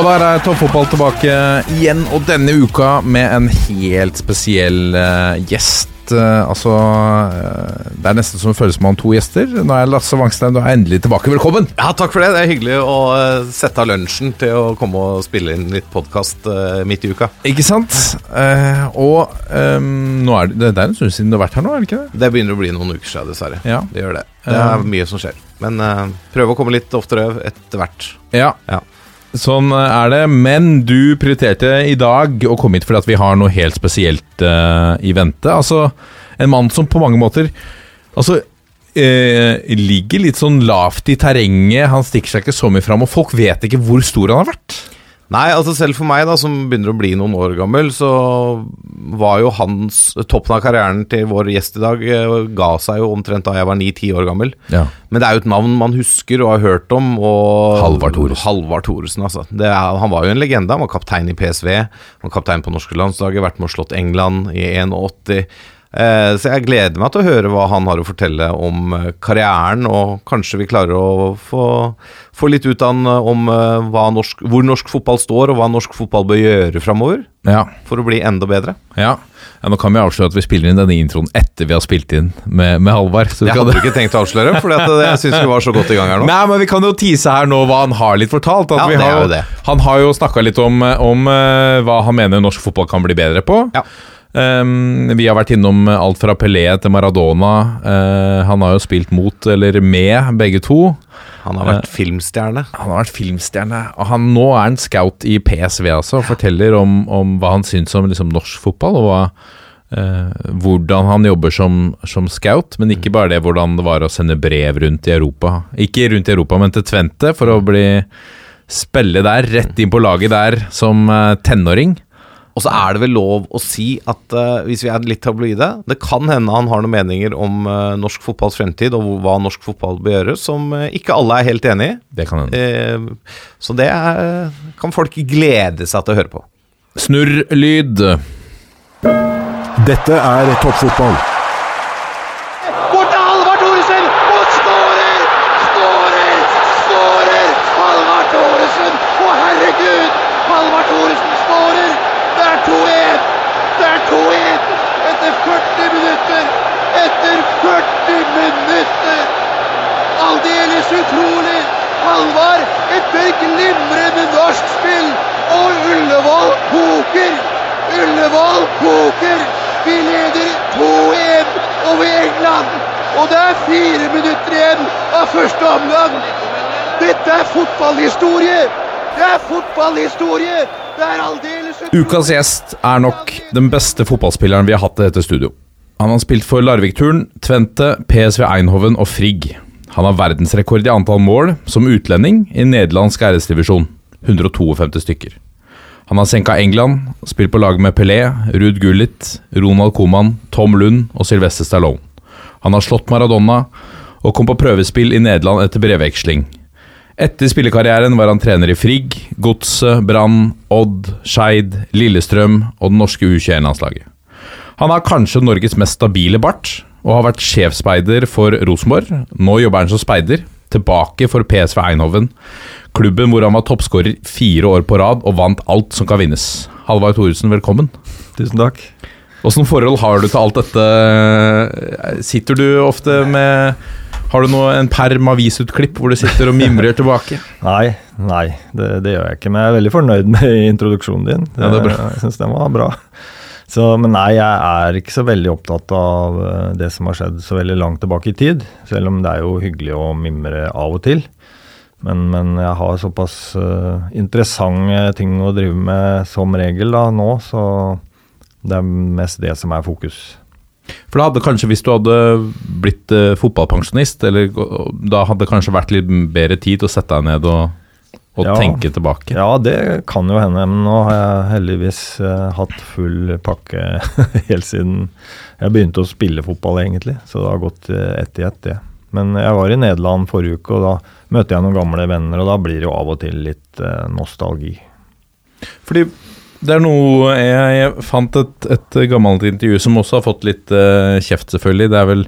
Og der er toppfotball tilbake igjen, og denne uka med en helt spesiell uh, gjest. Uh, altså uh, Det er nesten som det føles som om to gjester. Nå er Lasse Wangstein du er endelig tilbake. Velkommen! Ja, takk for det. Det er hyggelig å sette av lunsjen til å komme og spille inn litt podkast midt i uka. Ikke sant? Og um, nå er det, det er en stund siden du har vært her nå, er det ikke det? Det begynner å bli noen uker siden, dessverre. Ja. Det gjør det. Det er mye som skjer. Men prøve å komme litt oftere etter hvert. Ja. Ja. Sånn er det. Men du prioriterte i dag å komme hit fordi at vi har noe helt spesielt uh, i vente. Altså, en mann som på mange måter Altså eh, ligger litt sånn lavt i terrenget. Han stikker seg ikke så mye fram, og folk vet ikke hvor stor han har vært. Nei, altså selv for meg, da, som begynner å bli noen år gammel, så var jo hans Toppen av karrieren til vår gjest i dag eh, ga seg jo omtrent da jeg var ni-ti år gammel. Ja. Men det er jo et navn man husker og har hørt om. Og Halvard Thoresen. Halvard Thoresen, altså. Det er, han var jo en legende. Han var kaptein i PSV. Han var kaptein på norske landslaget, vært med og slått England i 81. Eh, så jeg gleder meg til å høre hva han har å fortelle om eh, karrieren, og kanskje vi klarer å få, få litt ut av han eh, om norsk, hvor norsk fotball står, og hva norsk fotball bør gjøre framover Ja. for å bli enda bedre. ja. Ja, Nå kan vi avsløre at vi spiller inn denne introen etter vi har spilt inn med, med Halvard. så Det hadde ikke tenkt å avsløre, for jeg syns vi var så godt i gang her nå. Nei, men vi kan jo tease her nå hva han har litt fortalt. Ja, vi det er jo det. Han har jo snakka litt om, om hva han mener norsk fotball kan bli bedre på. Ja. Um, vi har vært innom alt fra Pelé til Maradona. Uh, han har jo spilt mot eller med begge to. Han har vært filmstjerne. Han har vært filmstjerne. Og han, nå er han scout i PSV, altså. Og forteller om, om hva han syns om liksom, norsk fotball, og hva, uh, hvordan han jobber som, som scout. Men ikke bare det, hvordan det var å sende brev rundt i Europa. Ikke rundt i Europa, men til Tvente, for å bli spille der, rett inn på laget der som tenåring. Og så er det vel lov å si at uh, hvis vi er litt tabloide Det kan hende han har noen meninger om uh, norsk fotballs fremtid og hva norsk fotball bør gjøre, som uh, ikke alle er helt enig i. Det kan hende. Eh, så det er, kan folk glede seg til å høre på. Snurrlyd. Dette er toppfotball. Bort til Halvard Thoresen! Og skårer! Skårer! Skårer! Halvard Thoresen! Å, herregud! Halvard Thoresen skårer! Det er 2-1! Det er 2-1! Etter 40 minutter! Etter 40 minutter! Aldeles utrolig! Halvard etter glimrende norsk spill! Og Ullevål koker! Ullevål koker! Vi leder 2-1 over England! Og det er fire minutter igjen av første omgang! Dette er fotballhistorie! Det er fotballhistorie! Det er aldeles! Ukas gjest er nok den beste fotballspilleren vi har hatt i dette studio. Han har spilt for Larvik-turen, Tvente, PSV Einhoven og Frigg. Han har verdensrekord i antall mål som utlending i nederlandsk æresdivisjon, 152 stykker. Han har senka England, spilt på lag med Pelé, Ruud Gullit, Ronald Koeman, Tom Lund og Sylvester Stallone. Han har slått Maradona og kom på prøvespill i Nederland etter brevveksling. Etter spillekarrieren var han trener i Frigg, Godset, Brann, Odd, Skeid, Lillestrøm og det norske U21-landslaget. Han har kanskje Norges mest stabile bart, og har vært sjefsspeider for Rosenborg. Nå jobber han som speider, tilbake for PSV Eindhoven, klubben hvor han var toppskårer fire år på rad og vant alt som kan vinnes. Halvard Thoresen, velkommen. Tusen takk. Åssen forhold har du til alt dette? Sitter du ofte med Har du noe, en perm avisutklipp hvor du sitter og mimrer tilbake? Nei, nei, det, det gjør jeg ikke. Men jeg er veldig fornøyd med introduksjonen din. Ja, det er bra. Jeg syns den var bra. Så, men nei, jeg er ikke så veldig opptatt av eh, det som har skjedd så veldig langt tilbake i tid. Selv om det er jo hyggelig å mimre av og til. Men, men jeg har såpass uh, interessante ting å drive med som regel da nå, så det er mest det som er fokus. For da hadde kanskje, hvis du hadde blitt uh, fotballpensjonist, eller da hadde det kanskje vært litt bedre tid til å sette deg ned og, og Ja. tenke tilbake. Ja, det kan jo hende, men nå har jeg heldigvis uh, hatt full pakke helt siden jeg begynte å spille fotball, egentlig. Så det har gått uh, ett i ett, det. Men jeg var i Nederland forrige uke, og da møtte jeg noen gamle venner, og da blir det jo av og til litt uh, nostalgi. Fordi det er noe Jeg, jeg fant et, et gammelt intervju som også har fått litt kjeft, selvfølgelig. Det er vel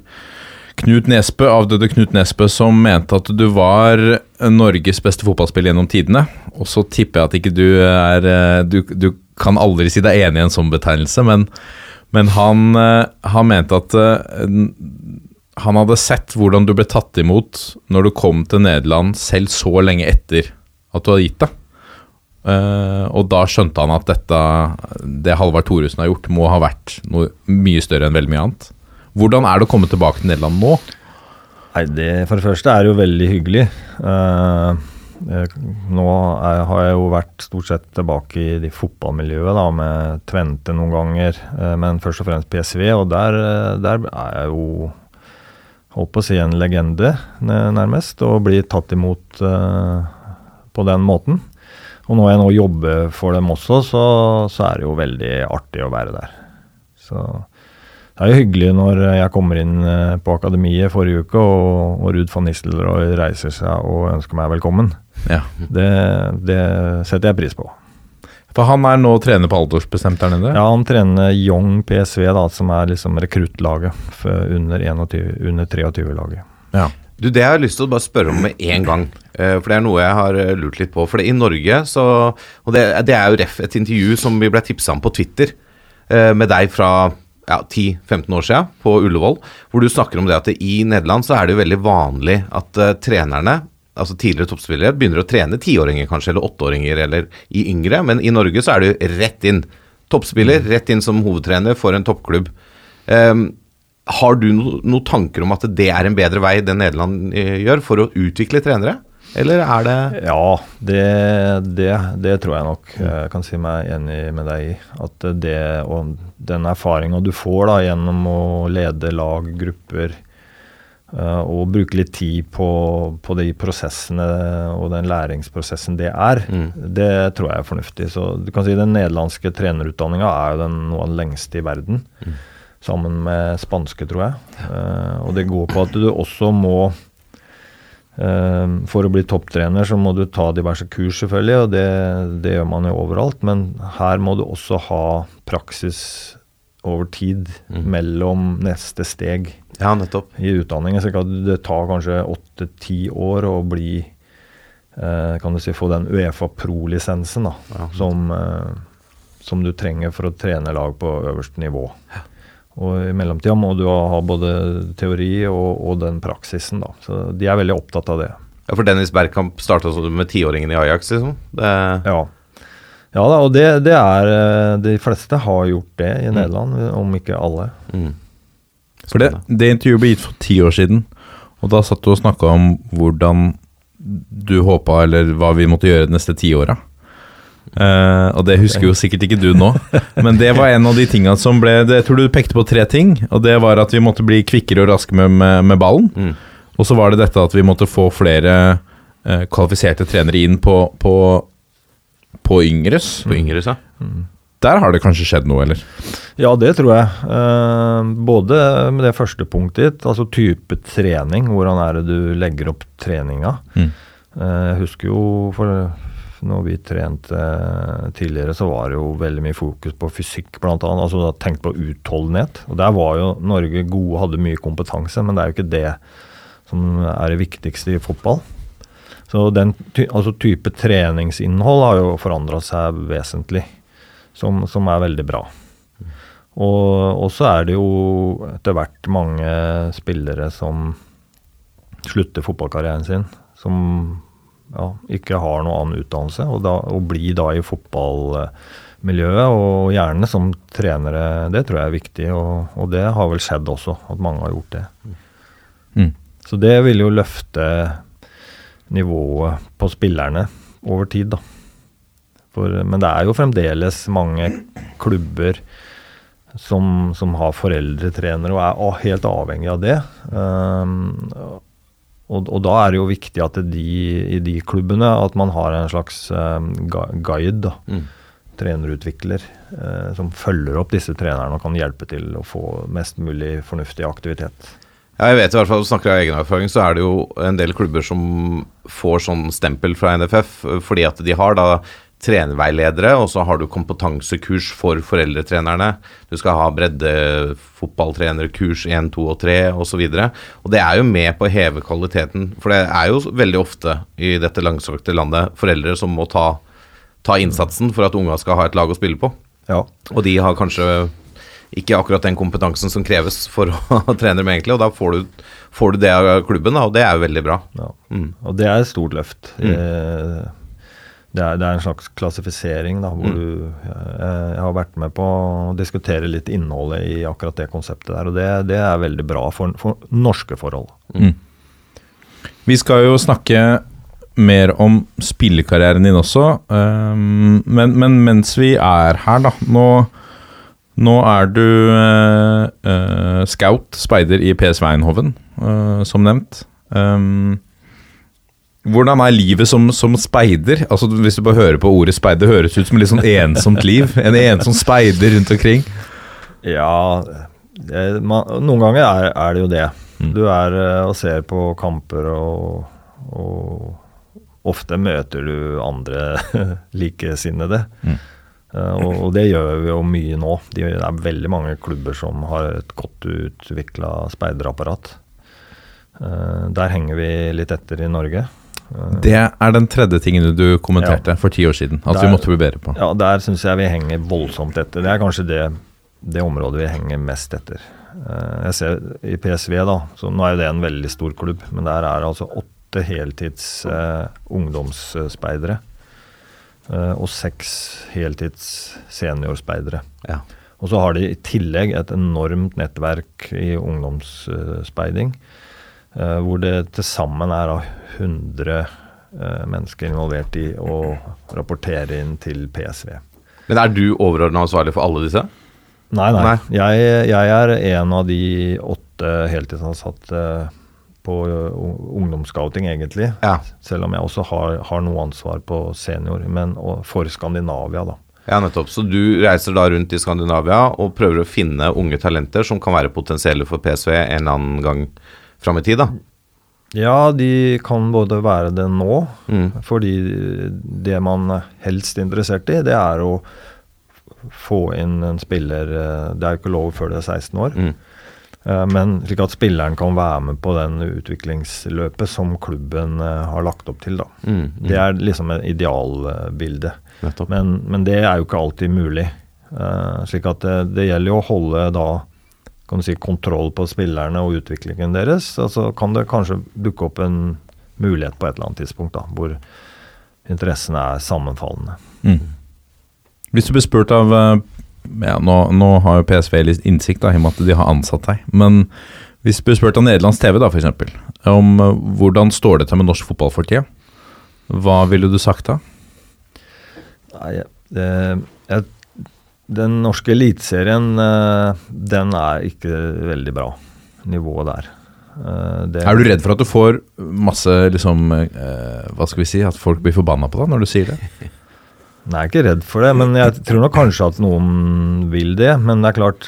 Knut Nesbø, avdøde Knut Nesbø, som mente at du var Norges beste fotballspiller gjennom tidene. Og så tipper jeg at ikke du er eh, Du, du kan aldri si deg enig i en sånn betegnelse, men, men han, eh, han mente at eh, han hadde sett hvordan du ble tatt imot når du kom til Nederland selv så lenge etter at du hadde gitt deg. Uh, og da skjønte han at dette, det Halvard Thoresen har gjort, må ha vært noe mye større enn veldig mye annet. Hvordan er det å komme tilbake til Nederland nå? Nei, det For det første er det jo veldig hyggelig. Eh, nå er, har jeg jo vært stort sett tilbake i de fotballmiljøet, da, med Tvente noen ganger, eh, men først og fremst PSV, og der, der er jeg jo holdt på å si en legende, nærmest, og blir tatt imot eh, på den måten. Og når jeg nå jobber for dem også, så, så er det jo veldig artig å være der. Så det er jo hyggelig når jeg kommer inn eh, på akademiet forrige uke, og, og Ruud van Nistelrooy reiser seg og ønsker meg velkommen. Ja. Det, det setter jeg pris på. For han er nå trener på aldersbestemt der nede? Ja, Han trener Young PSV, da, som er liksom rekruttlaget under, under 23-laget. Ja. Du, Det har jeg lyst til å bare spørre om med en gang. eh, For det er noe jeg har eh, lurt litt på. For det, i Norge så Og det, det er jo ref et intervju som vi ble tipsa om på Twitter eh, med deg fra ja, 10-15 år siden på Ullevål, hvor du snakker om det at i Nederland så er det jo veldig vanlig at uh, trenerne altså tidligere toppspillere begynner å trene tiåringer kanskje, eller åtteåringer, eller i yngre, men i Norge så er du rett inn. Toppspiller, rett inn som hovedtrener for en toppklubb. Um, har du no, noen tanker om at det er en bedre vei det Nederland eh, gjør for å utvikle trenere? Eller er det Ja, det, det, det tror jeg nok. Jeg kan si meg enig med deg i. At det og den erfaringa du får da gjennom å lede lag, grupper, eh, og bruke litt tid på, på de prosessene og den læringsprosessen det er, det tror jeg er fornuftig. Så du kan si Den nederlandske trenerutdanninga er jo den, noe av den lengste i verden. Sammen med spanske, tror jeg. Eh, og det går på at du også må For å bli topptrener så må du ta diverse kurs, selvfølgelig, og det, det gjør man jo overalt. Men her må du også ha praksis over tid mellom neste steg Ja, nettopp. i utdanningen. Så det tar kanskje åtte-ti år å bli eh, Kan du si få den Uefa Pro-lisensen, da. Som, eh, som du trenger for å trene lag på øverste nivå. Og i mellomtida må du ha både teori og, og den praksisen, da. Så de er veldig opptatt av det. Ja, For Dennis Bergkamp starta med tiåringen i Ajax, liksom. Det, Ja. Ja da, og det, det er eh, De fleste har gjort det i Nederland, om ikke alle. mm. For det, det intervjuet ble gitt for ti år siden, og da satt du og snakka om hvordan du håpa, eller hva vi måtte gjøre de neste ti åra. Eh, og det husker jo sikkert ikke du nå, men det var en av de tinga som ble det, Jeg tror du pekte på tre ting, og det var at vi måtte bli kvikkere og raske med, med, med ballen. Mm. Og så var det dette at vi måtte få flere uh, kvalifiserte trenere inn på, på, på yngres. på yngres, ja. Mm. Der har det kanskje skjedd noe, eller? Ja, det tror jeg. Eh, både med det første punktet ditt, altså type trening. Hvordan er det du legger opp treninga? Mm. Eh, jeg husker jo for når vi trente tidligere, så var det jo veldig mye fokus på fysikk, annet. Altså da tenkt på utholdenhet. Og der var jo Norge gode, hadde mye kompetanse, men det er jo ikke det som er det viktigste i fotball. Så den altså type treningsinnhold har jo forandra seg vesentlig, som, som er veldig bra. Og så er det jo etter hvert mange spillere som slutter fotballkarrieren sin, som ja, ikke har noen annen utdannelse, og, da, og blir da i fotballmiljøet, og gjerne som trenere. Det tror jeg er viktig, og, og det har vel skjedd også, at mange har gjort det. Mm. Så det vil jo løfte nivået på spillerne over tid, da. For, men det er jo fremdeles mange klubber som, som har foreldretrenere og er helt avhengig av det. Um, og, og da er det jo viktig at de, i de klubbene at man har en slags um, guide, da. Mm. trenerutvikler, eh, som følger opp disse trenerne og kan hjelpe til å få mest mulig fornuftig aktivitet. Ja, jeg vet i hvert fall, Snakker jeg av egen erfaring, så er det jo en del klubber som får sånn stempel fra NFF eh, fordi at de har da trenerveiledere, og så har du kompetansekurs for foreldretrenerne. Du skal ha breddefotballtrenerkurs 1, 2 og 3 osv. Og det er jo med på å heve kvaliteten, for det er jo veldig ofte i dette langstrakte landet foreldre som må ta, ta innsatsen for at unga skal ha et lag å spille på. Ja, Og de har kanskje ikke akkurat den kompetansen som kreves for å trene dem, egentlig. Og da får du, får du det av klubben, og det er jo veldig bra. ja. Mm. Og det er et stort løft. Eh, Det er, det er en slags klassifisering da, hvor du eh, Jeg har vært med på å diskutere litt innholdet i akkurat det konseptet der, og det, det er veldig bra for, for norske forhold. Vi skal jo snakke mer om spillekarrieren din også, um, men, men mens vi er her, da Nå, nå er du uh, uh, scout, speider i PS Weinhoven, uh, som nevnt. Ehm, hvordan er livet som, som speider? Altså Hvis du bare hører på ordet speider, høres ut som et litt sånn ensomt liv. En ensom speider rundt omkring. Ja, det, man, noen ganger er, er det jo det. Mm. Du er eh, og ser på kamper, og, og ofte møter du andre likesinnede. Mm. Eh, og, og det gjør vi jo mye nå. De, det er veldig mange klubber som har et godt utvikla speiderapparat. Eh, der henger vi litt etter i Norge. Det er den tredje tingen du kommenterte for ti år siden. At vi måtte bli bedre på. Ja, der syns jeg vi henger voldsomt etter. Det er kanskje det, det området vi henger mest etter. Eh, Jeg ser i PSV, da, så nå er jo det en veldig stor klubb, men der er det altså åtte heltids eh, ungdomsspeidere. eh, og seks heltids seniorspeidere. Ja. Og så har de i tillegg et enormt nettverk i ungdomsspeiding, eh, hvor det til sammen er da 100 eh, mennesker involvert i å rapportere inn til PSV. Men er du overordna ansvarlig for alle disse? Nei, nei. Nei. Jeg, jeg er en av de åtte heltidsansatte på uh, ungdomsscouting, egentlig. Ja. Selv om jeg også har, har noe ansvar på senior, men for Skandinavia, da. Ja, nettopp. Så du reiser da rundt i Skandinavia og prøver å finne unge talenter som kan være potensielle for PSV en eller annen gang fram i tid, da? Ja, de kan både være det nå, Mm. fordi det man helst er interessert i, det er å få inn en spiller eh, Det er jo ikke lov før det er 16 år. Mm. Eh, Men slik at spilleren kan være med på den utviklingsløpet som klubben eh, har lagt opp til. da. Mm, mm. Det er liksom et idealbilde. Men, men det er jo ikke alltid mulig. Uh, slik at det, det gjelder jo å holde da kan du si, kontroll på spillerne og utviklingen deres. så så kan det kanskje dukke opp en mulighet på et eller annet tidspunkt da, hvor interessene er sammenfallende. Mm. Hvis du blir spurt av eh, ja, nå, nå har jo PSV litt innsikt da, i og med at de har ansatt deg. Men hvis du blir spurt av Nederlands TV da, for eksempel, om eh, hvordan står det til med norsk fotball for tida, hva ville du sagt da? Nei, det, jeg, den norske eliteserien, eh, den er ikke veldig bra. Nivået der. Eh, det, Er du redd for at du får masse liksom eh, Hva skal vi si, at folk blir forbanna på deg når du sier det? Nei, jeg er ikke redd for det, men jeg tror nok kanskje at noen vil det. Men det er klart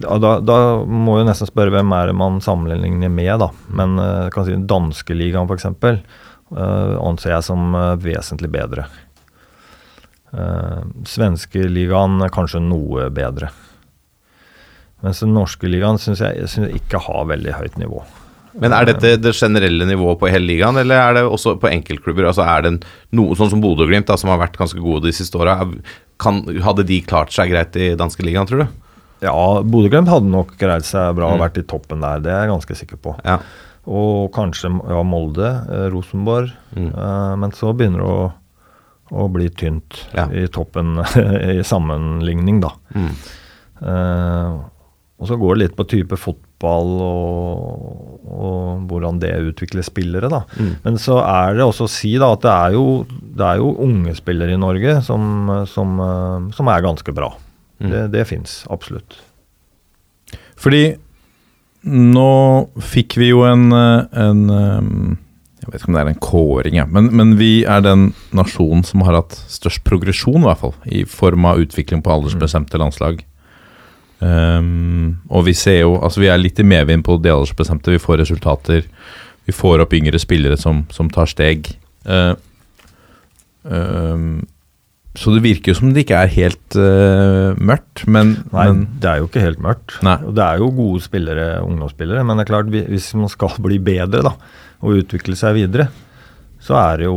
da, da må jeg nesten spørre hvem er det man sammenligner med, da. Men jeg kan si danskeligaen f.eks. Uh, anser jeg som vesentlig bedre. Uh, Svenskeligaen er kanskje noe bedre. Mens den norske ligaen syns jeg, synes jeg ikke har veldig høyt nivå. Men er dette det generelle nivået på hele ligaen, eller er det også på enkeltklubber? Altså er det noe sånn som Bodø-Glimt, som har vært ganske gode de siste åra, hadde de klart seg greit i danske ligaen, tror du? Ja, Bodø-Glimt hadde nok greid seg bra og Mm. vært i toppen der, det er jeg ganske sikker på. Ja. Og kanskje ja, Molde, eh, Rosenborg. Mm. Eh, men så begynner det å, å bli tynt Ja. i toppen i sammenligning, da. Mm. Uh, og så går det litt på type fotball og, og hvordan det utvikler spillere, da. Mm. Men så er det også å si da at det er jo, det er jo unge spillere i Norge som, som, eh, som er ganske bra. Det, det fins absolutt. Fordi nå fikk vi jo en, eh, en Jeg vet ikke om det er en kåring, ja. men, men vi er den nasjonen som har hatt størst progresjon, i hvert fall. I form av utvikling på aldersbestemte landslag. Um, og vi ser jo Altså, vi er litt i medvind på de aldersbestemte. Vi får resultater. Vi får opp yngre spillere som, som tar steg. Uh, um, så det virker jo som det ikke er helt uh, mørkt, men, Nei, men det er jo ikke helt mørkt. Nei. Og det er jo gode spillere, ungdomsspillere, men det er klart, hvis man skal bli bedre da, og utvikle seg videre, så er det jo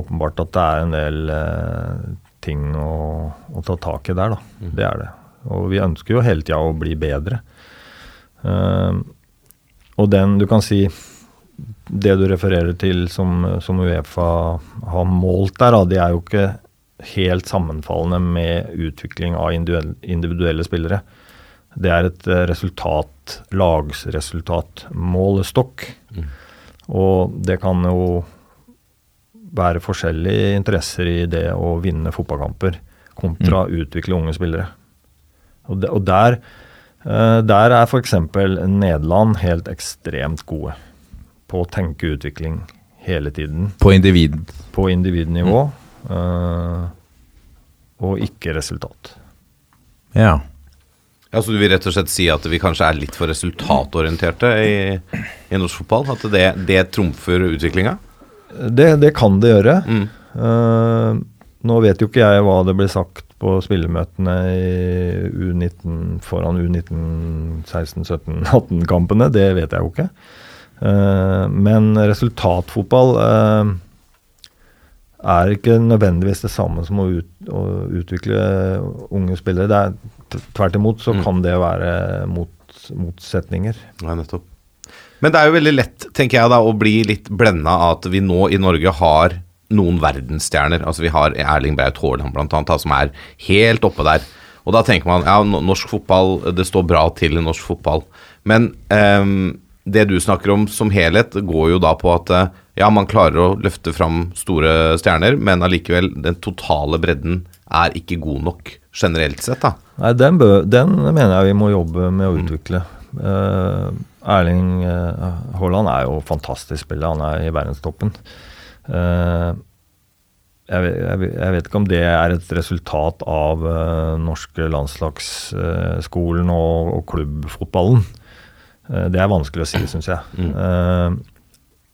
åpenbart at det er en del uh, ting å, å ta tak i der, da. Det er det. Og vi ønsker jo hele tida å bli bedre. Uh, og den, du kan si Det du refererer til som, som Uefa har målt der, da, det er jo ikke helt sammenfallende med utvikling av individuelle, spillere. Det er et eh, resultat, lagsresultat, målestokk. Og det kan jo være forskjellige interesser i det å vinne fotballkamper kontra utvikle unge spillere. Og, de, og der, eh, der er f.eks. Nederland helt ekstremt gode på å tenke utvikling hele tiden på individ på individnivå, eh, og ikke resultat. Ja. Ja, Så du vil rett og slett si at vi kanskje er litt for resultatorienterte i, i norsk fotball? At det, det trumfer utviklinga? Det, det kan det gjøre. Mm. Uh, nå vet jo ikke jeg hva det ble sagt på spillemøtene i U19 foran U19, 16, 17, 18-kampene. Det vet jeg jo ikke. Uh, men resultatfotball eh, er ikke nødvendigvis det samme som å, ut, å utvikle unge spillere. Er, tvert imot så Mm. kan det være mot, motsetninger. Ja, nettopp. Men det er jo veldig lett, tenker jeg da, å bli litt blenda av at vi nå i Norge har noen verdensstjerner. Altså vi har Erling Braut Haaland blant annet, da, som er helt oppe der. Og da tenker man ja, norsk fotball, det står bra til i norsk fotball. Men um, det du snakker om som helhet, går jo da på at eh, ja, man klarer å løfte fram store stjerner, men allikevel, den totale bredden er ikke god nok generelt sett, da. Nei, den, bø, den mener jeg vi må jobbe med å utvikle. Eh, Erling eh, Haaland er jo fantastisk spiller, han er i verdenstoppen. Eh, jeg, vet, jeg, jeg vet ikke om det er et resultat av uh, norske landslagsskolen og, og klubbfotballen. Det er vanskelig å si, syns jeg. Eh,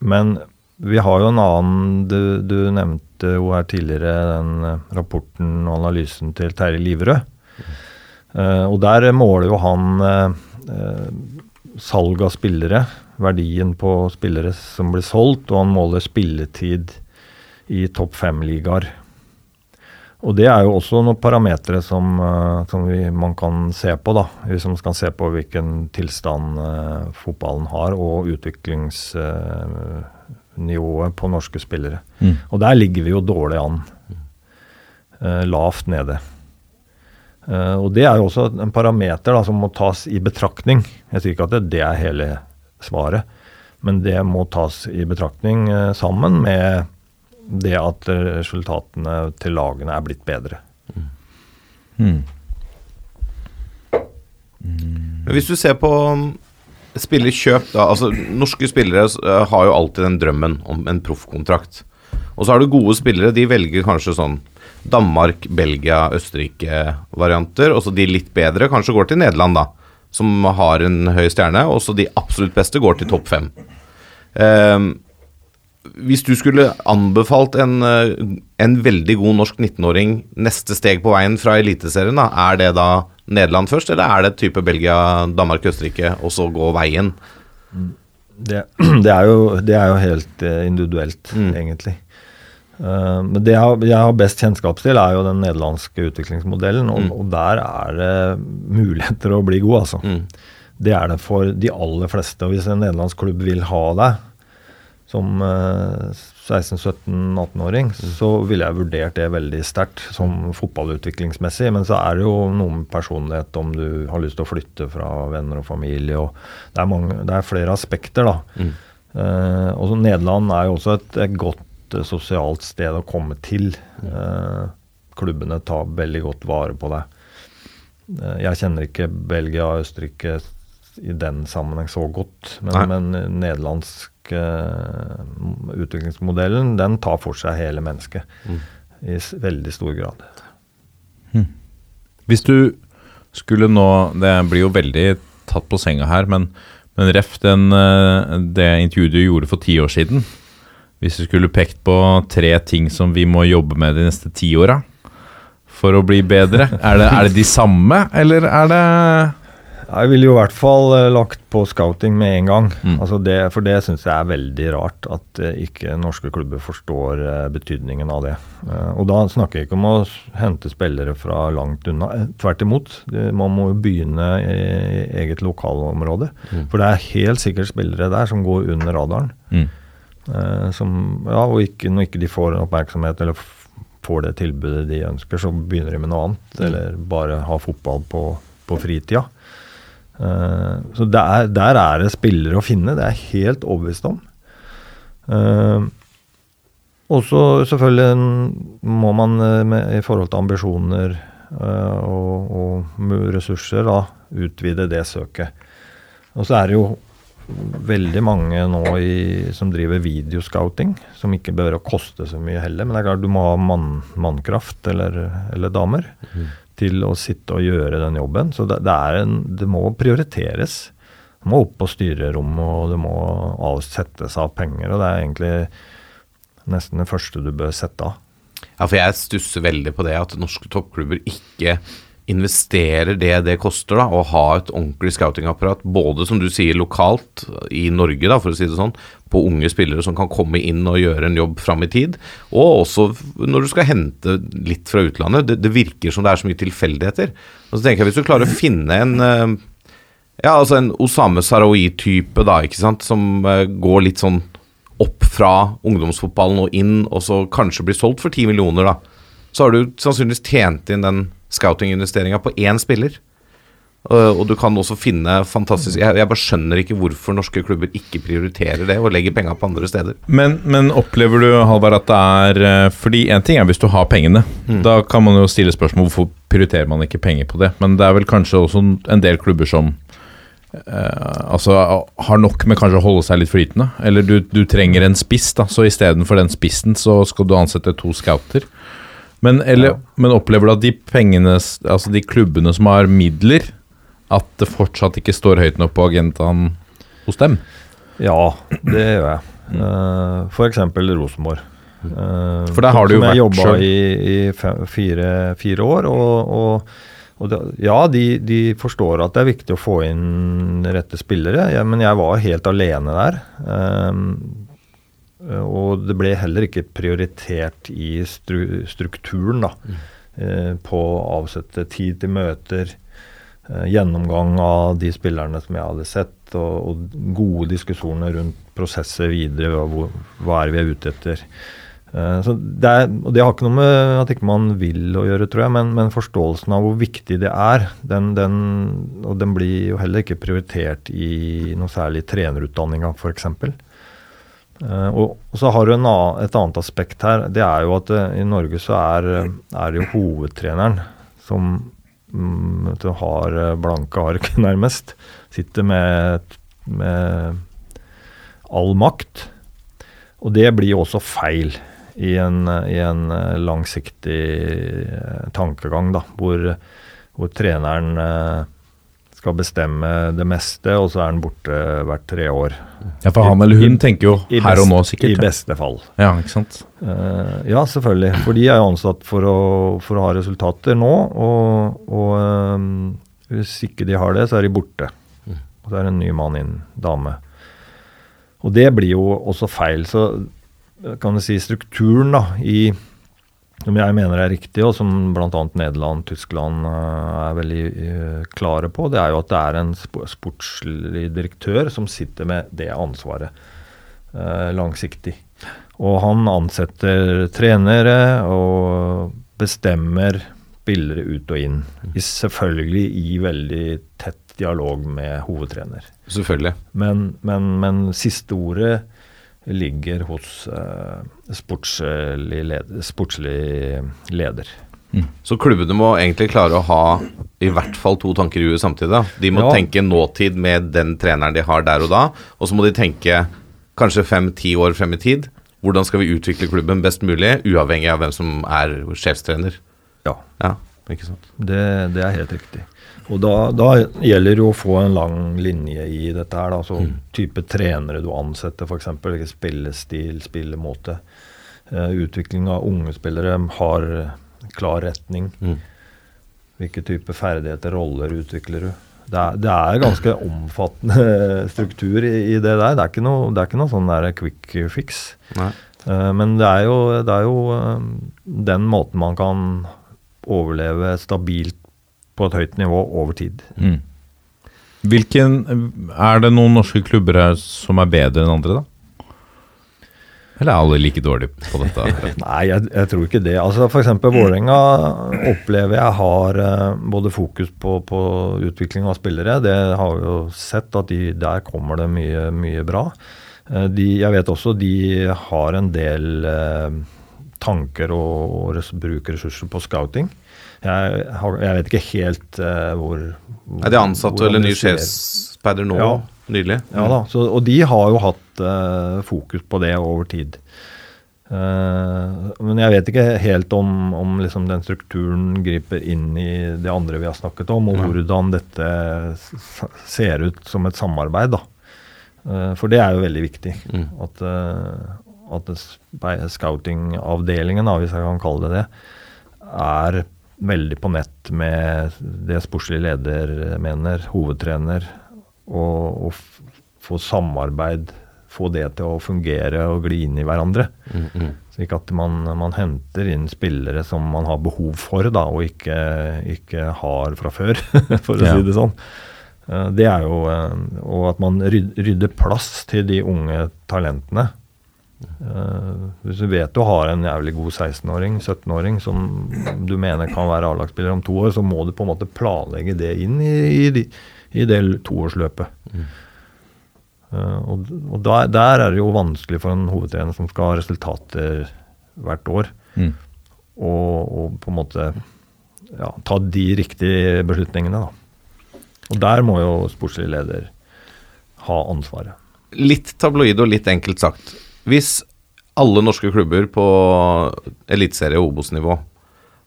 men vi har jo en annen Du, du nevnte jo her tidligere den eh, rapporten og analysen til Terje Liverød. Eh, og der måler jo han uh, salg av spillere, verdien på spillere som blir solgt, og han måler spilletid i topp fem-ligaer. Og det er jo også noen parametere som, som vi, man kan se på, da. Hvis man skal se på hvilken tilstand uh, fotballen har, og utviklingsnivået på norske spillere. Mm. Og der ligger vi jo dårlig an. Uh, lavt nede. Uh, og det er jo også en parameter da, som må tas i betraktning. Jeg sier ikke at det, det er hele svaret, men det må tas i betraktning uh, sammen med det at resultatene til lagene er blitt bedre. Mm. Mm. hvis du ser på um, spillerkjøp, da Altså, norske spillere uh, har jo alltid den drømmen om en proffkontrakt. Og så har du gode spillere, de velger kanskje sånn Danmark, Belgia, Østerrike-varianter. Og så de litt bedre kanskje går til Nederland, da. Som har en høy stjerne. Og så de absolutt beste går til topp fem. Um, hvis du skulle anbefalt en, uh, en veldig god norsk 19-åring neste steg på veien fra Eliteserien, da, er det da Nederland først, eller er det type Belgia, Danmark, Østerrike, og så gå veien? Det, det, er, jo, det er jo helt eh, individuelt, Mm. egentlig. Uh, men det jeg, har- jeg har best kjennskap til, er jo den nederlandske utviklingsmodellen. Og, Mm. og der er det muligheter å bli god, altså. Mm. Det er det for de aller fleste. Og hvis en nederlandsk klubb vil ha deg som eh, 16-17-18-åring, så ville jeg vurdert det veldig sterkt som fotballutviklingsmessig. Men så er det jo noe med personlighet, om du har lyst til å flytte fra venner og familie. og Det er, mange, det er flere aspekter, da. Mm. Eh, og så Nederland er jo også et, et godt eh, sosialt sted å komme til. Eh, klubbene tar veldig godt vare på deg. eh, Jeg kjenner ikke Belgia og Østerrike i den sammenheng så godt, men, men nederlandsk eh, utviklingsmodellen, den tar for seg hele mennesket i s- veldig stor grad. Hvis du skulle nå Det blir jo veldig tatt på senga her, men, men ref den, eh, det intervjuet du gjorde for ti år siden Hvis du skulle pekt på tre ting som vi må jobbe med de neste ti åra for å bli bedre, er det, er det de samme, eller er det Jeg ville jo i hvert fall eh, lagt på scouting med en gang. Mm. Altså det, for det syns jeg er veldig rart at eh, ikke norske klubber forstår eh, betydningen av det. Og da snakker jeg ikke om å hente spillere fra langt unna. Tvert imot. Man må jo begynne i eget lokalområde. For det er helt sikkert spillere der som går under radaren. Mm. Som, ja, og ikke, når ikke de får oppmerksomhet eller får det tilbudet de ønsker, så begynner de med noe annet. Eller bare ha fotball på, på fritida. Eh, så der, der er det spillere å finne, det er jeg helt overbevist om. Uh, og så selvfølgelig må man eh, med, i forhold til ambisjoner uh, og, og ressurser da, utvide det søket. Og så er det jo veldig mange nå i, som driver videoscouting, som ikke behøver å koste så mye heller. Men det er klart du må ha mann, mannkraft eller, eller damer til å sitte og gjøre den jobben. Så det, det, en, det må prioriteres. Det må opp på styrerommet, og det må avsettes av penger. Og det er egentlig nesten det første du bør sette av. Ja, for jeg stusser veldig på det at norske toppklubber ikke investerer det det koster da, å ha et ordentlig scoutingapparat, både som du sier lokalt i Norge, da, for å si det sånn, på unge spillere som kan komme inn og gjøre en jobb fram i tid, og også når du skal hente litt fra utlandet. Det, det virker som det er så mye tilfeldigheter. Og så tenker jeg Hvis du klarer å finne en eh, ja, altså en Osame Sarawi-type, da, ikke sant, som eh, går litt sånn opp fra ungdomsfotballen og inn, og så kanskje blir solgt for 10 millioner, da. Så har du sannsynligvis tjent inn den scouting-investeringa på én spiller. Uh, og du kan også finne fantastisk jeg, jeg bare skjønner ikke hvorfor norske klubber ikke prioriterer det og legger penga på andre steder. Men, men opplever du, Halvard, at det er eh, Fordi én ting er hvis du har pengene. Da kan man jo stille spørsmål hvorfor prioriterer man ikke penger på det. Men det er vel kanskje også en del klubber som Uh, altså har nok med kanskje å holde seg litt flytende. Eller du, du trenger en spiss, da, så istedenfor den spissen så skal du ansette to scouter. Men, eller, men opplever du at de pengene, altså de klubbene som har midler, at det fortsatt ikke står høyt nok på agendaen hos dem? Ja, det gjør jeg. Uh, for eksempel Rosenborg. Eh, For der har du jo som vært jeg jobba i, i fire, fire år. Og, og, ja, de, de forstår at det er viktig å få inn rette spillere, ja, men jeg var helt alene der. Um, og det ble heller ikke prioritert i stru, strukturen, da. eh, på å avsette tid til møter, eh, gjennomgang av de spillerne som jeg hadde sett, og, og gode diskusjoner rundt prosesser videre, og hvor, hva er vi er ute etter. Eh, så det, er, og det har ikke noe med at ikke man vil å gjøre, tror jeg, men, men forståelsen av hvor viktig det er, den, den, og den blir jo heller ikke prioritert i noe særlig trenerutdanninga, f.eks. Uh, og, og så har du en et annet aspekt her. Det er jo at eh, i Norge så er, er det jo hovedtreneren som mm, du, har eh, blanke ark, nærmest. Sitter med, med all makt. Og det blir jo også feil i en, i en eh, langsiktig eh, tankegang, da, hvor, hvor treneren eh, skal bestemme det meste, og så er han borte hvert tre år. Ja, for han eller hun I- tenker jo her og nå, sikkert. I beste fall. Ja, ikke sant. Uh, ja, selvfølgelig. For de er jo ansatt for å, for å ha resultater nå. Og, og um, hvis ikke de har det, så er de borte. Og så er det en ny mann inn, dame. Og det blir jo også feil. Så eh, kan du si strukturen da, i som jeg mener er riktig, og som bl.a. Nederland, Tyskland eh, er veldig eh, klare på, det er jo at det er en sp- sportslig direktør som sitter med det ansvaret eh, langsiktig. Og han ansetter trenere og bestemmer spillere ut og inn. I, selvfølgelig i veldig tett dialog med hovedtrener. Selvfølgelig. Men, men, men siste ordet ligger hos eh, sportslig, leder, sportslig leder. Så klubbene må egentlig klare å ha i hvert fall to tanker i huet samtidig. da. De må Ja. tenke nåtid med den treneren de har der og da, og så må de tenke kanskje fem-ti år frem i tid. Hvordan skal vi utvikle klubben best mulig, uavhengig av hvem som er sjefstrener? Ja, Ja, ikke sant. det, det er helt riktig. Og da, da gjelder det å få en lang linje i dette her. da, så Type trenere du ansetter, f.eks. Spillestil, spillemåte. Uh, utvikling av unge spillere har klar retning. Mm. Hvilke type ferdigheter, roller utvikler du? Det er, det er ganske omfattende struktur i, i det der. Det er ikke noe, det er ikke noe sånn der quick fix. Eh, Men det er jo, det er jo eh, den måten man kan overleve stabilt på et høyt nivå over tid. Mm. Hvilken Er det noen norske klubber her som er bedre enn andre, da? Eller er alle like dårlige på dette? Nei, jeg, jeg tror ikke det. Altså F.eks. Vålerenga opplever jeg har eh, både fokus på, på utvikling av spillere. Det har vi jo sett, at de, der kommer det mye, mye bra. Eh, de, jeg vet også de har en del eh, tanker og, og bruker ressurser på scouting. Jeg, har, jeg vet ikke helt uh, hvor, hvor Er de ansatte eller ny sjefspeider nå Ja. nylig? Ja da, så, og de har jo hatt uh, fokus på det over tid. Uh, men jeg vet ikke helt om, om liksom den strukturen griper inn i det andre vi har snakket om, og hvordan dette ser ut som et samarbeid. da. Uh, for det er jo veldig viktig. Mm. At, uh, at scoutingavdelingen, hvis jeg kan kalle det det, er veldig på nett med det sportslig leder mener, hovedtrener, og, og få samarbeid, få det til å fungere og gli inn i hverandre. Mm, mm. Slik at man, man henter inn spillere som man har behov for, da, og ikke, ikke har fra før, for å Ja. si det sånn. Eh, Det er jo, eh, Og at man rydder plass til de unge talentene. Eh, Hvis du vet du har en jævlig god 16-åring, 17-åring, som du mener kan være A-lagsspiller om to år, så må du på en måte planlegge det inn i, i, i det toårsløpet. Eh, og og der, der er det jo vanskelig for en hovedtrener som skal ha resultater hvert år, Mm. og, og på en måte ja, ta de riktige beslutningene. Da. Og der må jo sportslig leder ha ansvaret. Litt tabloid og litt enkelt sagt. Hvis alle norske klubber på eliteserie- og Obos-nivå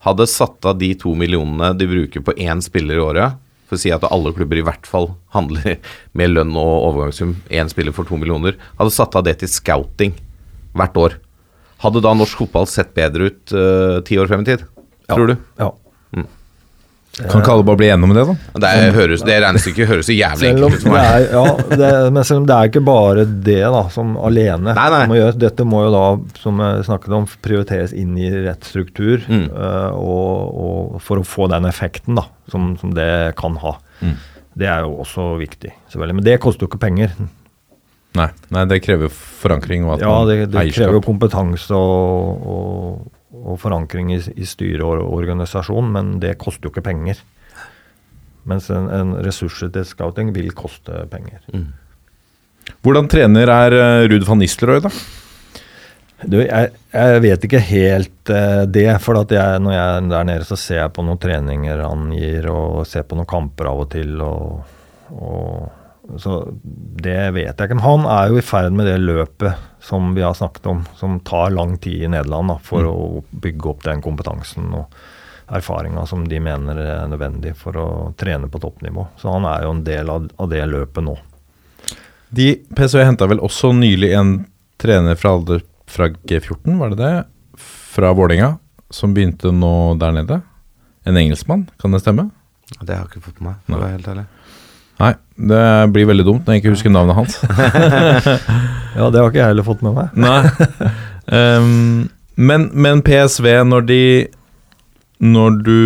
hadde satt av de to millionene de bruker på én spiller i året, for å si at alle klubber i hvert fall handler med lønn og overgangssum, én spiller for to millioner, hadde satt av det til scouting hvert år, hadde da norsk fotball sett bedre ut uh, ti år frem i tid? Tror du? Ja. Kan ikke alle bare bli enige om det, da? Det, er, høres, det regnestykket høres så jævlig enkelt ut for meg. er, ja, det, men selv om det er ikke bare det da, som alene Nei, nei. må gjøres. Dette må jo da, som jeg snakket om, prioriteres inn i rett struktur. Mm. øh, og, og for å få den effekten da, som, som det kan ha. Mm. Det er jo også viktig. selvfølgelig. Men det koster jo ikke penger. Nei, nei det krever forankring og at Ja, man det, det eierskap. krever jo kompetanse og, og, og forankring i, i styre og organisasjon, men det koster jo ikke penger. Mens en, en ressursrettet scouting vil koste penger. Hvordan trener er eh, Ruud van Nistelrooy, da? Du, jeg, jeg vet ikke helt uh, det. For jeg, når jeg er der nede, så ser jeg på noen treninger han gir, og ser på noen kamper av og til. Og, og, så det vet jeg ikke. Men han er jo i ferd med det løpet som vi har snakket om, som tar lang tid i Nederland da, for å bygge opp den kompetansen og erfaringa som de mener er nødvendig for å trene på toppnivå. Så han er jo en del av, av det løpet nå. De PSV henta vel også nylig en trener fra, alder, fra G14, var det det? Fra Vålerenga, som begynte nå der nede. En engelskmann, kan det stemme? Det har jeg ikke fått med meg, for å være helt ærlig. Nei, det blir veldig dumt når jeg ikke husker navnet hans. Ja, det har ikke jeg heller fått med meg. Nei. Um, men, men PSV, når de Når du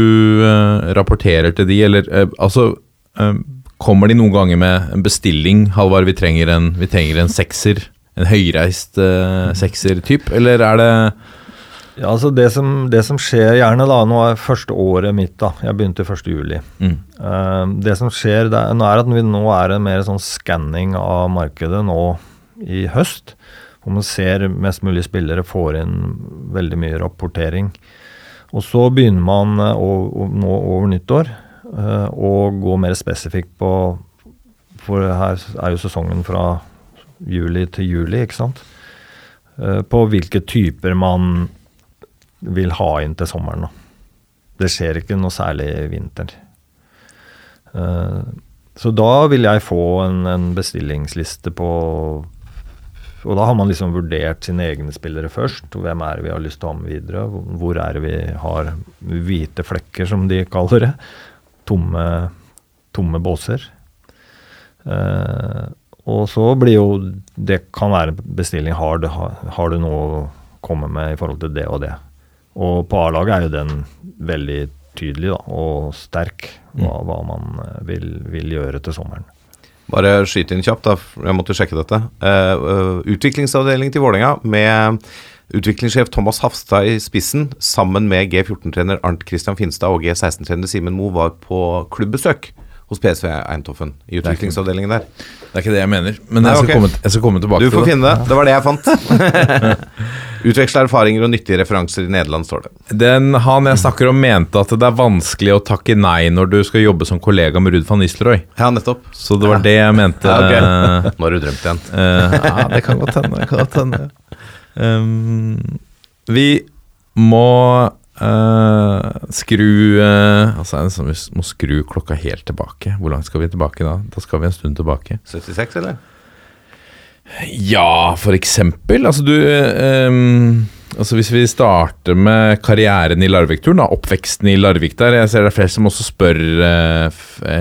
uh, rapporterer til de, eller uh, altså uh, Kommer de noen ganger med en bestilling? Halvard, vi trenger en, vi trenger en sekser. En høyreist sekser-typ, eller er det Ja, altså det som, det som skjer gjerne da, nå er første året mitt da, jeg begynte 1. juli. mm, Uh, det som skjer det nå er at vi nå er det mer sånn skanning av markedet nå i høst. Hvor man ser mest mulig spillere får inn veldig mye rapportering. Og så begynner man eh, å, nå over nyttår eh, å gå mer spesifikt på For her er jo sesongen fra juli til juli, ikke sant? Uh, på hvilke typer man vil ha inn til sommeren. Da. Det skjer ikke noe særlig i vinter. Eh, så da vil jeg få en, en bestillingsliste på Og da har man liksom vurdert sine egne spillere først. Hvem er det vi har lyst til å ha med videre? Hvor er det vi har hvite flekker, som de kaller det? Tomme, tomme båser. Eh, og så blir jo Det kan være bestilling. Har du, har, du noe å komme med i forhold til det og det? Og på A-laget er jo den veldig tydelig da, og sterk, hva, hva man eh, vil, vil gjøre til sommeren. Bare skyte inn kjapt, da. Jeg måtte sjekke dette. Uh, eh, utviklingsavdeling til Vålerenga med utviklingssjef Thomas Hafstad i spissen, sammen med G14-trener Arnt Christian Finstad og G16-trener Simen Moe, var på klubbbesøk hos PSV Eindhoven i utviklingsavdelingen der. Det er ikke det jeg mener, men Nei, jeg, skal okay. komme, jeg skal komme tilbake Du får finne det. Det var det jeg fant. Utveksle erfaringer og nyttige referanser i Nederland, står det. Den han jeg snakker om, mente at det er vanskelig å takke nei når du skal jobbe som kollega med Ruud van Nistelrooy. Ja, nettopp. Så det var det jeg mente. Ja, ok. eh, Nå har du drømt igjen. Eh, ja, det kan godt hende. det Kan godt hende. Um, vi må eh, skru uh, Altså, en sånn- vi må skru klokka helt tilbake. Hvor langt skal vi tilbake da? Da skal vi en stund tilbake. 76, eller? Ja, for eksempel. Altså, du um, Altså Hvis vi starter med karrieren i Larvik-turen, da, oppveksten i Larvik der Jeg ser det er flere som også spør uh,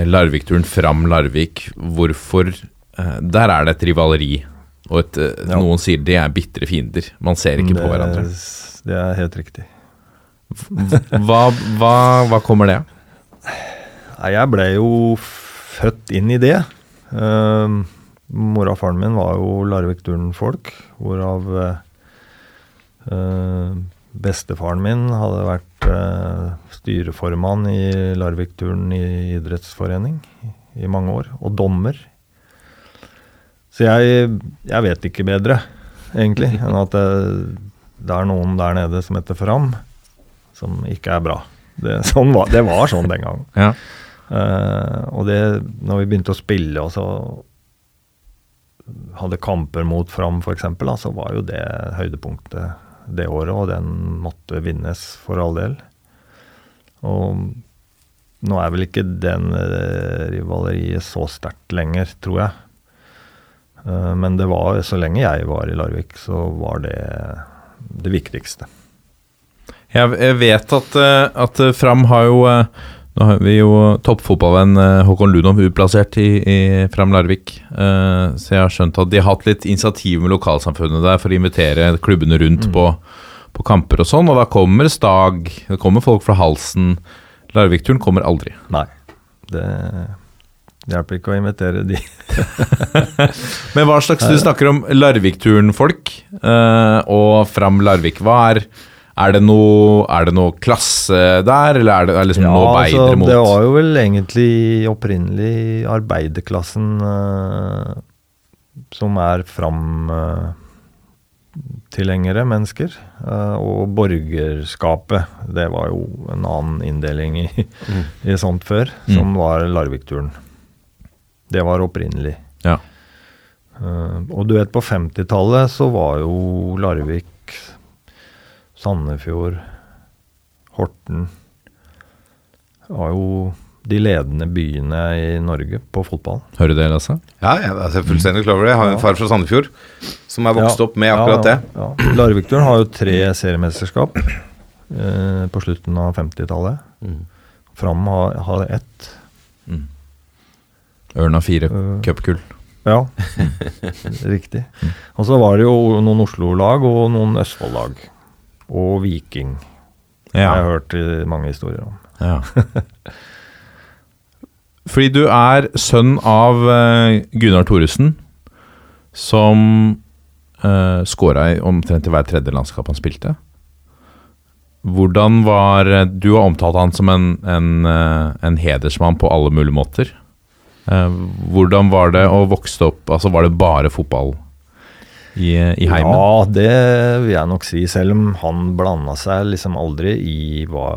Larvik-turen fram Larvik hvorfor Der er det et rivaleri. Og et, Ja. noen sier de er bitre fiender. Man ser ikke på hverandre. Det er helt riktig. Hva, hva, hva kommer det av? Jeg ble jo født inn i det. Uh, mora og faren min var jo Larvik-Duren-folk, hvorav eh, bestefaren min hadde vært uh, styreformann i Larvik-Duren i idrettsforening i, i mange år, og dommer. Så jeg, jeg vet ikke bedre, egentlig, enn at det, det er noen der nede som heter Fram, som ikke er bra. Det, sånn var, det var sånn den gangen. Ja. Uh, og det, når vi begynte å spille og så hadde kamper mot Fram f.eks., så var jo det høydepunktet det året, og den måtte vinnes for all del. Og nå er vel ikke den eh, rivaleriet så sterkt lenger, tror jeg. Eh, men det var, så lenge jeg var i Larvik, så var det det viktigste. Jeg, vet at, eh, at eh, Fram har jo eh, Nå har vi jo toppfotballvenn Håkon Lunov utplassert i, i Fram Larvik. Så jeg har skjønt at de har hatt litt initiativ med lokalsamfunnet der for å invitere klubbene rundt på, på kamper og sånn. Og da kommer Stag, det kommer folk fra Halsen. Larvik-turen kommer aldri. Nei. Det hjelper ikke å invitere de. Men hva slags Du snakker om Larvik-turen-folk og Fram Larvik. Hva er er det, noe, er det noe klasse der, eller er det, er det liksom noe beidere mot? det var jo vel egentlig opprinnelig arbeiderklassen uh, som er fram-tilhengere mennesker. eh, og borgerskapet, det var jo en annen inndeling i, i sånt før, som var Larvik-turen. Det var opprinnelig. Ja. Eh, og du vet, på 50-tallet så var jo Larvik, Sandefjord, Horten var jo de ledende byene i Norge på fotball. Hører du det, Lasse? Ja, jeg er fullstendig klar over det. Jeg har en far fra Sandefjord som er vokst Ja, opp med akkurat ja, det. Ja, ja. Larvik-turen har jo tre seriemesterskap eh, på slutten av 50-tallet. Mm. Fram har, har ett. Ørna fire uh, cupkull. Ja, riktig. Og så var det jo noen Oslo-lag og noen Østfold-lag. Og Viking. Det har jeg Ja. hørt mange historier om. ja. Fordi du er sønn av eh, Gunnar Thoresen, som uh, skåra i omtrent i hver tredje landskap han spilte. Hvordan var eh, Du har omtalt han som en, en, eh, en hedersmann på alle mulige måter. Eh, hvordan var det å vokse opp Altså, var det bare fotball i, i heimen? Ja, det vil jeg nok si, selv om han blanda seg liksom aldri i hva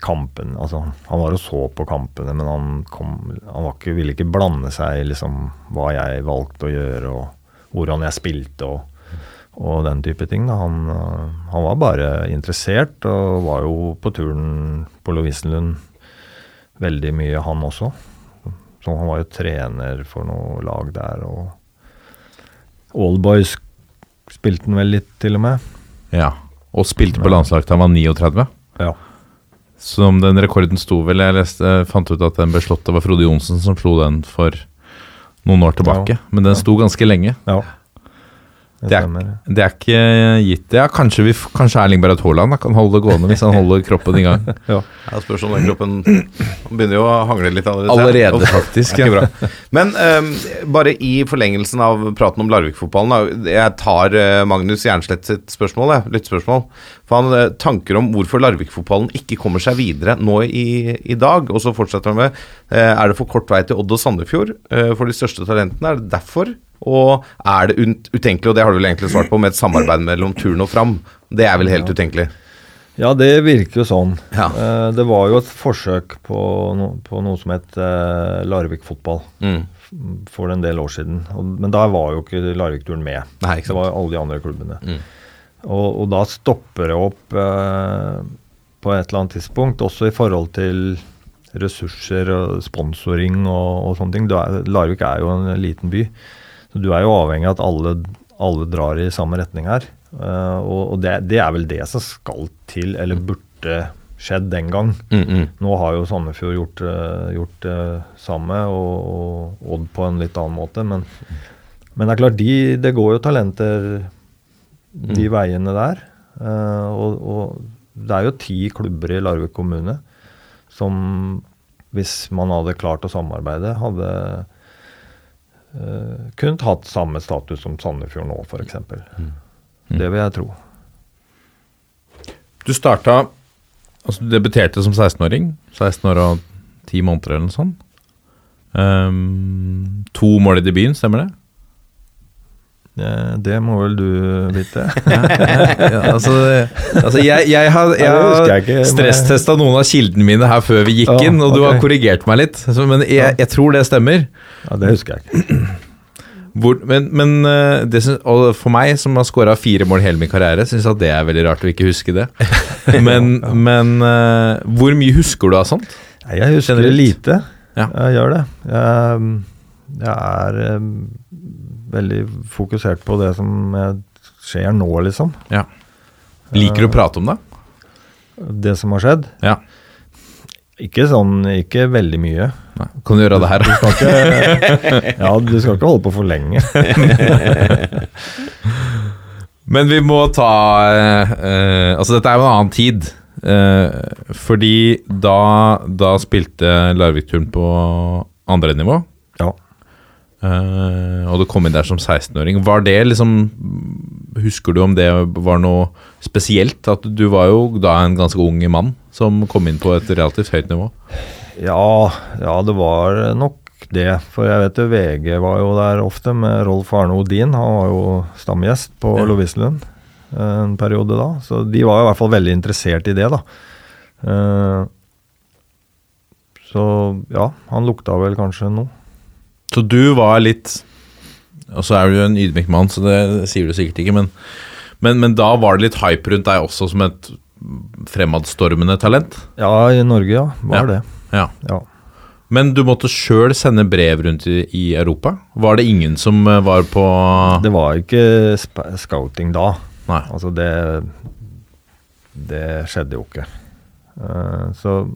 kampen Altså, han var og så på kampene, men han, kom, han ikke, ville ikke blande seg i liksom hva jeg valgte å gjøre, og hvordan jeg spilte og, og den type ting. Han, han var bare interessert, og var jo på turen på Lovisenlund veldig mye, han også. Så han var jo trener for noe lag der, og Allboys spilte han vel litt, til og med. Ja. Og spilte på landslaget da han var 39? Ja. Som den rekorden sto vel Jeg leste, fant ut at den ble slått. Det var Frode Johnsen som slo den for noen år tilbake. Men den sto ganske lenge. Ja. Det er, det er ikke gitt. Ja, kanskje, vi, kanskje Erling Berat Haaland kan holde det gående hvis han holder kroppen i gang. Ja, spørs om den kroppen Han begynner jo å hangle litt allerede. Allerede, ja. faktisk, ja. Men um, bare i forlengelsen av praten om Larvik-fotballen Jeg tar uh, Magnus Jernslett sitt spørsmål, jeg, lyttespørsmål. For han eh, tanker om hvorfor Larvik-fotballen ikke kommer seg videre nå i, i dag. Og så fortsetter han med uh, Er det for kort vei til Odd og Sandefjord for de største talentene? Er det derfor? Og er det utenkelig, og det har du vel egentlig svart på, med et samarbeid mellom Turn og Fram? Det er vel helt utenkelig? Ja, det virker jo sånn. Ja. Eh, det var jo et forsøk på, no, på noe som het eh, Larvik fotball Mm. for en del år siden. Og, men da var jo ikke Larvik-turen med. Nei, ikke Det var alle de andre klubbene. Mm. Og, og da stopper det opp eh, på et eller annet tidspunkt, også i forhold til ressurser og sponsoring og, og sånne ting. Er, Larvik er jo en liten by, så du er jo avhengig av at alle, alle drar i samme retning her. Uh, og det, det er vel det som skal til, eller burde skjedd den gang. Mm, mm. Nå har jo Sandefjord gjort, eh, gjort det samme, og, og Odd på en litt annen måte. Men, men det er klart, de, det går jo talenter de veiene der. Uh, og, og det er jo ti klubber i Larvik kommune som, hvis man hadde klart å samarbeide, hadde uh, kunnet hatt samme status som Sandefjord nå, f.eks. Det vil jeg tro. Du starta Altså, du debuterte som 16-åring. 16 år og 10 måneder eller noe sånt. Um, to mål i debuten, stemmer det? Det, må vel du vite. ja, altså, altså jeg, jeg har, jeg Ja, har stresstesta noen av kildene mine her før vi gikk Ja, inn, og du har korrigert meg litt. Men jeg, jeg tror det stemmer. Ja, Det husker jeg ikke. Hvor, men men eh, og for meg, som har skåra fire mål hele min karriere, syns jeg at det er veldig rart å ikke huske det. Men, men eh, hvor mye husker du av sånt? Jeg husker lite. Ja. Jeg gjør det. Jeg, jeg er eh, veldig fokusert på det som eh, skjer nå, liksom. Ja. Liker du å prate om det? Det som har skjedd. Ja. Ikke sånn, ikke veldig mye. Nei. Kan du gjøre det her? Skal ikke, ja, du skal ikke holde på for lenge. Men vi må ta eh, eh, Altså, dette er jo en annen tid. Eh, fordi da, da spilte Larvik-turen på andre nivå. Ja. Eh, og du kom inn der som 16-åring. Var det liksom Husker du om det var noe spesielt? At du var jo da en ganske ung mann som kom inn på et relativt høyt nivå. Ja, ja, det var nok det. For jeg vet jo VG var jo der ofte med Rolf Arne Odin. Han var jo stamgjest på Ja. Lovisenlund en periode da. Så de var i hvert fall veldig interessert i det, da. Uh, så ja, han lukta vel kanskje noe. Så du var litt Og så er du jo en ydmyk mann, så det sier du sikkert ikke, men, men, men da var det litt hype rundt deg også som et fremadstormende talent? Ja, i Norge, ja. Var Ja. det. Ja. Ja. Men du måtte sjøl sende brev rundt i, i Europa? Var det ingen som eh, var på Det var ikke scouting da. Nei. Altså, det Det skjedde jo ikke. Uh, så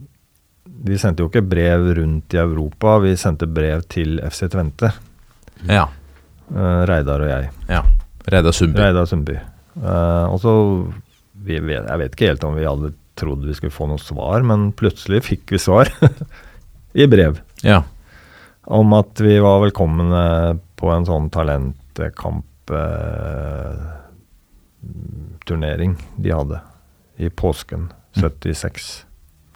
vi sendte jo ikke brev rundt i Europa, vi sendte brev til FC Tvente. Ja. Uh, Reidar og jeg. ja. Reidar Sundby. Reidar Sundby. Uh, og så Jeg vet ikke helt om vi hadde trodd vi skulle få noe svar, men plutselig fikk vi svar. I brev. Ja. Om at vi var velkomne på en sånn talentkampturnering uh, turnering de hadde i påsken 76.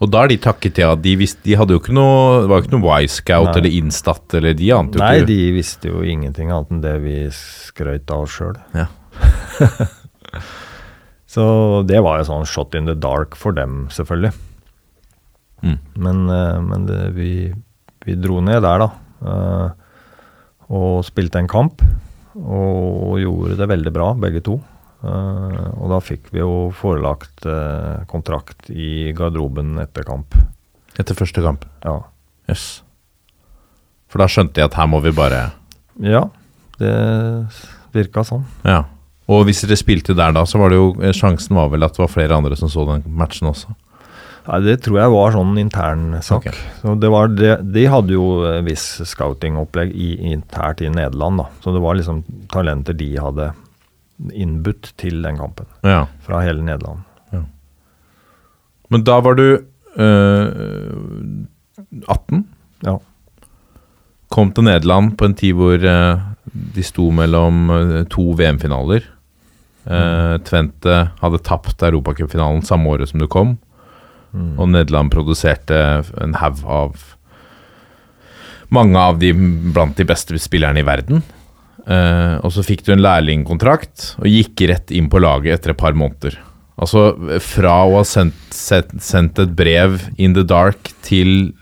Og da er de takket ja. De, visste, de hadde jo ikke noe Det var jo ikke noe Wisecout eller Instat eller de ante jo Nei, ikke de visste jo ingenting annet enn det vi skrøt av sjøl. Ja. Så det var jo sånn shot in the dark for dem, selvfølgelig. Mm. Men, eh, men det, vi, vi dro ned der, da. eh, og spilte en kamp. Og gjorde det veldig bra, begge to. Eh, og da fikk vi jo forelagt eh, kontrakt i garderoben etter kamp. Etter første kamp. Ja. Jøss. For da skjønte jeg at her må vi bare ja, det virka sånn. Ja. Og hvis dere spilte der da, så var det jo eh, Sjansen var vel at det var flere andre som så den matchen også. Nei, Det tror jeg var sånn intern sak. Så det var det, de hadde jo viss scouting-opplegg internt i Nederland. da. Så det var liksom talenter de hadde innbudt til den kampen. Ja. Fra hele Nederland. Men da var du eh, 18? Ja. Kom til Nederland på en tid hvor eh, de sto mellom øh, to VM-finaler. Eh, Tvente hadde tapt europacupfinalen samme året som du kom. Mm. Og Nederland produserte en haug av Mange av de blant de beste spillerne i verden. Eh, og så fikk du en lærlingkontrakt og gikk rett inn på laget etter et par måneder. Altså fra å ha sendt, sendt, sendt et brev in the dark til,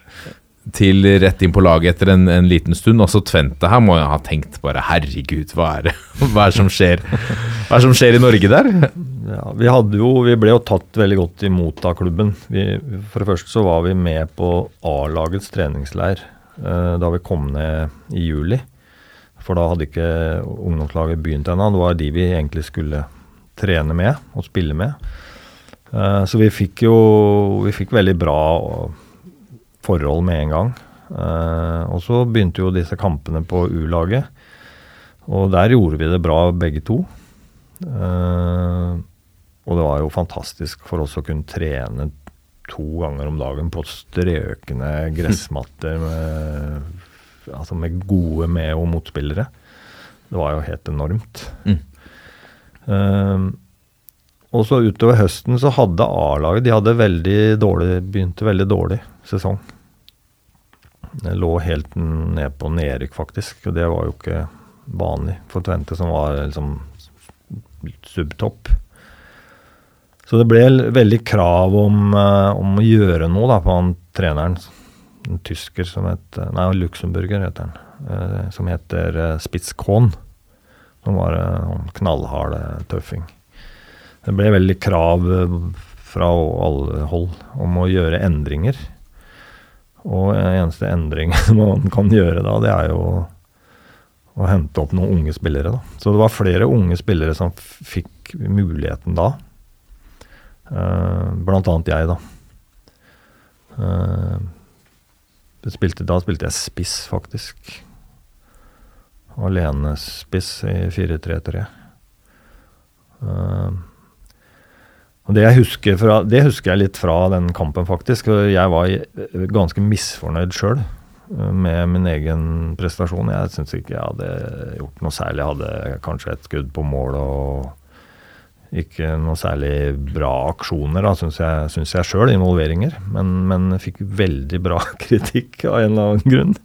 til rett inn på laget etter en, en liten stund. Altså Tvente her må jo ha tenkt bare herregud, hva er det hva er som skjer Hva er det som skjer i Norge der? Ja, vi, jo, vi ble jo tatt veldig godt imot av klubben. Vi, for det første så var vi med på A-lagets treningsleir uh, da vi kom ned i juli. For da hadde ikke ungdomslaget begynt ennå. Det var de vi egentlig skulle trene med og spille med. Eh, så vi fikk jo vi fikk veldig bra forhold med en gang. Eh, og så begynte jo disse kampene på U-laget. Og der gjorde vi det bra begge to. Eh, og det var jo fantastisk for oss å kunne trene to ganger om dagen på strøkne gressmatter med, altså med gode med- og motspillere. Det var jo helt enormt. Mm. Um, og så utover høsten så hadde A-laget De hadde veldig dårlig, begynte veldig dårlig sesong. Det lå helt ned på nedrykk, faktisk. Og det var jo ikke vanlig for Tvente, som var liksom subtopp. Så det ble veldig krav om, eh, om å gjøre noe da, på han treneren. En tysker som heter Nei, luxemburger heter han. eh, som heter uh, Spitz Som var en knallhard eh, tøffing. Det ble veldig krav eh, fra alle hold om å gjøre endringer. Og eh, eneste endring man kan gjøre da, det er jo å hente opp noen unge spillere. Da. Så det var flere unge spillere som fikk muligheten da. Eh, blant annet jeg, da. Eh, spilte, da spilte jeg spiss, faktisk. Alenespiss i 4-3-3. Eh, og det husker fra, det husker jeg litt fra den kampen, faktisk. Jeg var ganske misfornøyd sjøl med min egen prestasjon. Jeg syns ikke jeg hadde gjort noe særlig. Jeg hadde kanskje et skudd på mål og ikke noe særlig bra aksjoner, syns jeg, synes jeg sjøl. Involveringer. Men, men fikk veldig bra kritikk av en eller annen grunn.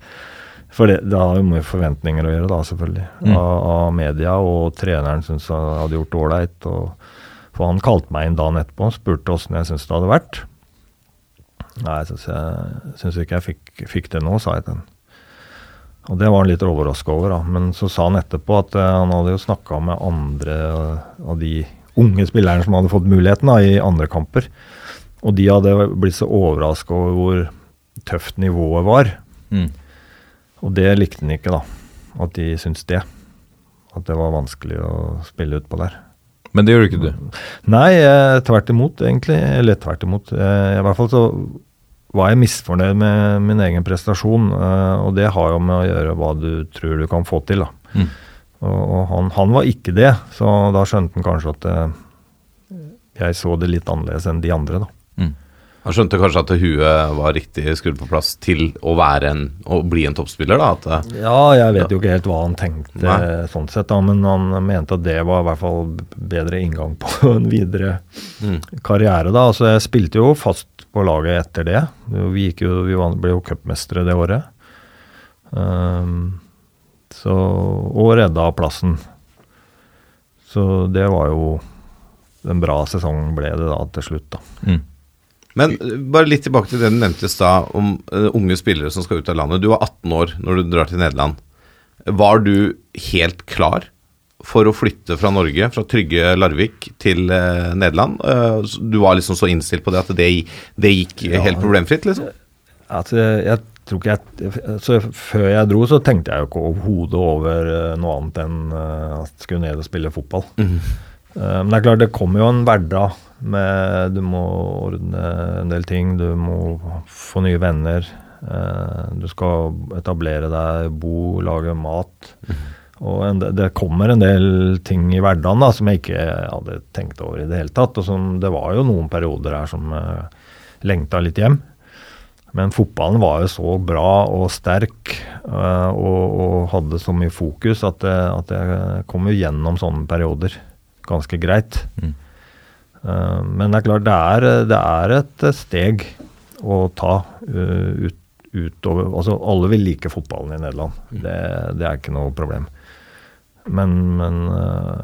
For det, det har jo med forventninger å gjøre, da, selvfølgelig. Mm. Av, av media, og treneren syntes jeg hadde gjort det ålreit. For han kalte meg inn dagen etterpå og spurte åssen jeg syntes det hadde vært. Nei, syns, jeg, syns ikke jeg fikk, fikk det nå, sa jeg til han. Og det var han litt overraska over, da. Men så sa han etterpå at eh, han hadde jo snakka med andre av de unge spillerne som hadde fått muligheten da, i andre kamper. Og de hadde blitt så overraska over hvor tøft nivået var. Mm. Og det likte han ikke, da. At de syntes det. At det var vanskelig å spille utpå der. Men det gjorde ikke du. Nei, tvert imot, egentlig. Eller tvert imot. Eh, I hvert fall så var jeg misfornøyd med min egen prestasjon. eh, og det har jo med å gjøre hva du tror du kan få til, da. Mm. Og, og han, han var ikke det, så da skjønte han kanskje at eh, jeg så det litt annerledes enn de andre, da. Han skjønte kanskje at huet var riktig skrudd på plass til å, være en, å bli en toppspiller? da, at eh, Ja, jeg vet jo ikke helt hva han tenkte Nei. sånn sett, da, men han mente at det var i hvert fall bedre inngang på en videre Mm. karriere. da, altså Jeg spilte jo fast på laget etter det. Vi, jo, vi ble jo cupmestere det året. Ehm, så, og redda plassen. Så det var jo En bra sesong ble det da til slutt, da. Men eh, bare litt tilbake til det du nevnte i stad om uh, unge spillere som skal ut av landet. Du var 18 år når du drar til Nederland. Var du helt klar for å flytte fra Norge, fra trygge Larvik, til uh, Nederland? Uh, du var liksom så innstilt på det at det, det gikk helt problemfritt, liksom? Altså, jeg ikke jeg så Før jeg dro, så tenkte jeg jo ikke overhodet over eh, noe annet enn eh, at jeg skulle ned og spille fotball. Mm. Men det er klart, det kommer jo en hverdag med Du må ordne en del ting. Du må få nye venner. Du skal etablere deg, bo, lage mat. Og en, det kommer en del ting i hverdagen da, som jeg ikke hadde tenkt over i det hele tatt. Og som, det var jo noen perioder her som lengta litt hjem. Men fotballen var jo så bra og sterk eh, og, og hadde så mye fokus at, det, at jeg kom jo gjennom sånne perioder ganske greit. Eh, men det er klart, det er, det er et steg å ta eh, ut, utover Altså, alle vil like fotballen i Nederland. Det, det er ikke noe problem. Men, men eh,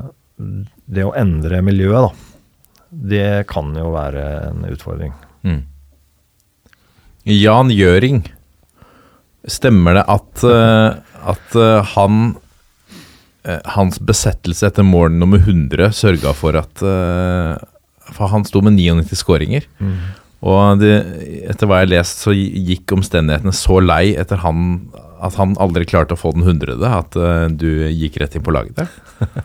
det å endre miljøet, da, det kan jo være en utfordring. Jan Gjøring. Stemmer det at, eh, at eh, han eh, Hans besettelse etter mål nummer 100 sørga for at For han sto med 99 skåringer. Og det, etter hva jeg har lest, så gikk omstendighetene så lei etter han at han aldri klarte å få den hundrede, at du gikk rett inn på laget der.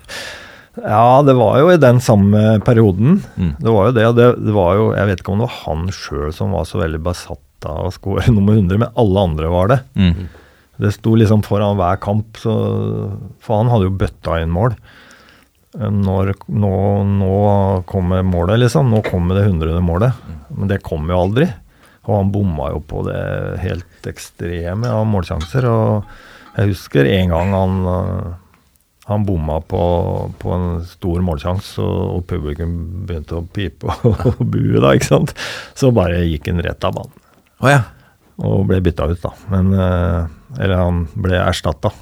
Ja, det var jo i den samme perioden. Mm. Det var jo det, og det, det var jo Jeg vet ikke om det var han sjøl som var så veldig besatt av å score nummer 100, men alle andre var det. Mm. Det sto liksom foran hver kamp, så, for han hadde jo bøtta inn mål. Når, nå, nå kommer målet, liksom. Nå kommer det hundrede målet. Men det kom jo aldri. Og han bomma jo på det helt ekstreme av målsjanser. Og jeg husker en gang han øh, han bomma på, på en stor målsjanse, og, og publikum begynte å pipe og bue da, ikke sant. Så bare gikk han rett av banen. Å ja. Og ble bytta ut, da. Men, eh, eller han ble erstatta.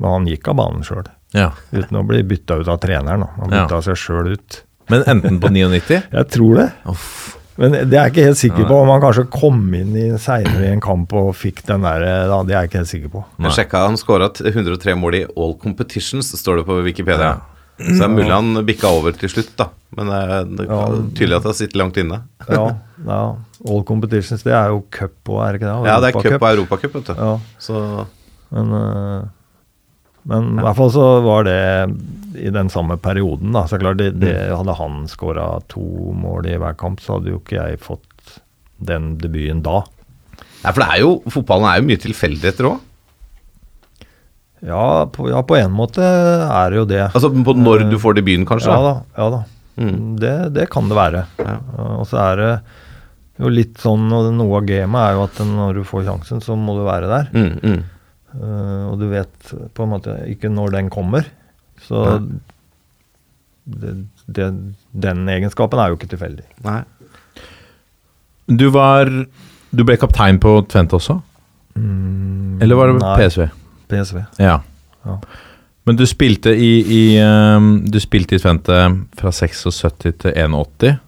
Men han gikk av banen sjøl. ja. Uten å bli bytta ut av treneren. da. Han Ja. bytta seg sjøl ut. Men enten på 99 Jeg tror det. Uff. Men det er jeg ikke helt sikker på. Om han kanskje kom inn i seinere i en kamp og fikk den der da, Det er jeg ikke helt sikker på. Jeg sjekka han skåra 103 mål i all competitions, står det på Wikipedia. Så det er mulig han bikka over til slutt, da. Men eh, det er tydelig at det sitter langt inne. Ja, ja. All competitions, det er jo cup og er det ikke det? Ja, det er cup og europacup, vet du. Ja. Så Men, øh, men i hvert fall så var det i den samme perioden, da. Så klart, det, det, hadde han skåra to mål i hver kamp, så hadde jo ikke jeg fått den debuten da. Nei, for det er jo Fotballen er jo mye tilfeldigheter òg. Ja på, ja, på en måte er det jo det. Altså på når du får debuten, kanskje. Ja da. ja da. Mm. Det, det kan det være. Ja. Og så er det jo litt sånn, og noe av gamet er jo at når du får sjansen, så må du være der. Mm, mm. Uh, og du vet på en måte ikke når den kommer. Så det, det, den egenskapen er jo ikke tilfeldig. Nei. Du var Du ble kaptein på Tvente også? Eller var det nei. PSV? PSV. Ja. Ja. Men du spilte i, i um, Du spilte i Tvente fra 76 til 81.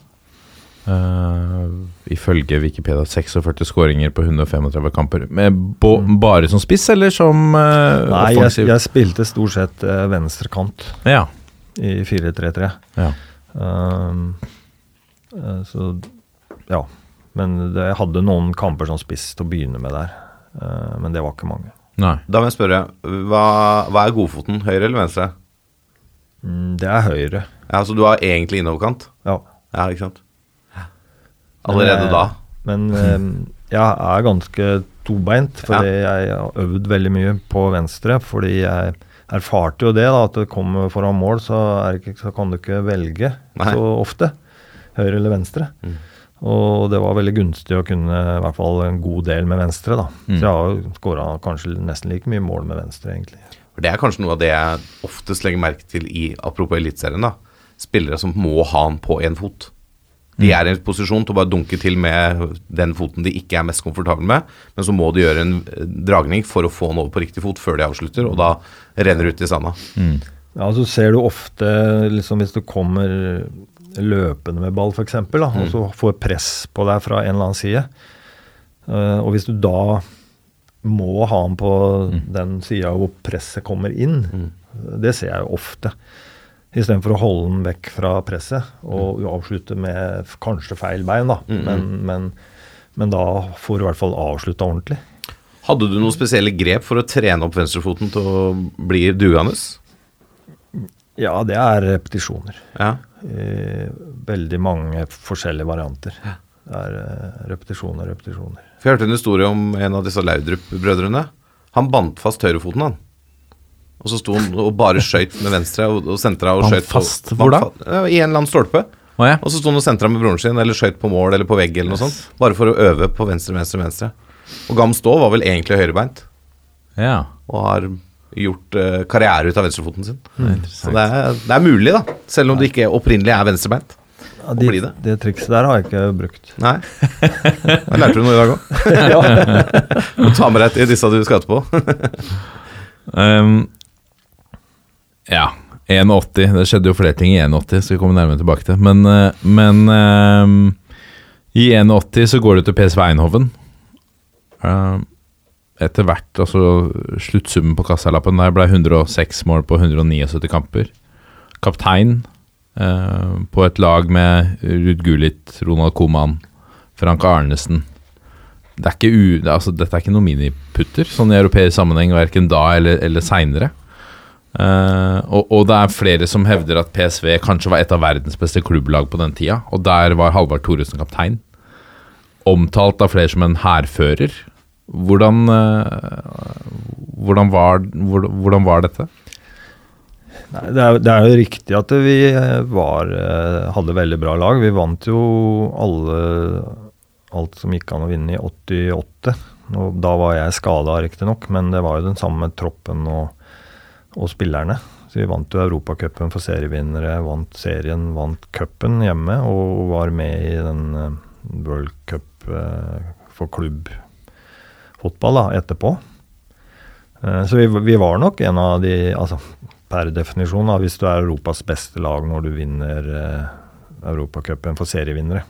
Uh, ifølge Wikipedia 46 skåringer på 135 kamper. Med bo, Bare som spiss, eller som uh, Nei, jeg, offensiv? jeg spilte stort sett uh, venstrekant Ja. i 4-3-3. ja. Uh, så ja. Men det, jeg hadde noen kamper som spiss til å begynne med der. Uh, men det var ikke mange. Nei. Da må jeg spørre, hva, hva er godfoten? Høyre eller venstre? Mm, det er høyre. Ja, Så du har egentlig innoverkant? Ja. Ja, ikke sant? Allerede da? eh, Men um, jeg er ganske tobeint, fordi jeg har øvd veldig mye på venstre. Fordi jeg erfarte jo det, da, at det kommer foran mål, så, ikke, så kan du ikke velge Nei. så ofte. Høyre eller venstre. Mm. Og det var veldig gunstig å kunne i hvert fall en god del med venstre. da. Mm. Så jeg har jo skåra kanskje nesten like mye mål med venstre, egentlig. For Det er kanskje noe av det jeg oftest legger merke til i apropos Eliteserien. da. Spillere som må ha han på én fot. De er i en posisjon til å bare dunke til med den foten de ikke er mest komfortable med, men så må de gjøre en eh, dragning for å få den over på riktig fot før de avslutter, og da renner det ut i sanda. Ja, så ser du ofte liksom hvis du kommer løpende med ball f.eks., og så får press på deg fra en eller annen side. Eh, og hvis du da må ha den på den sida hvor presset kommer inn, det ser jeg jo ofte. Istedenfor å holde den vekk fra presset og avslutte med kanskje feil bein, da. Men, men, men da får du i hvert fall avslutta ordentlig. Hadde du noen spesielle grep for å trene opp venstrefoten til å bli dugende? Ja, det er repetisjoner. Ja. Veldig mange forskjellige varianter. Det er eh, repetisjoner, repetisjoner. For Jeg hørte en historie om en av disse Laudrup-brødrene. Han bandt fast høyrefoten, han. Og så sto han og bare skøyt med venstre og, og sentra og skøyt på- fast? Hvor da? Ja, I en eller annen stolpe. Oh, ja. Og så sto han og sentra med broren sin, eller skøyt på mål eller på vegg eller noe sånt. Bare for å øve på venstre, venstre, venstre. Og Gam Stå var vel egentlig høyrebeint, ja. og har gjort uh, karriere ut av venstrefoten sin. Så det er, det er mulig, da. Selv om det ikke opprinnelig er venstrebeint. Ja, de, det. det trikset der har jeg ikke brukt. Nei. Da lærte du noe i dag òg. Ta med deg til disse du skal etterpå. Um, ja. 1,80. Det skjedde jo flere ting i 1,80, skal vi komme nærmere tilbake til. Men, eh, men um, i 1,80 så går det til PSV Einhoven. Um, etter hvert, altså sluttsummen på kassalappen der ble 106 mål på 179 kamper. Kaptein uh, på et lag med Ruud Gullit, Ronald Koman, Frank Arnesen. Det er u, altså, dette er ikke noen miniputter, sånn i europeisk sammenheng, verken da eller, eller seinere. Eh, og, og det er flere som hevder at PSV kanskje var et av verdens beste klubblag på den tida, og der var Halvard Thoresen kaptein. Omtalt av flere som en hærfører. Hvordan, uh, hvordan, hvordan, hvordan var dette? Nei, det, er, det er jo riktig at vi eh, var, hadde veldig bra lag. Vi vant jo alle, alt som gikk an å vinne i 88. Og da var jeg skada, riktignok, men det var jo den samme troppen og, og spillerne. Så vi vant jo Europacupen for serievinnere, vant serien, vant cupen hjemme og var med i den eh, World Cup for for klubbfotball da, etterpå. Eh, Så vi, vi var nok en av de altså, Per definisjon, da, hvis du er Europas beste lag når du vinner eh, Europacupen for serievinnere,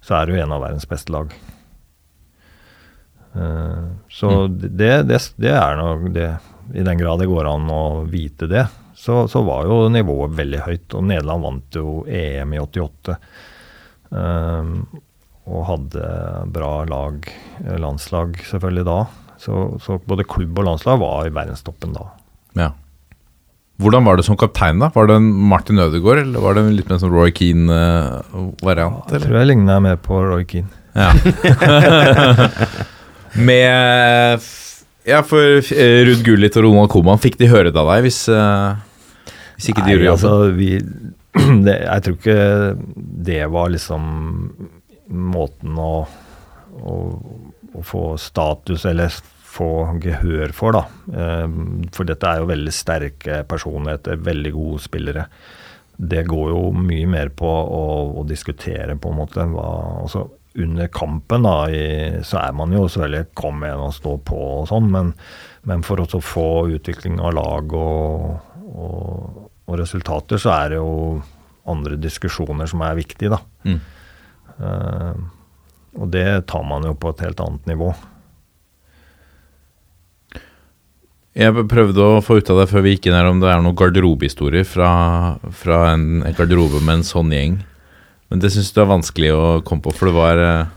så er du en av verdens beste lag. Eh, så det, det, det er nok det I den grad det går an å vite det, så, så var jo nivået veldig høyt. Og Nederland vant jo EM i 88. Um, og hadde bra lag, eh, landslag selvfølgelig da. Så, så både klubb og landslag var i verdenstoppen da. Ja. Hvordan var det som kaptein, da? Var det en Martin Ødegaard, eller var det en litt mer som Roy Keane-variant? Jeg tror jeg ligner mer på Roy Keane. Ja. Med Ja, for eh, Ruud Gullit og Ronald Koman, fikk de høre det av deg hvis, eh, hvis ikke de Nei, gjorde jobben? altså, vi, det, jeg tror ikke det var liksom måten å, å, å få status eller få gehør for, da. Eh, For dette er jo veldig sterke personligheter, veldig gode spillere. Det går jo mye mer på å, å diskutere, på en måte. Hva, altså, under kampen da, i, så er man jo selvfølgelig kom igjen og stå på og sånn, men, men for å få utvikling av lag og, og, og resultater, så er det jo andre diskusjoner som er viktige, da. Mm. Uh, og det tar man jo på et helt annet nivå. Jeg prøvde å få ut av det før vi gikk inn her om det er noen garderobehistorier fra, fra en en garderobe med en sånn gjeng. Men det syns du er vanskelig å komme på, for det var eh,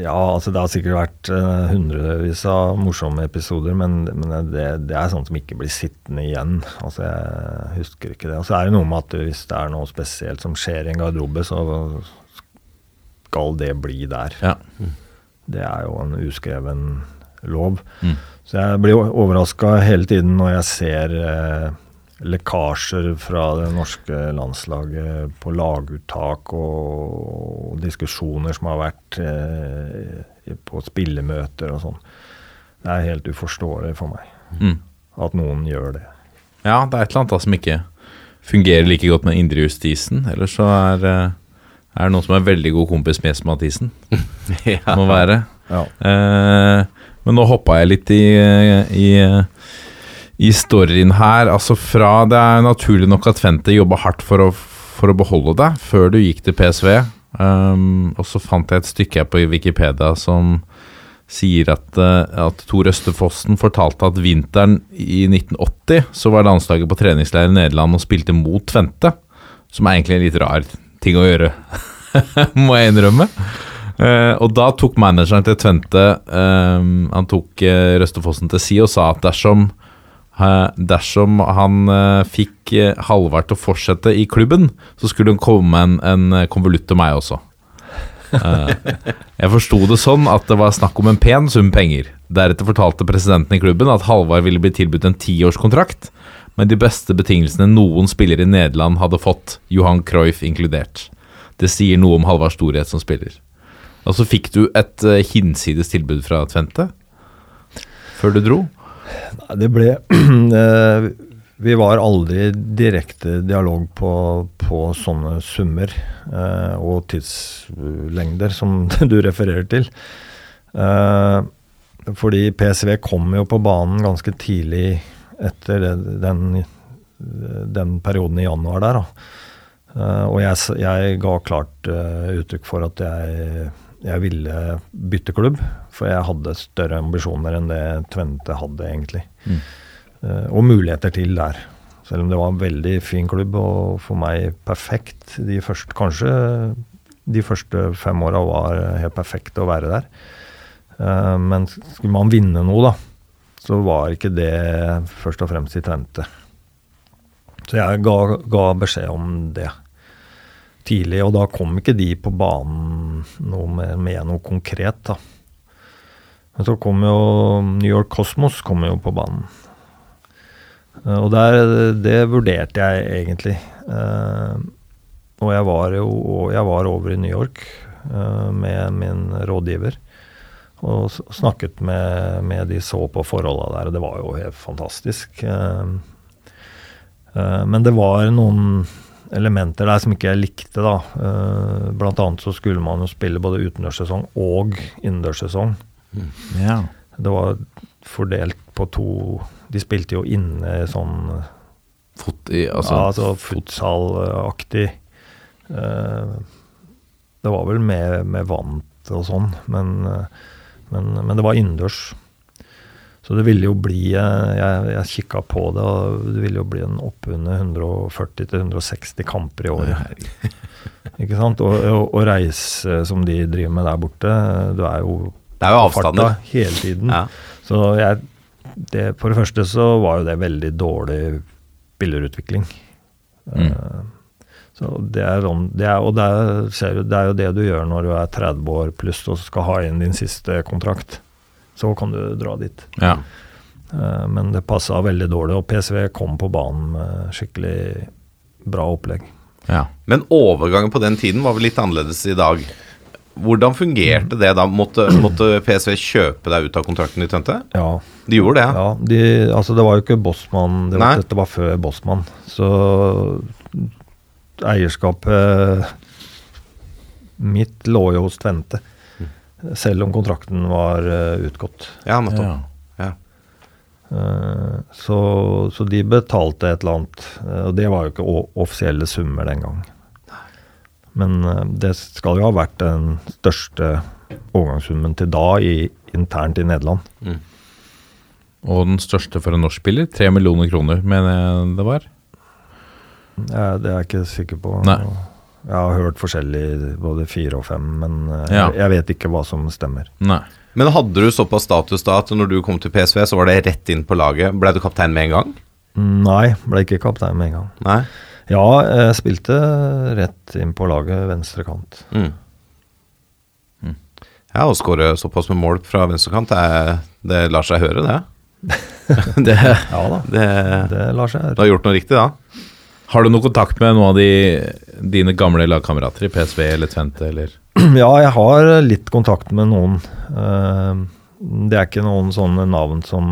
Ja, altså det har sikkert vært uh, hundrevis av morsomme episoder, men, men det, det er sånt som ikke blir sittende igjen. Altså Jeg husker ikke det. Og så er det noe med at hvis det er noe spesielt som skjer i en garderobe, så skal det bli der. Ja. Det er jo en uskreven lov. Mm. Så jeg blir overraska hele tiden når jeg ser eh, lekkasjer fra det norske landslaget på laguttak og, diskusjoner som har vært eh, på spillemøter og sånn. Det er helt uforståelig for meg Mm. at noen gjør det. Ja, det er et eller annet da som ikke fungerer like godt med indre justisen. Ellers så er, eh, Er det noen som er veldig god kompis med Espen Mathisen? Ja. Må være. Ja. Eh, men nå hoppa jeg litt i, i, i storyen her. Altså fra Det er naturlig nok at Tvente jobba hardt for å, for å beholde deg før du gikk til PSV. Um, og så fant jeg et stykke her på Wikipedia som sier at, eh, at Tor Østefossen fortalte at vinteren i 1980 så var landslaget på treningsleir i Nederland og spilte mot Tvente. Som er egentlig en litt rar ting å gjøre, må jeg innrømme. Uh, og da tok manageren til Tvente eh, Han tok uh, Røstefossen til si og sa at dersom Dersom han eh, fikk uh, Halvard til å fortsette i klubben, så skulle hun komme med en, en konvolutt til meg også. Eh, jeg forsto det sånn at det var snakk om en pen sum penger. Deretter fortalte presidenten i klubben at Halvard ville bli tilbudt en tiårskontrakt med de beste betingelsene noen spiller i Nederland hadde fått, Johan Cruyff inkludert. Det sier noe om Halvards storhet som spiller. Og så fikk du et hinsides tilbud fra Tvente før du dro. Nei, Det ble eh, Vi var aldri direkte dialog på, på sånne summer eh, og tidslengder som du refererer til. Eh, fordi PSV kom jo på banen ganske tidlig etter den, den perioden i januar der. Da. Eh, og jeg, jeg ga klart eh, uttrykk for at jeg, jeg ville bytte klubb. For jeg hadde større ambisjoner enn det Tvente hadde, egentlig. Eh, og muligheter til der. Selv om det var en veldig fin klubb og for meg perfekt. De første, kanskje de første fem åra var helt perfekt å være der. Eh, men skulle man vinne noe, da, så var ikke det først og fremst i Tvente. Så jeg ga, ga beskjed om det tidlig, og da kom ikke de på banen noe med, med noe konkret, da. Men så kom jo New York Cosmos kom jo på banen. Eh, Og der, det vurderte jeg egentlig. Eh, og jeg var jo jeg var over i New York eh, med min rådgiver. Og snakket med, med de så på forholda der, og det var jo helt fantastisk. Men det var noen elementer der som ikke jeg likte, da. Eh, blant annet så skulle man jo spille både utendørssesong og innendørssesong. Ja. Det var fordelt på to De spilte jo inne sånn Fot i, altså, ja, altså futsalaktig. Eh, det var vel med, med vant og sånn, men, eh, men, men det var innendørs. Så det ville jo bli eh, Jeg, jeg kikka på det, og det ville jo bli en oppunder 140-160 kamper i året. Ikke sant? Og, og, og reise som de driver med der borte, du er jo Det er jo avstander. hele tiden. Ja. Så jeg, det, for det første så var jo det veldig dårlig spillerutvikling. Mm. Eh, så det er, sånn- det er, og det er, ser du, det er jo det du gjør når du er 30 år pluss og skal ha inn din siste kontrakt. Så kan du dra dit. ja. Eh, men det passa veldig dårlig, og PSV kom på banen med skikkelig bra opplegg. ja. Men overgangen på den tiden var vel litt annerledes i dag. Hvordan fungerte det da? Måtte, måtte PSV kjøpe deg ut av kontrakten i Tvente? Ja, De gjorde det? ja de, altså det var jo ikke Bossmann, det var, dette var før Bossmann. Så eierskapet mitt lå jo hos Tvente. Selv om kontrakten var eh, utgått. Ja, nettopp. ja. Ja. Eh, så, så de betalte et eller annet. eh, og det var jo ikke offisielle summer den gang. Men det skal jo ha vært den største overgangssummen til da i, internt i Nederland. Og den største for en norsk spiller? Tre millioner kroner, mener jeg det var. Ja, det er jeg ikke sikker på. Nei. Jeg har hørt forskjellig, både fire og fem, men eh, Ja. jeg, jeg vet ikke hva som stemmer. Nei. Men hadde du såpass status da at når du kom til PSV, så var det rett inn på laget? Ble du kaptein med en gang? Nei, ble ikke kaptein med en gang. Nei? Ja, jeg spilte rett inn på laget venstre kant. Mm. Ja, å skåre såpass med mål fra venstrekant, det, det lar seg høre, det. det, Ja da, det det lar seg høre. Du har gjort noe riktig da? Har du noe kontakt med noen av de, dine gamle lagkamerater i PSV eller Tvente, eller? Ja, jeg har litt kontakt med noen. Eh, Det er ikke noen sånne navn som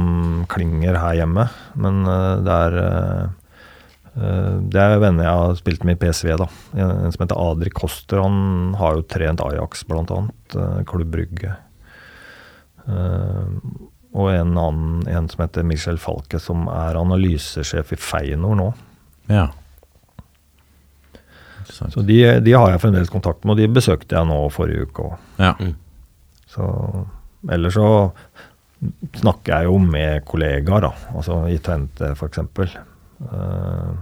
klinger her hjemme, men eh, det er eh, Det er venner jeg har spilt med i PSV, da. En som heter Adrik Koster. Han har jo trent Ajax, eh, Klubb Brygge. Og en annen, en som heter Michel Falke, som er analysesjef i Feinor nå. Ja. Så de, de har jeg fremdeles kontakt med, og de besøkte jeg nå forrige uke òg. Ja. Så ellers så snakker jeg jo med kollegaer, da. Altså i Tvente f.eks. Uh,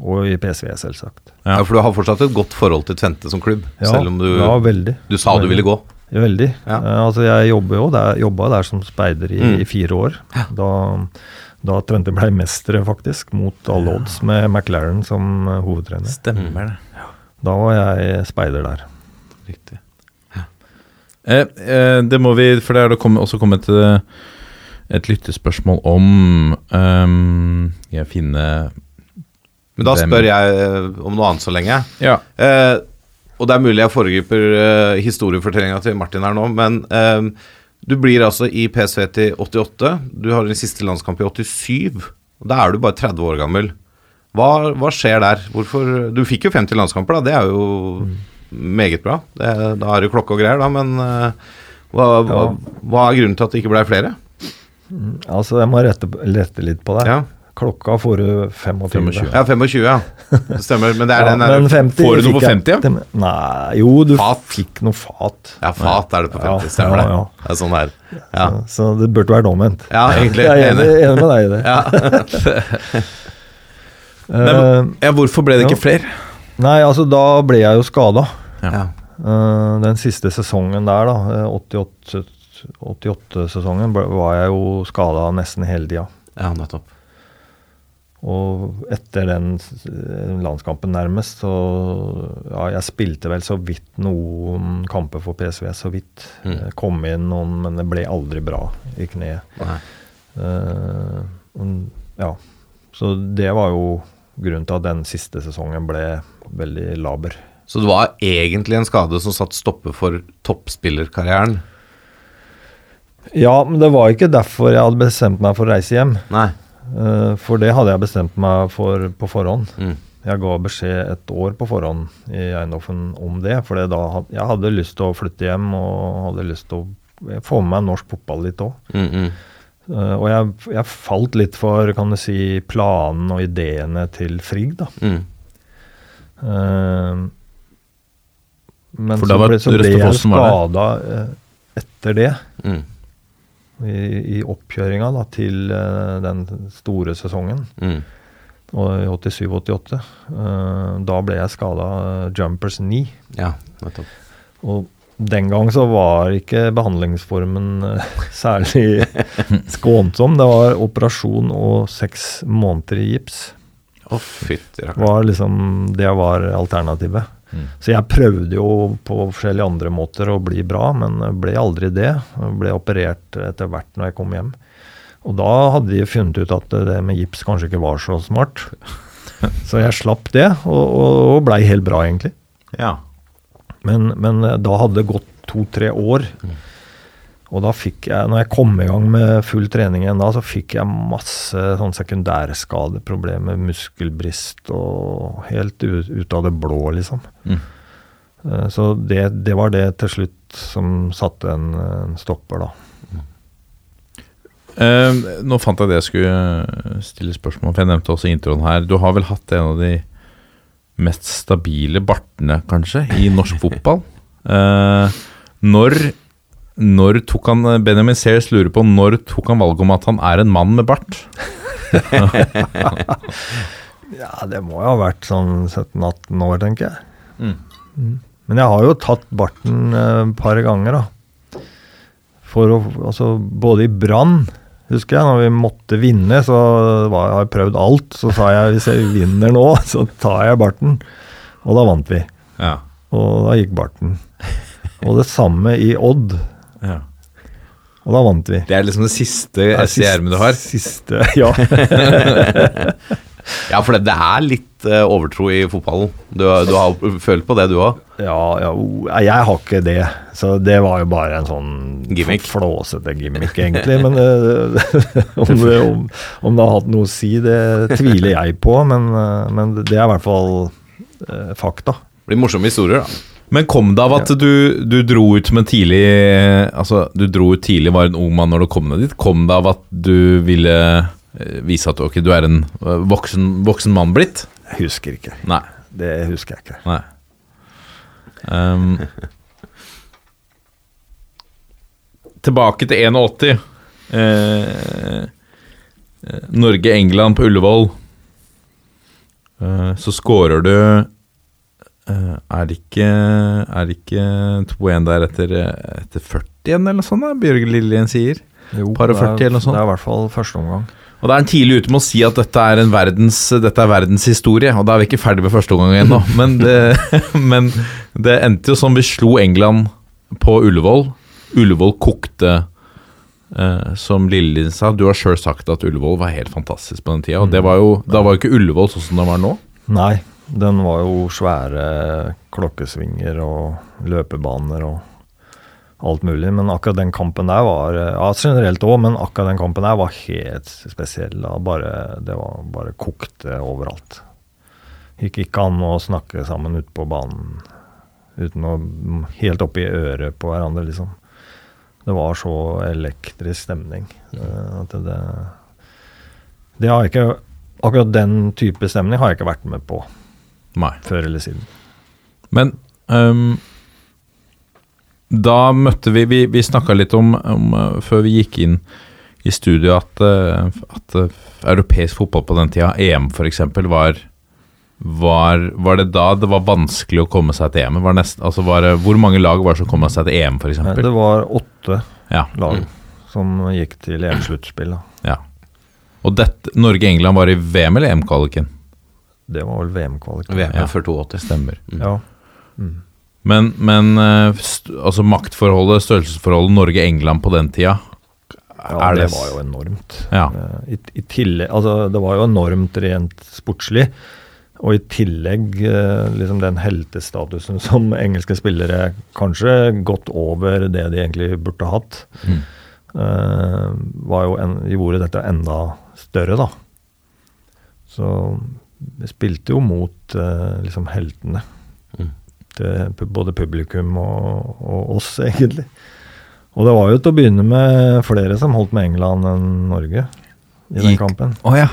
og i PSV, selvsagt. Ja. For du har fortsatt et godt forhold til Tvente som klubb, Ja, selv om du, ja, veldig. du sa du ville gå. Veldig. Ja. Uh, altså jeg jobba jo der, der som speider i, Mm. i fire år. Da, da Tvente ble mestere, faktisk, mot alle odds, med McLaren som eh, hovedtrener. Stemmer det. Da var jeg speider der. Riktig. Eh, eh, det må vi, for det er det også kommet til et lyttespørsmål om um, jeg finner Men da dem. spør jeg eh, om noe annet så lenge. Ja. Eh, og det er mulig jeg foregriper uh, historiefortellinga til Martin her nå, men eh, du blir altså i PSV til 88. Du har din siste landskamp i 87. og Da er du bare 30 år gammel. Hva, hva skjer der? Hvorfor Du fikk jo 50 landskamper, da. Det er jo meget bra. Det, da er det klokke og greier, da, men eh, hva, hva, hva er grunnen til at det ikke ble flere? Altså, jeg må rette, rette litt på det. Ja, Klokka får du 25. 25. ja 25, ja. Det stemmer. Men det er Ja, den der 50 Får du noe på 50, ja? Nei, jo, du Fat. fikk noe fat. Ja, fat er det på 50, Ja, stemmer det. ja, ja. Det er sånn der. er. Ja, Så det burde vært omvendt. ja egentlig. Jeg er Enig. enig med deg i det. Ja. Nei, Eh, men, ja, Hvorfor ble det ikke flere? nei, altså da ble jeg jo skada. Ja. den siste sesongen der, da, eh, 88 88-sesongen, var jeg jo skada nesten hele tida. ja, nettopp. Og etter den eh, landskampen nærmest, så Ja, jeg spilte vel så vidt noen kamper for PSV, så vidt. Mm. Kom inn noen, men det ble aldri bra i kneet. Eh, ja. Så det var jo grunnen til at den siste sesongen ble veldig laber. Så det var egentlig en skade som satt stoppe for toppspillerkarrieren? Ja, men det var ikke derfor jeg hadde bestemt meg for å reise hjem. Nei. Eh, For det hadde jeg bestemt meg for på forhånd. Mm. Jeg ga beskjed et år på forhånd i Eindhoven om det. For da jeg hadde lyst til å flytte hjem og hadde lyst til å få med meg norsk fotball litt òg. Mm, mm. Og jeg, jeg falt litt for kan du si, planen og ideene til Frigg, da. Mm. Eh, men For så ble, så ble jeg skada etter det. Mm. I, i oppkjøringa da, til eh, den store sesongen. Mm. Og i 87-88. eh, da ble jeg skada jumpers knee. Ja, nettopp. Og den gang så var ikke behandlingsformen eh, særlig skånsom. Det var operasjon og seks måneder i gips. Å, fytti. Var liksom, det var alternativet. Mm. Så jeg prøvde jo på forskjellige andre måter å bli bra, men ble aldri det. Jeg ble operert etter hvert når jeg kom hjem. Og da hadde de funnet ut at det med gips kanskje ikke var så smart. Så jeg slapp det, og, og, og blei helt bra, egentlig. Ja. Men, men da hadde det gått to-tre år. Og da fikk jeg, når jeg kom i gang med full trening igjen da, så fikk jeg masse sånn sekundærskadeproblemer, muskelbrist og helt ut, ut av det blå, liksom. Mm. Eh, Så det, det var det til slutt som satte en, en stopper, da. Eh, nå fant jeg det jeg skulle eh, stille spørsmål for jeg nevnte også introen her. Du har vel hatt en av de mest stabile bartene, kanskje, i norsk fotball. Eh, når, når tok han Benjamin Sears lurer på når tok han valget om at han er en mann med bart? Ja, det må jo ha vært sånn 17-18 år, tenker jeg. Mm. Mm. Men jeg har jo tatt barten eh, et par ganger, da. For å, altså, både i Brann, husker jeg, når vi måtte vinne, så var, har jeg prøvd alt. Så sa jeg hvis jeg vinner nå, så tar jeg barten. Og da vant vi. Ja. Og da gikk barten. Og det samme i Odd. ja. Og da vant vi. Det er liksom det siste ermet du har. Siste, ja. Ja, for det, det er litt uh, overtro i fotballen. Du, har- du har følt på det, du òg? Ja, ja, jeg har ikke det. Så det var jo bare en sånn Gimmick. flåsete gimmick, egentlig. Men uh, om, det, om, om det har hatt noe å si, det tviler jeg på. Men, uh, men det er i hvert fall fakta. fakta. Blir morsomme historier, da. Men kom det av at du, du dro ut med tidlig Altså, du dro ut tidlig, var en ung mann når du kom ned dit. Kom det av at du ville vise at ok, du er en eh, voksen, voksen mann blitt? Jeg husker ikke. Nei. Det husker jeg ikke. Nei. Um, tilbake til 81. Eh, eh, Norge-England på Ullevål. Eh, så scorer du eh, Er det ikke Er det ikke 2-1 der etter, eh, etter 40 igjen, eller noe sånt? Bjørge Lillien sier. Jo, Par og er- 40 eller noe sånt? Det er i hvert fall første omgang. Og da er han tidlig ute med å si at dette er, en verdens, dette er verdens historie, og da er vi ikke ferdig med første omgang ennå. Men, men det endte jo som vi slo England på Ullevål. Ullevål kokte, eh, som Lillelin sa. Du har sjøl sagt at Ullevål var helt fantastisk på den tida. Og det var jo, da var jo ikke Ullevål sånn som den var nå. Nei, den var jo svære klokkesvinger og løpebaner og alt mulig. Men akkurat den kampen der var Ja, generelt òg, men akkurat den kampen der var helt spesiell. Da. Bare, det var bare kokte overalt. Gikk ikke an å snakke sammen ute på banen uten å Helt oppi øret på hverandre, liksom. Det var så elektrisk stemning. eh, At det, det har jeg ikke Akkurat den type stemning har jeg ikke vært med på Nei. før eller siden. Men ehm, da møtte vi Vi, vi snakka litt om, om eh, før vi gikk inn i studio, at, eh, at eh, europeisk fotball på den tida, EM f.eks., var var, var det da det var vanskelig å komme seg til EM? Var nest, altså var det, hvor mange lag var det som kom seg til EM, f.eks.? Det var åtte Ja. lag som gikk til EM-sluttspill. ja. Og Norge-England var i VM eller EM-kvaliken? Det var vel VM-kvaliken. VM Ja. før 82. Stemmer. Ja. Men, men eh, altså maktforholdet, størrelsesforholdet Norge-England på den tida ja, det var jo enormt. Ja. Eh, I, i tillegg, altså, det var jo enormt rent sportslig. Og i tillegg eh, liksom den heltestatusen som engelske spillere kanskje gått over det de egentlig burde hatt, Mm. en, gjorde dette enda større, da. Så vi spilte jo mot liksom heltene. Mm. Til både publikum og, og oss, egentlig. Og det var jo til å begynne med flere som holdt med England enn Norge i den kampen. Å ja.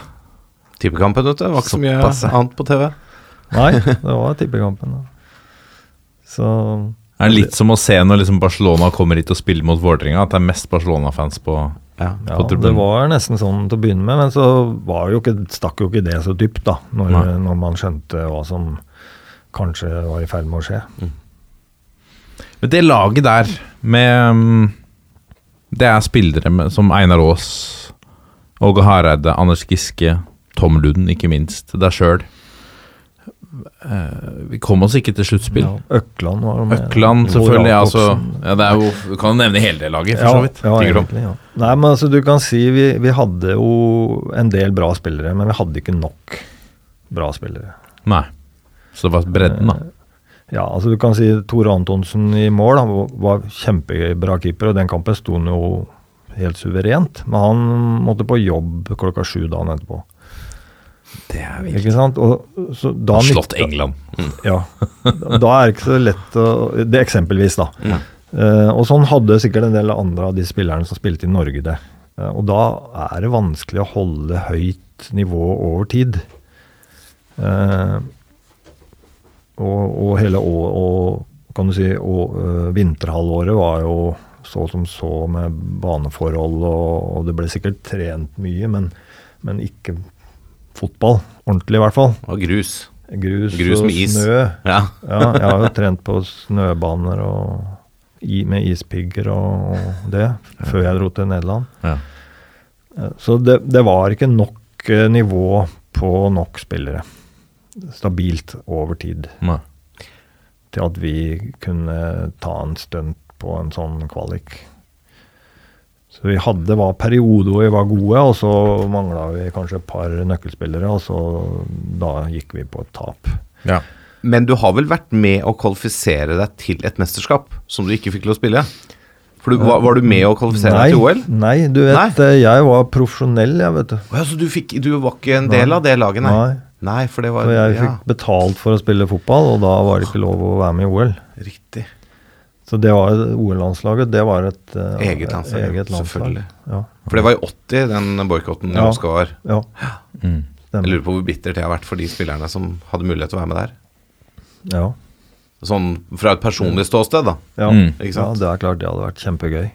Tippekampen, vet du. Det var ikke så mye passe. annet på TV. Nei, det var tippekampen. Da. Så Er det litt som å se når liksom Barcelona kommer hit og spiller mot Vålerenga, at det er mest Barcelona-fans på Ja. ja, det var nesten sånn til å begynne med, men så var jo ikke, stakk jo ikke det så dypt, da. Når, når man skjønte hva som kanskje var i ferd med å skje. Men det laget der med mm, Det er spillere med, som Einar Aas, Åge Hareide, Anders Giske, Tom Lund, ikke minst. Deg sjøl. vi kom oss ikke til sluttspill. Ja, Økland var med. Økland, selvfølgelig. Altså, ja, det er jo, du kan nevne hele det laget, for Ja, så vidt. ja, du? egentlig, ja. Nei, men altså, du kan si vi, vi hadde jo en del bra spillere, men vi hadde ikke nok bra spillere. Nei. Så det var bredden, da. Ja, altså du kan si Tore Antonsen i mål han var- kjempebra keeper, og den kampen sto han jo helt suverent. Men han måtte på jobb klokka sju dagen etterpå. Det er Ikke sant? Og, så da Han slått nytta- England. Ja. Da er det ikke så lett å Det eksempelvis, da. Eh, og sånn hadde sikkert en del andre av de spillerne som spilte i Norge det. Eh, og da er det vanskelig å holde høyt nivå over tid. Eh, og, og hele å, og, kan du si, og, øh, vinterhalvåret var jo så som så med baneforhold, og, og det ble sikkert trent mye, men, men ikke fotball. Ordentlig, i hvert fall. Og grus. Grus, Grus og snø. Ja. Ja, jeg har jo trent på snøbaner og i, med ispigger og, og det, før jeg dro til Nederland. Ja. Eh, Så det, det var ikke nok eh, nivå på nok spillere. Stabilt over tid Nei. til at vi kunne ta en stunt på en sånn kvalik. Så vi hadde var perioder hvor vi var gode, og så mangla vi kanskje et par nøkkelspillere, og så da gikk vi på et tap. Ja. Men du har vel vært med å kvalifisere deg til et mesterskap som du ikke fikk lov å spille? For du, var, var du med å kvalifisere deg til OL? Nei, du vet, Nei. eh, jeg var profesjonell, jeg, vet du. Ja, så du, fikk, du var ikke en del av det laget, nei? Nei. Nei, for det var Så jeg ja, fikk betalt for å spille fotball, og da var det ikke lov å være med i OL. Riktig. Så det var OL-landslaget, det var et uh, Eget landslag, eget landslag. selvfølgelig. Ja. For det var i 80, den boikotten Ja. i Moskva var. ja. Mm. Jeg lurer på hvor bittert det har vært for de spillerne som hadde mulighet til å være med der. Ja. Sånn fra et personlig ståsted, da. Ja. Mm. Ikke ja, det er klart det hadde vært kjempegøy.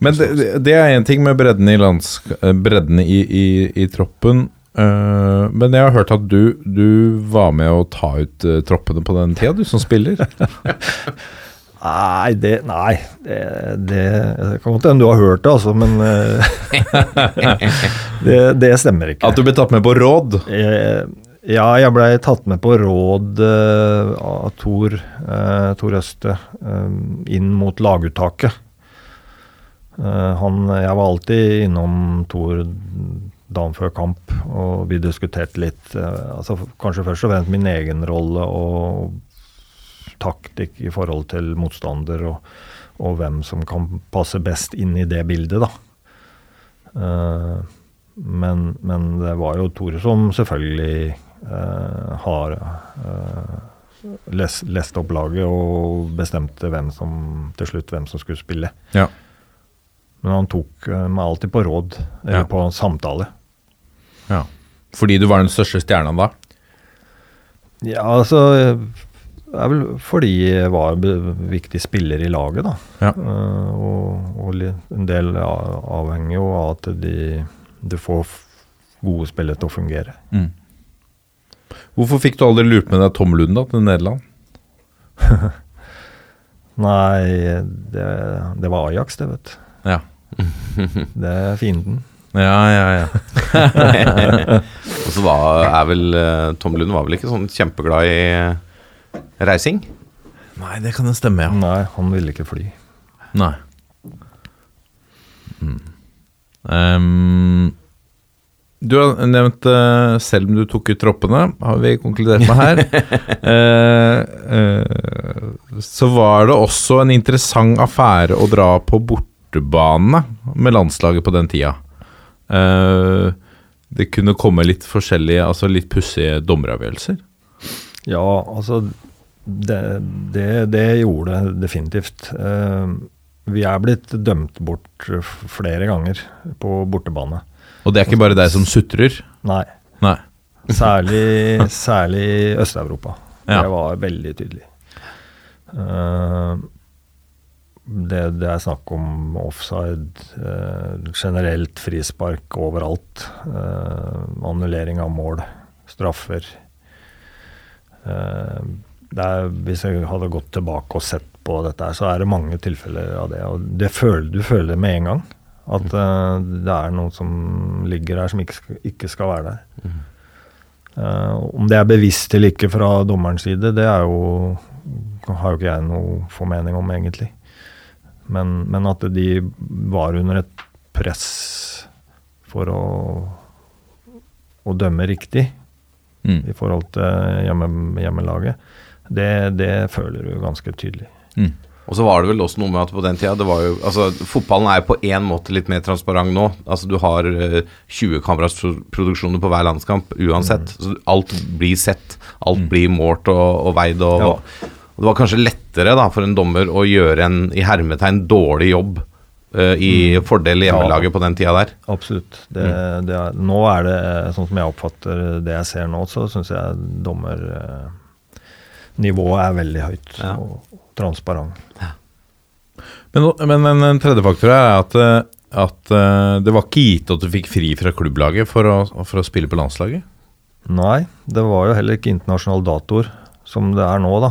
Men det, det- det er én ting med bredden i, landsk eh, bredden i, i, i troppen. Eh, men jeg har hørt at du, du var med å ta ut uh, troppene på den tida, du som spiller. Nei, det Nei. Det, det, kan godt hende du har hørt det, altså, men uh, det, det stemmer ikke. At du ble tatt med på råd. Ja, jeg blei tatt med på råd av Tor, Tor Øste inn mot laguttaket. Han, jeg var alltid innom Tor dagen før kamp, og vi diskuterte litt. eh, altså, kanskje først og fremst min egen rolle og taktikk i forhold til motstander, og, og hvem som kan passe best inn i det bildet, da. Eh, men, men det var jo Tore som selvfølgelig eh, har eh, les, lest opp laget og bestemte hvem som til slutt hvem som skulle spille. Ja. Men han tok meg alltid på råd, eller Ja. på samtale. Ja. Fordi du var den største stjerna da? Ja, altså Det er vel fordi jeg var en viktig spiller i laget, da. Ja. Eh, og, og en del avhenger jo av at de, du får gode spillere til å fungere. Mm. Hvorfor fikk du aldri lurt med deg Tom Lund da, til Nederland? Nei, det, det var Ajax, det, vet du. Ja. Det er fienden. Ja, ja, ja. Og så da er vel eh, Tom Lund var vel ikke sånn kjempeglad i eh, reising? Nei, det kan jo stemme, ja. Nei, han ville ikke fly. Nei. Mm. Um, du har nevnt uh, selv om du tok ut troppene, har vi konkludert med her. uh, uh, så var det også en interessant affære å dra på bortebane med landslaget på den tida. Eh, det kunne komme litt forskjellige, altså litt pussige dommeravgjørelser. Ja, altså Det, det, det gjorde det definitivt. Eh, vi er blitt dømt bort flere ganger på bortebane. Og det er ikke bare deg som sutrer. Nei. Nei. Særlig, særlig Øst-Europa. Ja. Det var veldig tydelig. Det, det er snakk om offside, eh, generelt frispark overalt. eh, annullering av mål, straffer. Eh, er, hvis jeg hadde gått tilbake og sett på dette, så er det mange tilfeller av det. Og det føler, du føler det med en gang. At eh, det er noe som ligger der som ikke ikke skal være der. Eh, om det er bevisst eller ikke fra dommerens side, det er jo har jo ikke jeg noe formening om, egentlig. Men, men at de var under et press for å, å dømme riktig Mm. i forhold til hjemme, hjemmelaget, det, det føler du ganske tydelig. Mm. Og så var det vel også noe med at på den tida det var jo, altså Fotballen er jo på én måte litt mer transparent nå. Altså Du har eh, 20 kameraproduksjoner på hver landskamp uansett. Så alt blir sett. Alt blir målt og, og veid. Og, Ja. og det var kanskje lettere da for en dommer å gjøre en i hermetegn dårlig jobb uh, i fordel hjemmelaget på den tida der. Absolutt. Det, det er, nå er det, sånn som jeg oppfatter det jeg ser nå, så syns jeg dommernivået er veldig høyt Ja. og transparent. Men, men, men en tredje faktor er at, eh, at eh, det var ikke gitt at du fikk fri fra klubblaget for å, for å spille på landslaget. Nei, det var jo heller ikke internasjonale datoer som det er nå, da.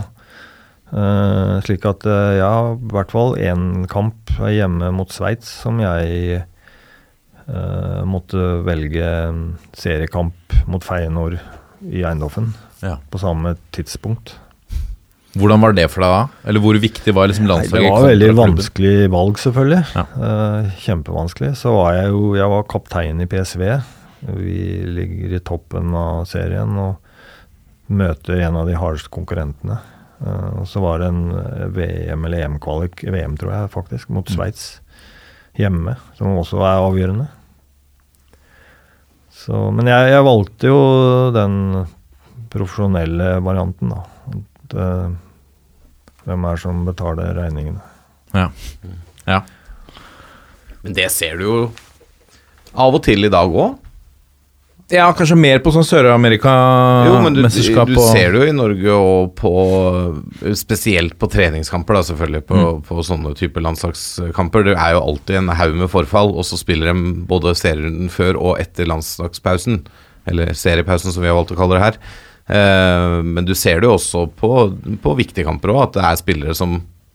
Eh, slik at uh, jeg har i hvert fall én kamp hjemme mot Sveits som jeg uh, måtte velge seriekamp mot Feyenoord i Eindhoven Ja. på samme tidspunkt. Hvordan var det for deg da? Eller hvor viktig var liksom Nei, landslaget? det var veldig vanskelig valg, selvfølgelig. Ja. Uh, kjempevanskelig. Så var jeg jo Jeg var kaptein i PSV. Vi ligger i toppen av serien og møter en av de hardeste konkurrentene. Og så var det en eh, VM- eller EM-kvalik, VM tror jeg faktisk, mot Sveits hjemme, som også er avgjørende. Så, men jeg, jeg valgte jo den profesjonelle varianten, da. At, uh, hvem er som betaler regningene? Ja. ja. Men det ser du jo av og til i dag òg. Ja, kanskje mer på sånn men du, Sør-Amerika-mesterskap du og ser det jo i Norge og på Spesielt på treningskamper, da selvfølgelig. På, på sånne typer landslagskamper. Det er jo alltid en haug med forfall, og så spiller de både serien før og etter landslagspausen. Eller seriepausen, som vi har valgt å kalle det her. Eh, men du ser det jo også på, på viktige kamper òg, at det er spillere som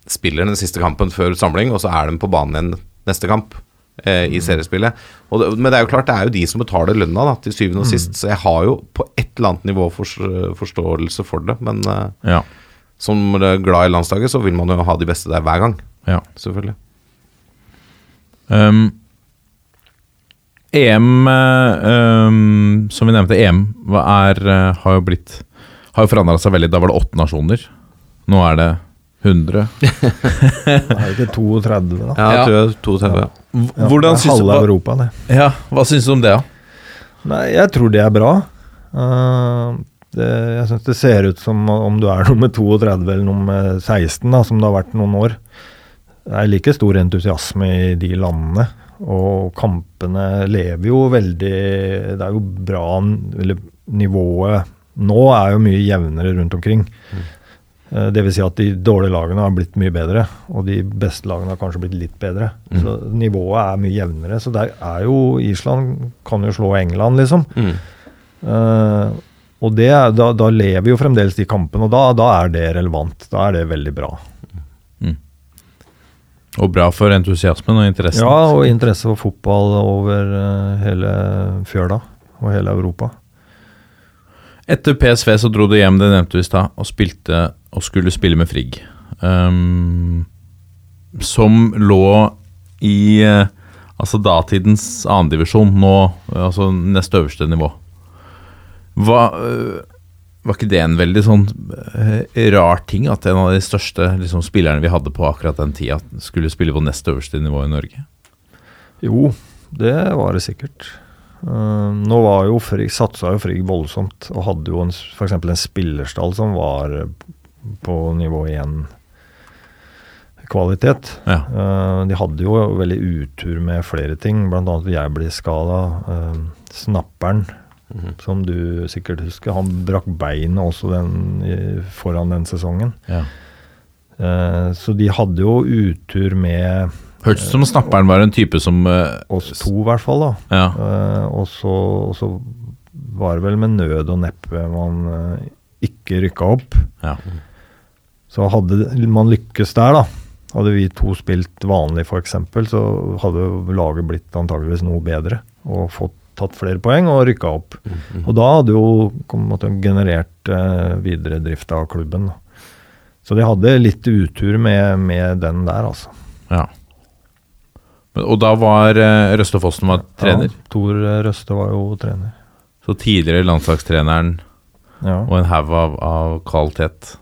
spiller den siste kampen før samling, og så er de på banen igjen neste kamp eh, i seriespillet. Og det, men det er jo klart, det er jo de som betaler lønna, da, til syvende og sist. Så jeg har jo på et eller annet nivå for, forståelse for det. Men eh, Ja. som glad i landslaget, så vil man jo ha de beste der hver gang. ja. Selvfølgelig. Um, EM, eh, um, som vi nevnte, EM er, eh, har jo blitt Har jo forandra seg veldig. Da var det åtte nasjoner. Nå er det 100. Er det ikke 32, da? Ja, Ja. jeg tror jeg 32. Ja. Ja, Hvordan er syns du halve Europa, det. ja, hva syns du om det, da? Nei, jeg tror det er bra. Uh, det, jeg syns det ser ut som om du er nummer 32 eller nummer 16, da, som det har vært noen år. Det er like stor entusiasme i de landene. Og kampene lever jo veldig Det er jo bra eller Nivået nå er jo mye jevnere rundt omkring. Eh, Det vil si at de dårlige lagene har blitt mye bedre, og de beste lagene har kanskje blitt litt bedre. Så nivået er mye jevnere. Så der er jo Island kan jo slå England, liksom. Mm. Uh, og det, da, da lever jo fremdeles de kampene, og da, da er det relevant. Da er det veldig bra. Og bra for entusiasmen og interessen. Ja, og interesse for fotball over eh, hele fjøla og hele Europa. Etter PSV så dro du hjem, det nevnte du i stad, og spilte og skulle spille med Frigg. Um, som lå i eh, altså datidens annendivisjon, nå altså nest øverste nivå. Hva, øh, var ikke det en veldig sånn øh, rar ting at en av de største liksom, spillerne vi hadde på akkurat den tida, skulle spille på nest øverste nivå i Norge? Jo, det var det sikkert. Eh, nå var jo Frigg, satsa jo Frigg voldsomt, og hadde jo f.eks. en spillerstall som var eh, på nivå 1 kvalitet. Ja. Eh, de hadde jo veldig utur med flere ting, bl.a. at jeg ble skada. snapperen, som du sikkert husker, han brakk beinet også den, foran den sesongen. Ja. Så de hadde jo utur med Hørtes som snapperen var en type som øh, oss to, i hvert fall. da. Ja. Eh, og, så, og så var det vel med nød og neppe man eh, ikke rykka opp. ja. Så hadde man lykkes der, da, hadde vi to spilt vanlig f.eks., så hadde laget blitt antageligvis noe bedre og fått tatt flere poeng og rykka opp. Og da hadde jo en generert eh, videre drift av klubben. Da. Så de hadde litt utur med, med den der, altså. ja. Og da var øh, Røste Fossen var trener? Ja, Tor Røste var jo trener. Så tidligere landslagstreneren Ja. og en haug av, av kvalitet.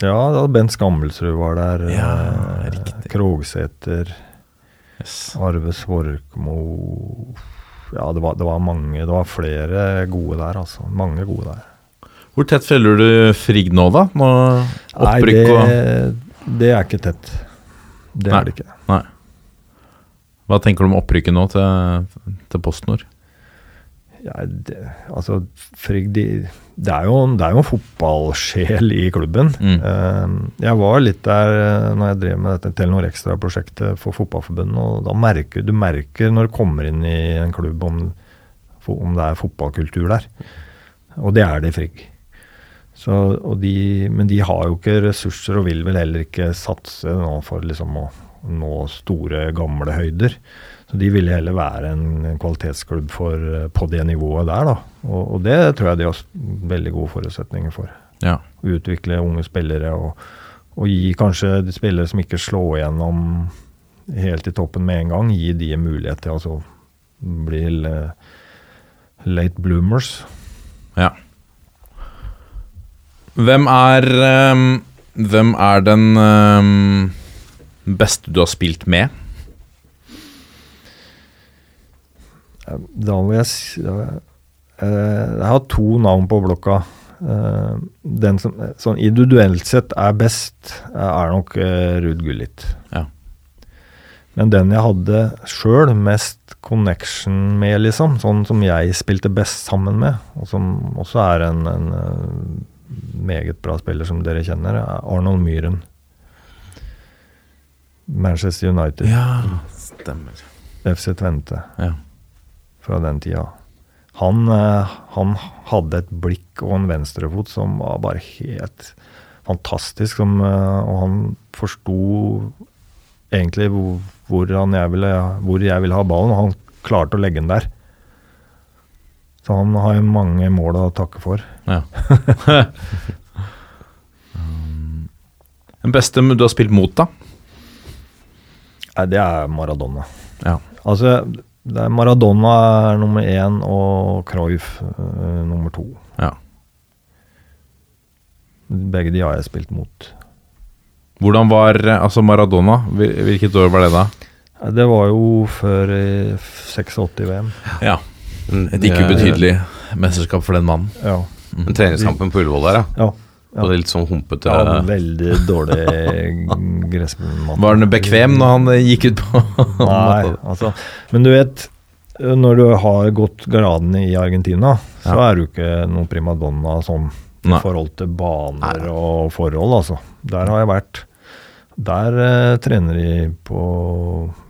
Ja, da Bent Skammelsrud var der. Ja, eh, riktig. Krogsæter, Yes. Arve Svorkmo Ja, det var, det var mange. Det var flere gode der, altså. Mange gode der. Hvor tett følger du Frigg nå, da? Nå opprykk Nei, og det, det er ikke tett. Det Nei. er det ikke. Nei. Hva tenker du om opprykket nå til, til PostNord? Ja, det, altså, Frigg, de, det, er jo, det er jo en fotballsjel i klubben. Mm. Eh, jeg var litt der eh, når jeg drev med dette Telenor Extra-prosjektet for Fotballforbundet, og da merker du merker når du kommer inn i en klubb om, om det er fotballkultur der. Og det er det i Frigg. Så, de, men de har jo ikke ressurser og vil vel heller ikke satse nå for liksom å nå store, gamle høyder. Så de ville heller være en kvalitetsklubb for, på det nivået der, da. Og, og det tror jeg de har veldig gode forutsetninger for. Ja. Utvikle unge spillere og, og gi kanskje de spillere som ikke slår igjennom helt i toppen med en gang, gi de en mulighet til å altså, bli eh, late bloomers. Ja. Hvem er um, Hvem er den ehm, beste du har spilt med? Da må jeg si eh, Jeg har to navn på blokka. Eh, den som sånn individuelt sett er best, er nok eh, Ruud Gullit. Ja. Men den jeg hadde sjøl mest connection med, liksom, sånn som jeg spilte best sammen med, og som også er en, en eh, meget bra spiller som dere kjenner, er Arnold Myhren. Manchester United. Ja, stemmer. FC Tvente Ja. fra den tida. Han, eh, han hadde et blikk og en venstrefot som var bare helt fantastisk. Som, eh, og han forsto egentlig hvor, hvor, han jeg ville, hvor jeg ville ha ballen, og han klarte å legge den der. Så han har jo mange mål å takke for. Ja. Um, Den beste du har spilt mot, da? Nei, det er Maradona. Ja. Altså, det er Maradona er nummer én og Cruyff uh, nummer to. Ja. Begge de har jeg spilt mot. Hvordan var eh, altså Maradona? Hvilket år var det da? Det var jo før eh, 86-VM. Ja. Et ikke ubetydelig mesterskap for den mannen. Ja. Mm. treningskampen på Ullevål der, ja. ja. Og det er litt sånn humpete ja veldig dårlig gressmann. Var han bekvem når han eh, gikk ut på Nei, altså. Men du vet, når du har gått gradene i Argentina, så Ja. er du ikke noen primadonna sånn i forhold til baner og forhold, altså. Der har jeg vært. Der eh, trener de på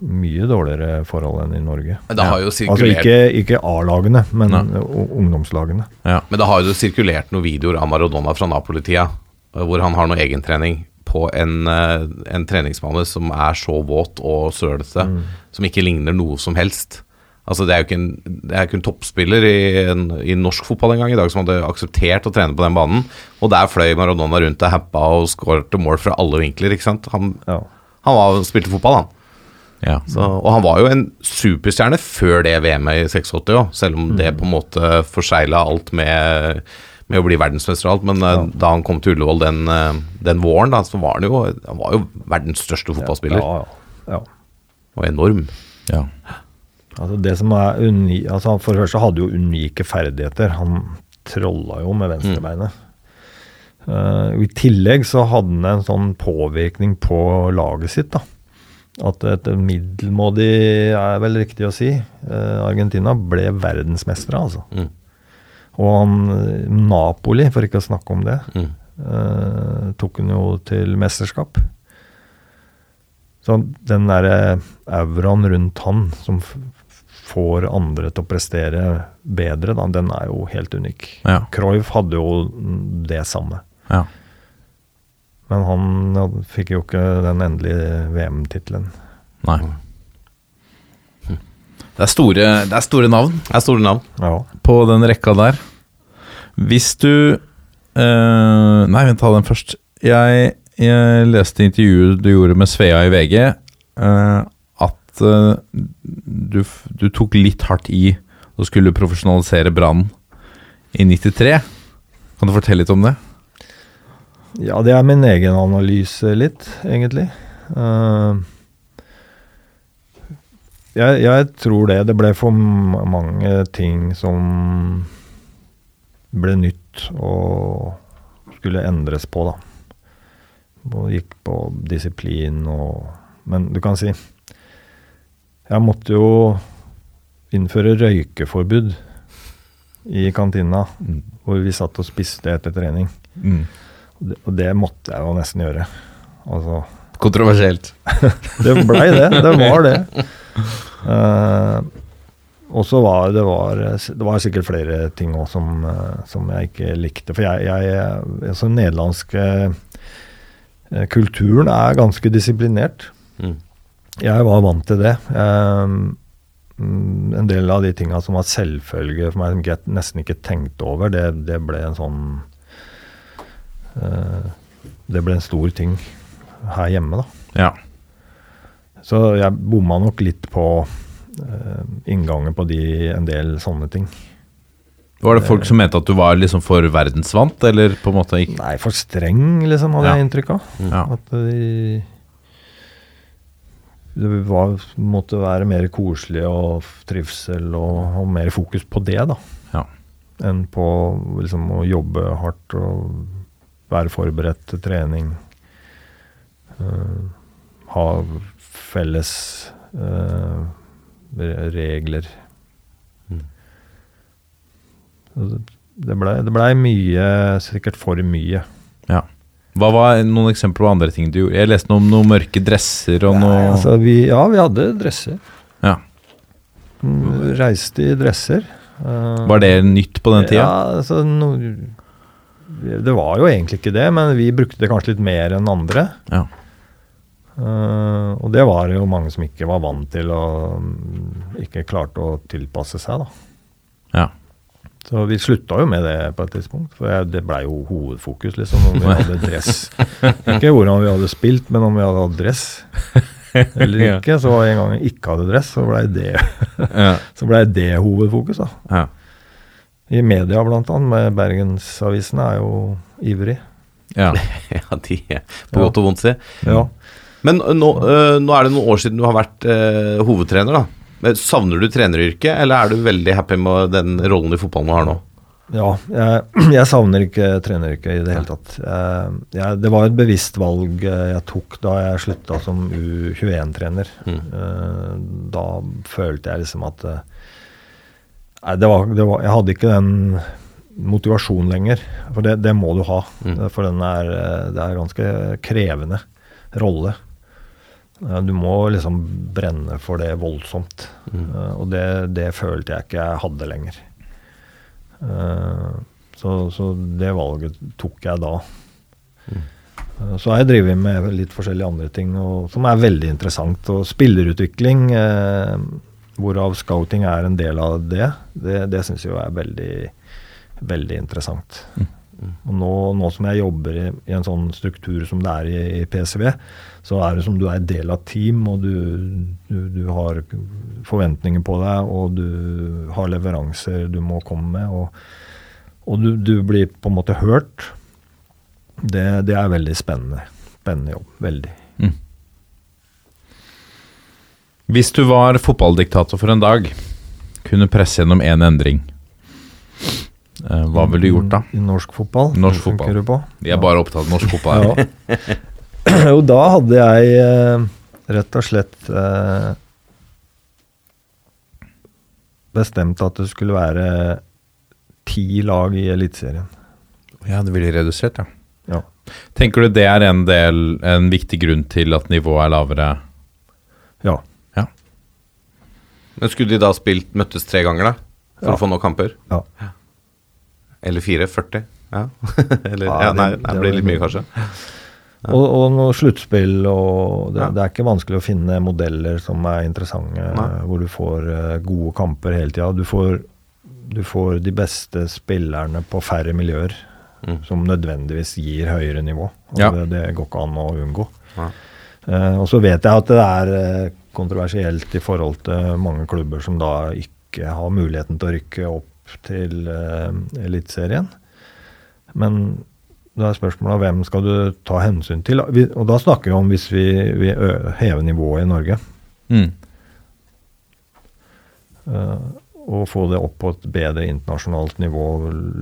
mye dårligere forhold enn i Norge. Men det har jo Altså ikke, ikke A-lagene, men Nei. ungdomslagene. ungdomslagene. Men det har jo sirkulert noen videoer av Maradona fra Napoli-tida, hvor han har noe egentrening på en, eh, en treningsbane som er så våt og sølete, som ikke ligner noe som helst. Altså Det er jo ikke en, det er ikke en toppspiller i, en, i norsk fotball engang i dag som hadde akseptert å trene på den banen. Og der fløy Maradona rundt og happa og skåret mål fra alle vinkler. ikke sant? Han, Ja. han var, spilte fotball, han. Ja. Så, og han var jo en superstjerne før det VM-et i 86 òg, selv om det på en måte forsegla alt med, med å bli verdensmester og alt. Men ja. da han kom til Ullevål den, eh, den våren, da, så var han jo, han var jo verdens største fotballspiller. Ja, ja. ja. Og enorm. ja. Altså det som er uni altså For det første hadde jo unike ferdigheter. Han trolla jo med venstrebeinet. Mm. Uh, I tillegg så hadde han en sånn påvirkning på laget sitt. da. At et middelmådig, er vel riktig å si, uh, Argentina ble verdensmestere, altså. Mm. Og han, eh, Napoli, for ikke å snakke om det, Mm. uh, tok han jo til mesterskap. Så den derre auraen rundt han som får andre til å prestere bedre, da, den er jo helt unik. Ja. Cruyff hadde jo det samme. ja. Men han ja, fikk jo ikke den endelige VM-tittelen. Nei. Det er, store, det er store navn Det er store navn. Ja. på den rekka der. Hvis du øh, Nei, vent, ta den først. Jeg, jeg leste intervjuet du gjorde med Svea i VG, eh, eh, du, du tok litt hardt i og skulle profesjonalisere Brann i 93. Kan du fortelle litt om det? ja, det er min egen analyse litt, egentlig. Uh, jeg, jeg tror det. Det ble for mange ting som ble nytt og skulle endres på, da. Og gikk på disiplin og Men du kan si Jeg måtte jo innføre røykeforbud i kantina, hvor vi satt og spiste etter trening. Og det, og det måtte jeg jo nesten gjøre. Altså Kontroversielt. det blei det. Det var det. Uh, og så var det var, det var sikkert flere ting òg som, eh, som jeg ikke likte. For jeg, jeg altså Den nederlandske eh, kulturen er ganske disiplinert. Mm. Jeg var vant til det. Eh, mm, en del av de tinga som var selvfølge for meg, som jeg nesten ikke tenkte over, det, det ble en sånn uh, det ble en stor ting her hjemme, da. Ja. Så jeg bomma nok litt på uh, inngangen på de, en del sånne ting. Var det folk som mente at du var liksom for verdensvant, eller på en måte ikke? Nei, for streng, liksom, hadde Ja. jeg inntrykk av. Ja. At de Det var, måtte være mer koselig og trivsel og, og mer fokus på det, da. Ja. Enn på liksom å jobbe hardt og være forberedt til trening. Uh, ha felles uh, regler. Mm. Det- blei det ble mye, sikkert for mye. Hva var noen eksempler på andre ting du gjorde? Jeg leste noe om noen mørke dresser og noe Nei, altså, vi, ja, vi hadde dresser. Ja. Mm, Reiste i dresser. Eh, Var det nytt på den tida? Ja, altså, no, det var jo egentlig ikke det, men vi brukte det kanskje litt mer enn andre. Ja. Uh, og det var jo mange som ikke var vant til og mm, ikke klarte å tilpasse seg, da. Ja. Så vi slutta jo med det på et tidspunkt, for jeg, det blei jo hovedfokus, liksom, om vi hadde dress. Ikke hvordan vi hadde spilt, men om vi hadde hatt dress eller ikke. Så en gang jeg ikke hadde dress, så blei det, så ble det hovedfokus, da. Ja. I media blant annet, med Bergensavisene er jo ivrig. ja. Ja, de er på godt og vondt, si. Ja. Men nå, ø, nå er det noen år siden du har vært ø, hovedtrener, da. Men Savner du treneryrket, eller er du veldig happy med den rollen i fotballen du har nå? Ja, jeg, jeg savner ikke treneryrket i det hele tatt. Jeg, jeg, det var et bevisst valg eh, jeg tok da jeg slutta som U21-trener. Mm. Eh, Da følte jeg liksom at eh, Nei, det var, det var Jeg hadde ikke den motivasjonen lenger. For det, det må du ha. Mm. For den er, eh, det er ganske krevende rolle. Eh, Du må liksom brenne for det voldsomt. Mm. Eh, Og det, det følte jeg ikke jeg hadde lenger. Eh, Så, så det valget tok jeg da. Eh, Så har jeg drevet med litt forskjellige andre ting og, som er veldig interessant. Og spillerutvikling, eh, hvorav scouting er en del av det, det, det syns jeg er veldig, veldig interessant. Og nå, nå som jeg jobber i, i en sånn struktur som det er i, i PCV, så er det som du er del av team, og du, du, du har forventninger på deg, og du har leveranser du må komme med, og, og du, du blir på en måte hørt. Det, det er veldig spennende. Spennende jobb. Veldig. Hvis du var fotballdiktator for en dag, kunne presse gjennom én endring, eh, hva ville du gjort da? I norsk fotball? Norsk fotball. Du på? Vi er bare opptatt av norsk fotball. Ja. jo, da hadde jeg eh, rett og slett eh, bestemt at det skulle være ti lag i Eliteserien. Ja, det ville redusert, ja. Ja. Tenker du det er en del, en viktig grunn til at nivået er lavere? ja. Men Skulle de da spilt møttes tre ganger, da? For Ja. å få nok kamper? Ja. Eller fire? 40? Ja. Eller, Ja, ja, nei, det- det blir litt mye, kanskje. kanskje. Og, og noe sluttspill og det, Ja. det er ikke vanskelig å finne modeller som er interessante, Nei. hvor du får eh, gode kamper hele tida. Du, får- du får de beste spillerne på færre miljøer, Mm. som nødvendigvis gir høyere nivå. Og Ja. det, det går ikke an å unngå. Ja. Eh, og så vet jeg at det er eh, kontroversielt i forhold til mange klubber som da ikke har muligheten til å rykke opp til uh, Eliteserien. Men da er spørsmålet hvem skal du ta hensyn til? Og da snakker vi om hvis vi, vi hever nivået i Norge. Mm. Uh, og få det opp på et bedre internasjonalt nivå,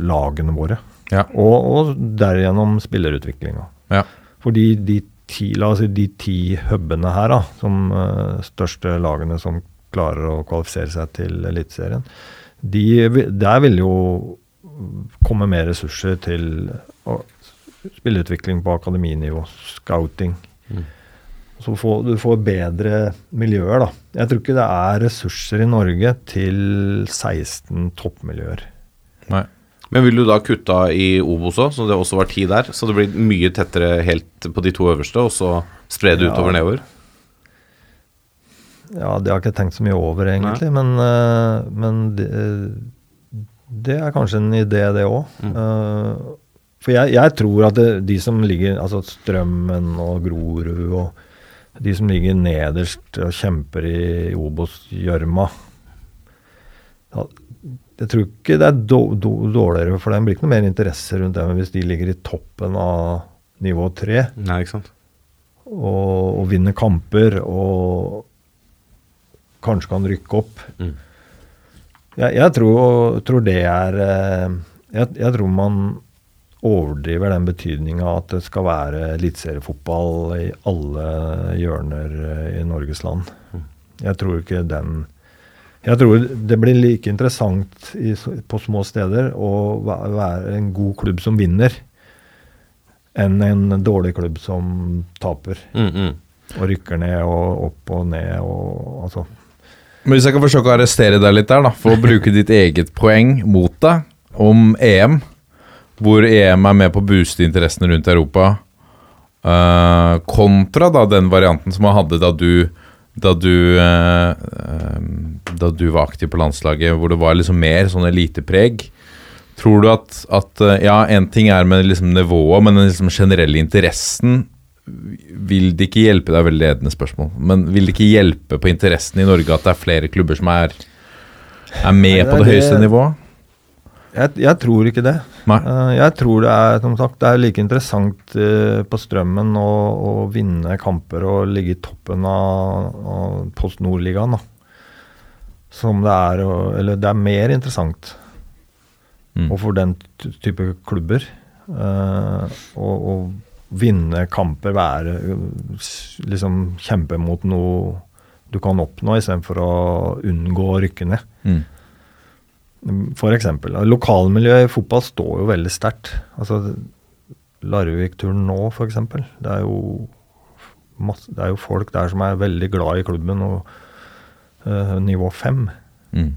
lagene våre. Ja. Og, og derigjennom spillerutviklinga. Ja. Fordi de ti, la oss si, de ti hubene her, da, som uh, største lagene som klarer å kvalifisere seg til Eliteserien, de, der vil jo komme mer ressurser til å- spilleutvikling på akademinivå, scouting. Mm. Så får, du får bedre miljøer, da. Jeg tror ikke det er ressurser i Norge til 16 toppmiljøer. Nei. Men vil du da kutte av i Obos òg, så det også var ti der? Så det blir mye tettere helt på de to øverste, og så spre det Ja. utover nedover? Ja, det har jeg ikke tenkt så mye over, egentlig. Men, eh, men det, det er kanskje en idé, det òg. Mm. For jeg, jeg tror at det, de som ligger Altså Strømmen og Grorud og de som ligger nederst og kjemper i Obos-gjørma Jeg tror ikke det er då- då- dårligere for dem. Det blir ikke noe mer interesse rundt dem hvis de ligger i toppen av nivå tre Nei, ikke sant? og, og vinner kamper og kanskje kan rykke opp. Mm. Jeg, jeg tror, tror det er eh, jeg, jeg tror man overdriver den betydninga at det skal være eliteseriefotball i alle hjørner eh, i Norges land. Jeg tror ikke den Jeg tror det blir like interessant i, på små steder å være en god klubb som vinner, enn en dårlig klubb som taper Mm, mm. og rykker ned og opp og ned og altså Men hvis jeg kan forsøke å arrestere deg litt der, da, for å bruke ditt eget poeng mot deg om EM, hvor EM er med på å booste interessene rundt Europa, uh, kontra da den varianten som man hadde da du da du, eh, eh, da du var aktiv på landslaget, hvor det var liksom mer sånn elitepreg. Tror du at, at Ja, én ting er med liksom nivået, men den liksom generelle interessen vil det ikke hjelpe Det er veldig ledende spørsmål. Men vil det ikke hjelpe på interessen i Norge at det er flere klubber som er, er med Nei, det på er det høyeste nivået? Jeg, jeg tror ikke det. Nei. Eh, jeg tror det er som sagt, det er like interessant eh, på strømmen å, å vinne kamper og ligge i toppen av, av Post Nord-ligaen. Som det er å Eller det er mer interessant. Mm. Og for den type klubber. Uh, og, å vinne kamper, være eh, Liksom kjempe mot noe du kan oppnå, istedenfor å unngå å rykke ned. Mm. For eksempel. Lokalmiljøet i fotball står jo veldig sterkt. Altså, Larvik-turen nå, for eksempel. Det er, jo masse, det er jo folk der som er veldig glad i klubben og eh, nivå fem. Mm.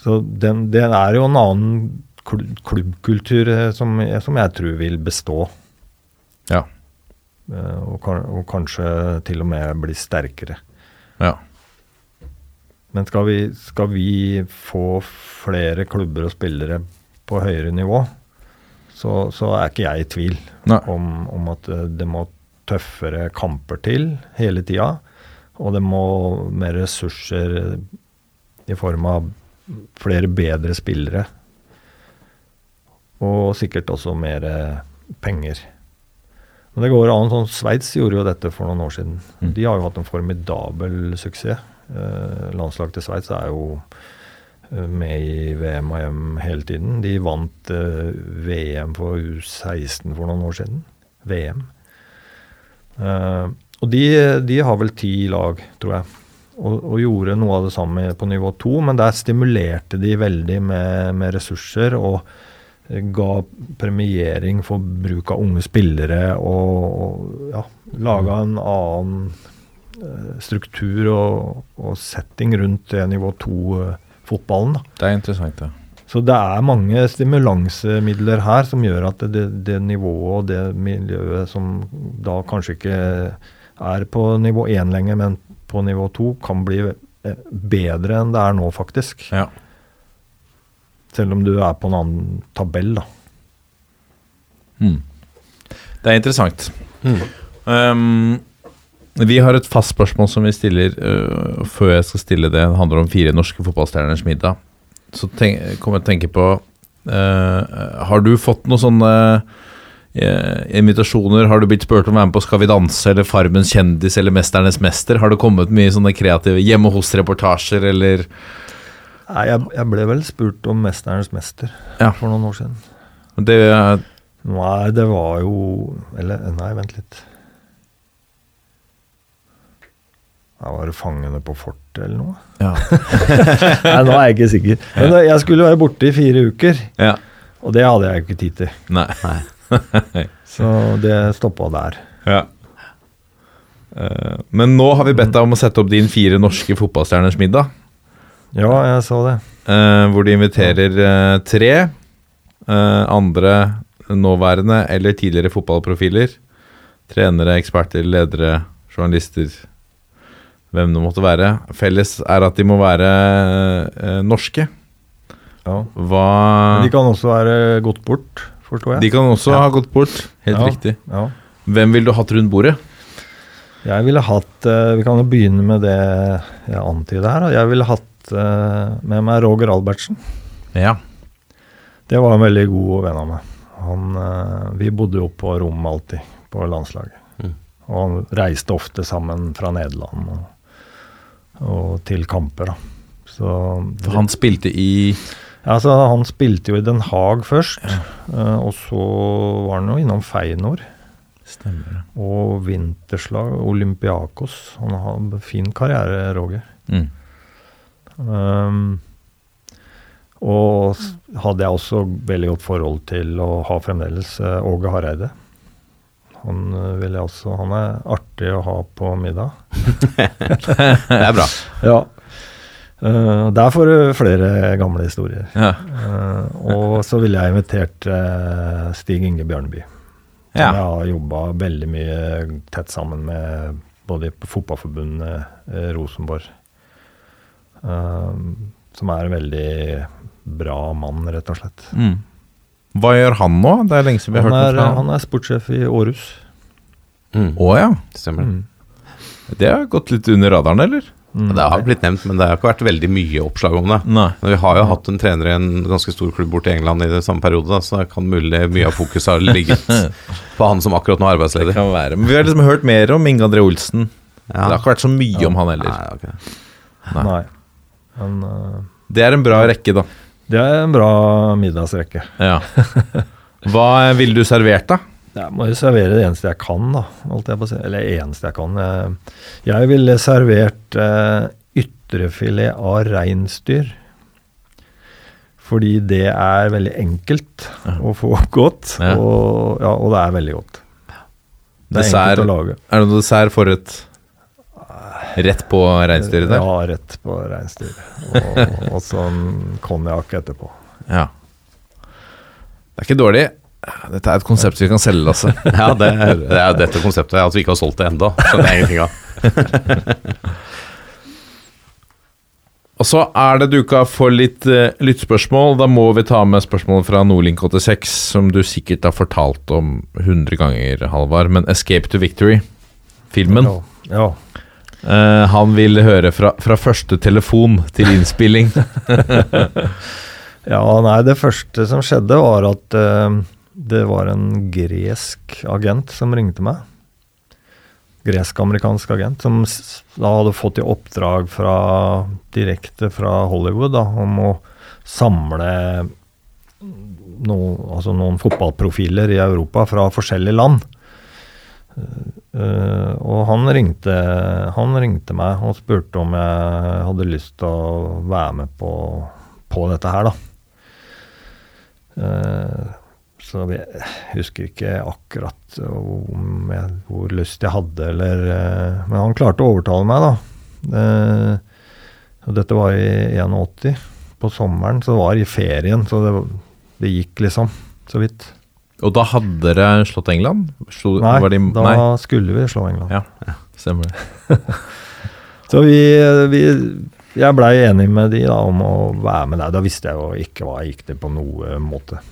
Så den, det er jo en annen klubbkultur eh, som, som jeg tror vil bestå. Ja. Eh, og, og kanskje til og med bli sterkere. ja. Men skal vi, skal vi få flere klubber og spillere på høyere nivå, så, så er ikke jeg i tvil om, om at eh, det må tøffere kamper til hele tida. Og det må mer ressurser i form av flere bedre spillere. Og sikkert også mer eh, penger. Men det går an. sånn Sveits gjorde jo dette for noen år siden. Mm. De har jo hatt en formidabel suksess. Eh, landslaget til Sveits er jo eh, med i VM og EM hele tiden. De vant eh, VM for U16 for noen år siden. VM. Eh, og de, de har vel ti lag, tror jeg. Og, og gjorde noe av det samme på nivå to, men der stimulerte de veldig med, med ressurser. og ga premiering for bruk av unge spillere og, og ja, laga en annen eh, struktur og, og setting rundt det nivå to-fotballen. Det er interessant, ja. Så det er mange stimulansemidler her som gjør at det, det nivået og det miljøet som da kanskje ikke er på nivå én lenger, men på nivå to, kan bli eh, bedre enn det er nå, faktisk. ja. Selv om du er på en annen tabell, da. Mm. Det er interessant. Um, vi har et fast spørsmål som vi stiller uh, før jeg skal stille det. Det handler om fire norske fotballstjerners middag. Så tenk, kom jeg til å tenke på uh, Har du fått noen sånne uh, invitasjoner? Har du blitt spurt om å være med på Skal vi danse eller Farmens kjendis eller Mesternes mester? Har det kommet mye sånne kreative hjemme hos-reportasjer eller Nei, jeg, jeg ble vel spurt om 'Mesternes mester' Ja. for noen år siden. Det er Nei, det var jo Eller, nei, vent litt. Jeg var det 'Fangene på fortet' eller noe? Ja. nei, nå er jeg ikke sikker. Men jeg skulle være borte i fire uker, ja. og det hadde jeg jo ikke tid til. Nei. Så det stoppa der. Ja. Eh, men nå har vi bedt deg om å sette opp din fire norske fotballstjerners middag. Ja, jeg så det. eh, hvor de inviterer eh, tre eh, andre nåværende eller tidligere fotballprofiler. Trenere, eksperter, ledere, journalister, hvem det måtte være. Felles er at de må være eh, norske. Ja. Hva De kan også være gått bort, forstår jeg. De kan også ha gått bort. Helt Ja. riktig. Ja. Hvem ville du hatt rundt bordet? Jeg ville hatt eh, Vi kan jo begynne med det jeg antyder her. Jeg ville hatt eh, med meg Roger Albertsen. Ja. Det var en veldig god venn av meg. Han, eh, vi bodde jo på rommet alltid, på landslaget. Mm. Og han reiste ofte sammen fra Nederland og, og til kamper, da. Så For han spilte i altså, han spilte jo i Den Haag først, eh, og så var han jo innom Feinor. Stemmer. Og Vinterslag, Olympiakos. Han har en fin karriere, Roger. Mm. Um, og hadde jeg også veldig godt forhold til å ha fremdeles eh, Åge Hareide. Han, eh, vil jeg også, han er artig å ha på middag. Det er bra. Ja. Uh, der får du flere gamle historier. Ja. Uh, og så ville jeg invitert uh, Stig Inge Bjørneby. Som Ja. jeg har jobba veldig mye tett sammen med både på Fotballforbundet, Rosenborg. Eh, som er en veldig bra mann, rett og slett. Mm. Hva gjør han nå? Det er lenge siden vi har Han hørt er, noe fra han er sportssjef i Århus. Mm. Å ja. Stemmer det. Mm. Det har gått litt under radaren, eller? Mm. Det har blitt nevnt, men det har ikke vært veldig mye oppslag om det. Nei. Men vi har jo hatt en trener i en ganske stor klubb borte i England i det samme periode, da, så det kan mulig mye av fokuset har ligget på han som akkurat nå er arbeidsledig. Kan være. Men vi har liksom hørt mer om Inge André Olsen. Ja. Det har ikke vært så mye om han heller. Nei, ok. Nei. Men uh, Det er en bra rekke, da. det er en bra middagsrekke. Ja. Hva ville du servert, da? Jeg må jo servere det eneste jeg kan, da. Jeg. Eller eneste jeg kan. Jeg ville servert uh, ytrefilet av reinsdyr. Fordi det er veldig enkelt å få godt, Ja. og, ja, og det er veldig godt. Det er Dessert. enkelt å lage. Er det noe dessert for et Rett på reinsdyret der? Ja, rett på reinsdyret. Og, og sånn konjakk etterpå. Ja. Det er ikke dårlig. Dette er et konsept vi kan selge, Lasse. Ja, det er, det er dette konseptet at vi ikke har solgt det ennå. Skjønner jeg ingenting av. Og så er det duka for litt uh, lyttspørsmål. Da må vi ta med spørsmålet fra Nordlink86, som du sikkert har fortalt om 100 ganger, Halvard. Men 'Escape to Victory', filmen. Ja. ja. Eh, han vil høre fra, fra første telefon til innspilling. Ja, nei, det første som skjedde var at uh, det var en gresk agent som ringte meg. Gresk-amerikansk agent som da hadde fått i oppdrag fra, direkte fra Hollywood da, om å samle noen, altså noen fotballprofiler i Europa fra forskjellige land. Eh, og han ringte, han ringte meg og spurte om jeg hadde lyst til å være med på, på dette her, da. Uh, så jeg husker ikke akkurat om jeg, hvor lyst jeg hadde, eller uh, Men han klarte å overtale meg, da. Eh, dette var i 81, på sommeren, så det var i ferien, så det, det gikk liksom, så vidt. Og da hadde dere slått England? Slo, Nei, de, da nei. skulle vi slå England. Ja, stemmer det. Så vi, vi Jeg blei enig med de da om å være med der. Da visste jeg jo ikke hva jeg gikk til på noe måte.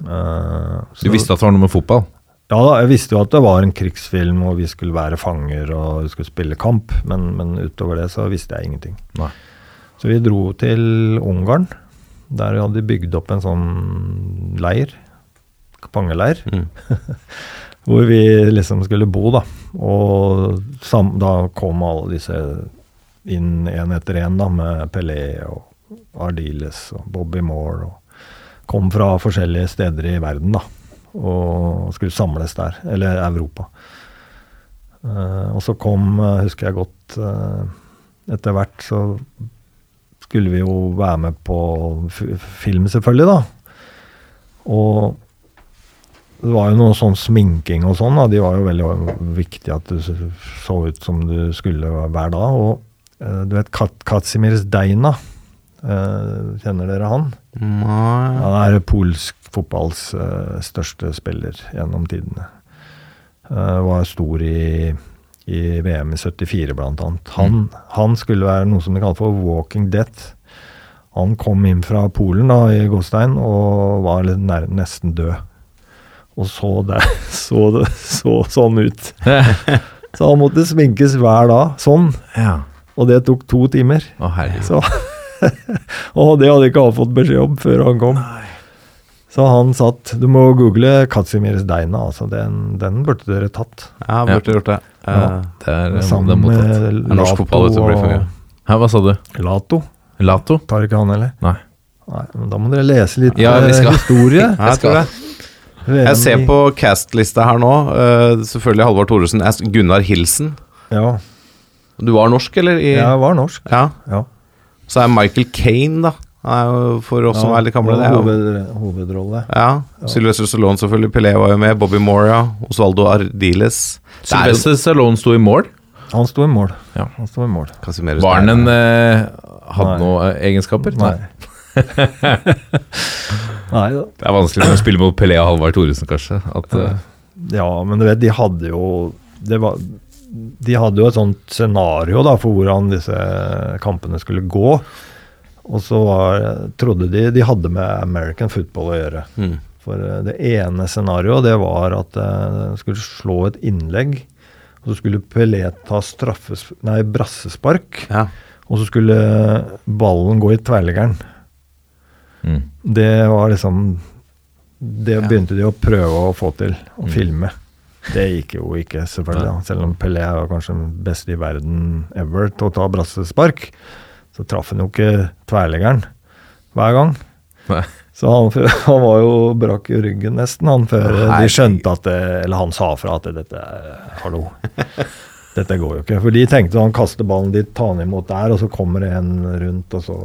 Eh, Du visste at det var noe med fotball? Ja da, jeg visste jo at det var en krigsfilm, og vi skulle være fanger og vi skulle spille kamp, men, men utover det så visste jeg ingenting. Nei. Så vi dro til Ungarn. Der hadde de bygd opp en sånn leir. Fangeleir. Mm. hvor vi liksom skulle bo, da. Og sam, da kom alle disse inn én etter én, da, med Pelé og Ardiles og Bobby Moore. og Kom fra forskjellige steder i verden, da. Og skulle samles der. Eller Europa. Uh, og så kom, eh, husker jeg godt uh, Etter hvert så skulle vi jo være med på film, selvfølgelig, da. Og det var jo noe sånn sminking og sånn. De var jo veldig viktig at du så ut som du skulle hver dag. Og eh, du vet Kat Kazimierz Deina, eh, kjenner dere han? Nei. Han er polsk fotballs eh, største spiller gjennom tidene. Var stor i, i VM i 74, blant annet. Han, han skulle være noe som de kaller for walking death. Han kom inn fra Polen da, i Godstein og var nær, nesten død. Og så, det så, det, så sånn ut. Så han måtte sminkes hver dag, sånn. ja. Og det tok to timer. Å. Så, og det hadde ikke han fått beskjed om før han kom. Så han satt Du må google Kazimierz Deina, altså. Den, den burde dere tatt. Ja, burde gjort det. Ja. Eh, Det er, det er Sammen med norsk Lato fotball ute og blir for mye. Hæ, hva sa du? Lato. Lato? Tar ikke han heller? Nei. Nei, men Da må dere lese litt Ja, vi eh, skal. historie. Ja, jeg tror det. Jeg ser på cast-lista her nå. Uh, selvfølgelig Halvard Thoresen. Gunnar Hilsen. Ja, Du var norsk, eller? I, jeg var norsk. ja. Ja. Så er Michael Kane, da. Han er jo for oss som er litt gamle. Det hoved, hovedrolle. ja. Sylvester Stallone, selvfølgelig. Pelé var jo med. Bobby Moria. Osvaldo Ardiles. Er Sylvester Stallone sto i mål. Han sto i mål. Ja. Han sto i mål. Var han en eh, Hadde noen eh, egenskaper? Nei. Nei da. Det er vanskelig å spille mot Pelé og Halvard Thoresen, kanskje. At, uh... Ja, men du vet, de hadde jo det var, De hadde jo et sånt scenario da, for hvordan disse kampene skulle gå. Og så var, trodde de de hadde med American football å gjøre. Mm. For eh, det ene scenarioet det var at eh, de skulle slå et innlegg. Og så skulle Pelé ta straffes, nei, brassespark. Ja. Og så skulle ballen gå i tverrleggeren. Mm. Det var liksom Det begynte de å prøve å få til, å filme. Det gikk jo ikke, selvfølgelig. da. Selv om Pelé var kanskje den beste i verden ever til å ta brassespark, så traff han jo ikke tverleggeren hver gang. Nei. Så han, han var jo brakk i ryggen nesten, han før de skjønte at det, Eller han sa fra at dette Hallo. Dette går jo ikke. For de tenkte han kaster ballen dit, tar han imot der, og så kommer det en rundt, og så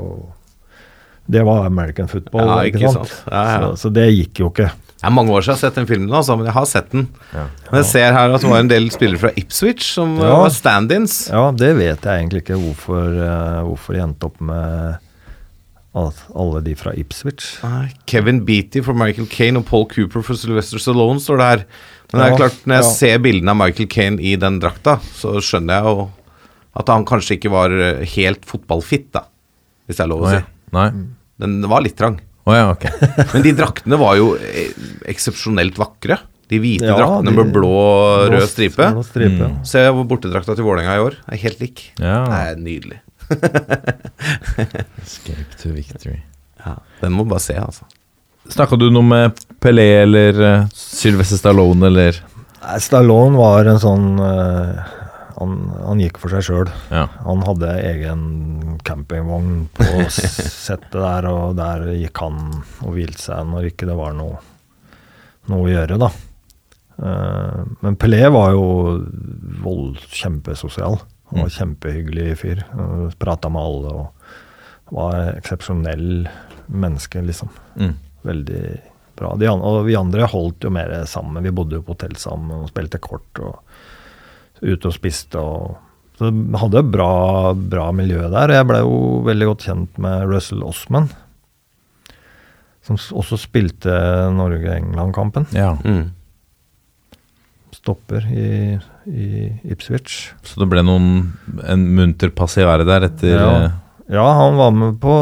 Det var American football, Ja, ikke, sant? sant. Ja, ja. Så, så det gikk jo ikke. Det er mange år siden jeg har sett den filmen, altså, men jeg har sett den. Men jeg ser her at det var en del spillere fra Ipswich som Ja. var stand-ins. Ja, det vet jeg egentlig ikke hvorfor, uh, hvorfor de endte opp med alle de fra Ipswich. Nei, Kevin Beatty for Michael Kane og Paul Cooper for Sylvester Stallone står det her. Men det er klart, når jeg ja. ser bildene av Michael Kane i den drakta, så skjønner jeg jo at han kanskje ikke var eh, helt fotballfitt, da. Hvis det er lov å Å, si. Nei. Nei. Den var litt trang. Oh, ja, ok. Men de draktene var jo eh, eksepsjonelt vakre. De hvite Ja, draktene de- med blå og rød stripe. blå stripe. Mm. Se bortedrakta til Vålerenga i år. Er helt lik. Ja. Det er nydelig. Escape to victory. Ja, den må du bare se, altså. Snakka du noe med Pelé eller uh, Sylvester Stallone eller Stallone var en sånn eh, han, han gikk for seg sjøl. Ja. Han hadde egen campingvogn på settet der, og der gikk han og hvilte seg når ikke det var noe, noe å gjøre, da. Eh, men Pelé var jo vold, kjempesosial. Han var Mm. kjempehyggelig fyr. Prata med alle og var eksepsjonell menneske, liksom. Mm. Veldig bra. De og vi andre holdt jo mer sammen. Vi bodde jo på hotell sammen og spilte kort og ute og spiste og Så hadde hadde bra, bra miljø der. Jeg blei jo veldig godt kjent med Russell Osman. Som også spilte Norge-England-kampen. ja. Mm. Stopper i, i Ipswich. Så det ble noen en munter passiare der etter Ja. eh, Ja, han var med på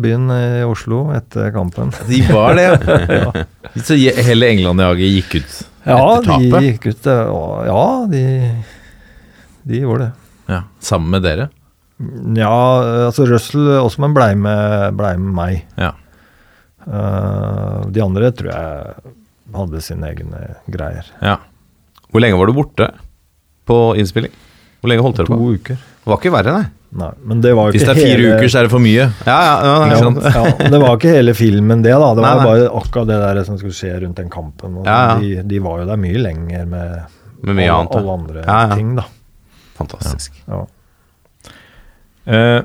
byen i Oslo etter kampen. De var det, ja. Så hele England-jaget gikk ut Ja, etter de gikk ut eh, og Ja, de, de gjorde det. Ja, Sammen med dere? Ja, altså Russell Osman blei med, blei med meg. Ja. Uh, de andre tror jeg hadde sine egne greier. ja. Hvor lenge var du borte på innspilling? Hvor lenge holdt dere på? To uker. Det var ikke verre, nei. Nei, men det var Hvis det er fire hele, uker, så er det for mye. Ja, ja, ja, ja, ja, Det var ikke hele filmen, det. da Det var nei. bare akkurat det der som skulle skje rundt den kampen. De, de var jo der mye lenger med, Med alle, alle andre Ja, ja. ting, da. Fantastisk. Ja. Eh,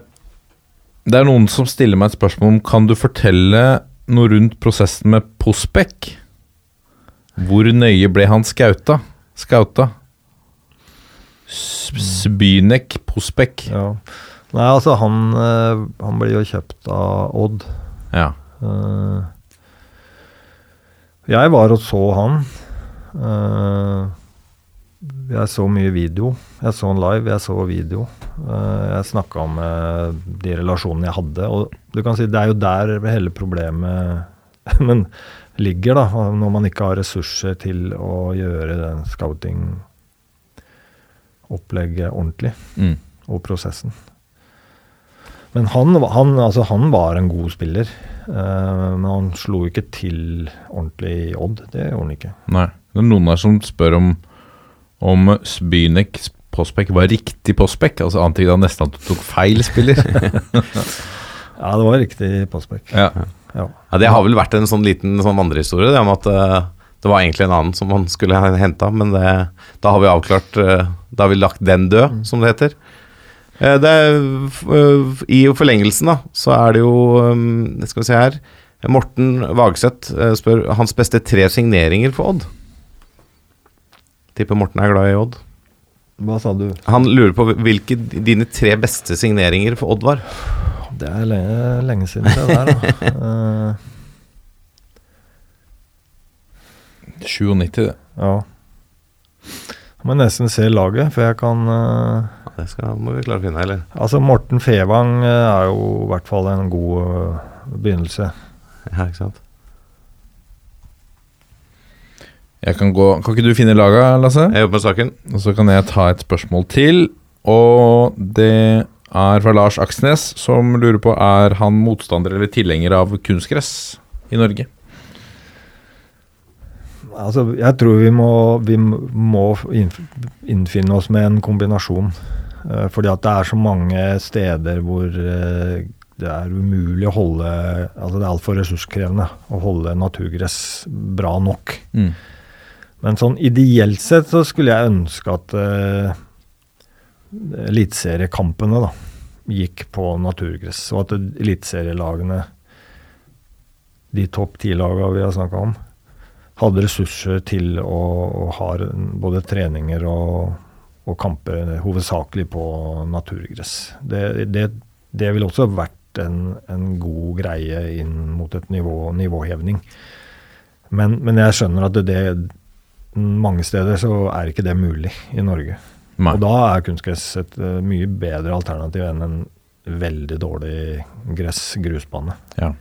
det er noen som stiller meg et spørsmål om Kan du fortelle noe rundt prosessen med Pospek? Hvor nøye ble han skauta? Skauta? Sbynek Pospek. Ja. Nei, altså, han, eh, han ble jo kjøpt av Odd. Ja. Eh, jeg var og så han. Jeg så mye video. Jeg så en live, jeg så video. Eh, jeg snakka om eh, de relasjonene jeg hadde. Og du kan si det er jo der hele problemet men ligger, da. Når man ikke har ressurser til å gjøre den scouting-opplegget ordentlig. Mm. Og prosessen. Men han, han, altså, han var en god spiller. eh, men han slo ikke til ordentlig i Odd. Det gjorde han ikke. Nei. Det er noen her som spør om om Spynek Postbekk var riktig Postbekk. Altså antyda nesten at du tok feil spiller. Ja, det var riktig Postbekk. ja. Ja. Ja, Det har vel vært en sånn liten sånn vandrehistorie, det om at uh, det var egentlig en annen som man skulle ha henta, men det, da har vi avklart uh, Da har vi lagt den død, som det heter. Uh, det er, I forlengelsen, da, så er det jo um, Skal vi se her Morten Vagseth spør hans beste tre signeringer for Odd. Tipper Morten er glad i Odd. Hva sa du? Han lurer på hvilke dine tre beste signeringer for Odd var. Det er lenge, lenge siden det der, da. uh, 97, det. ja. Jeg må nesten se laget, for jeg kan uh, Ja, det skal, må vi klare å finne, eller? Altså, Morten Fevang eh, er jo i hvert fall en god uh, begynnelse. Ja, ikke sant? Jeg kan gå Kan ikke du finne laga, Lasse? Jeg jobber med saken. Og så kan jeg ta et spørsmål til. Og det er fra Lars Aksnes, som lurer på er han motstander eller tilhenger av kunstgress i Norge. Altså, jeg tror vi må, vi må innfinne oss med en kombinasjon. Eh, fordi at det er så mange steder hvor eh, det er umulig å holde Altså det er altfor ressurskrevende å holde naturgress bra nok. Mm. Men sånn ideelt sett så skulle jeg ønske at uh, eliteseriekampene da, gikk på naturgress. Og at eliteserielagene, de topp ti-lagene vi har snakka om, hadde ressurser til å, å ha både treninger og, og kamper hovedsakelig på naturgress. Det, det, det ville også vært en, en god greie inn mot et nivå, nivåhevning. Men, men jeg skjønner at det, det mange steder så er ikke det mulig i Norge. Nei. Og da er kunstgress et eh, mye bedre alternativ enn en veldig dårlig gress-grusbane. Ja.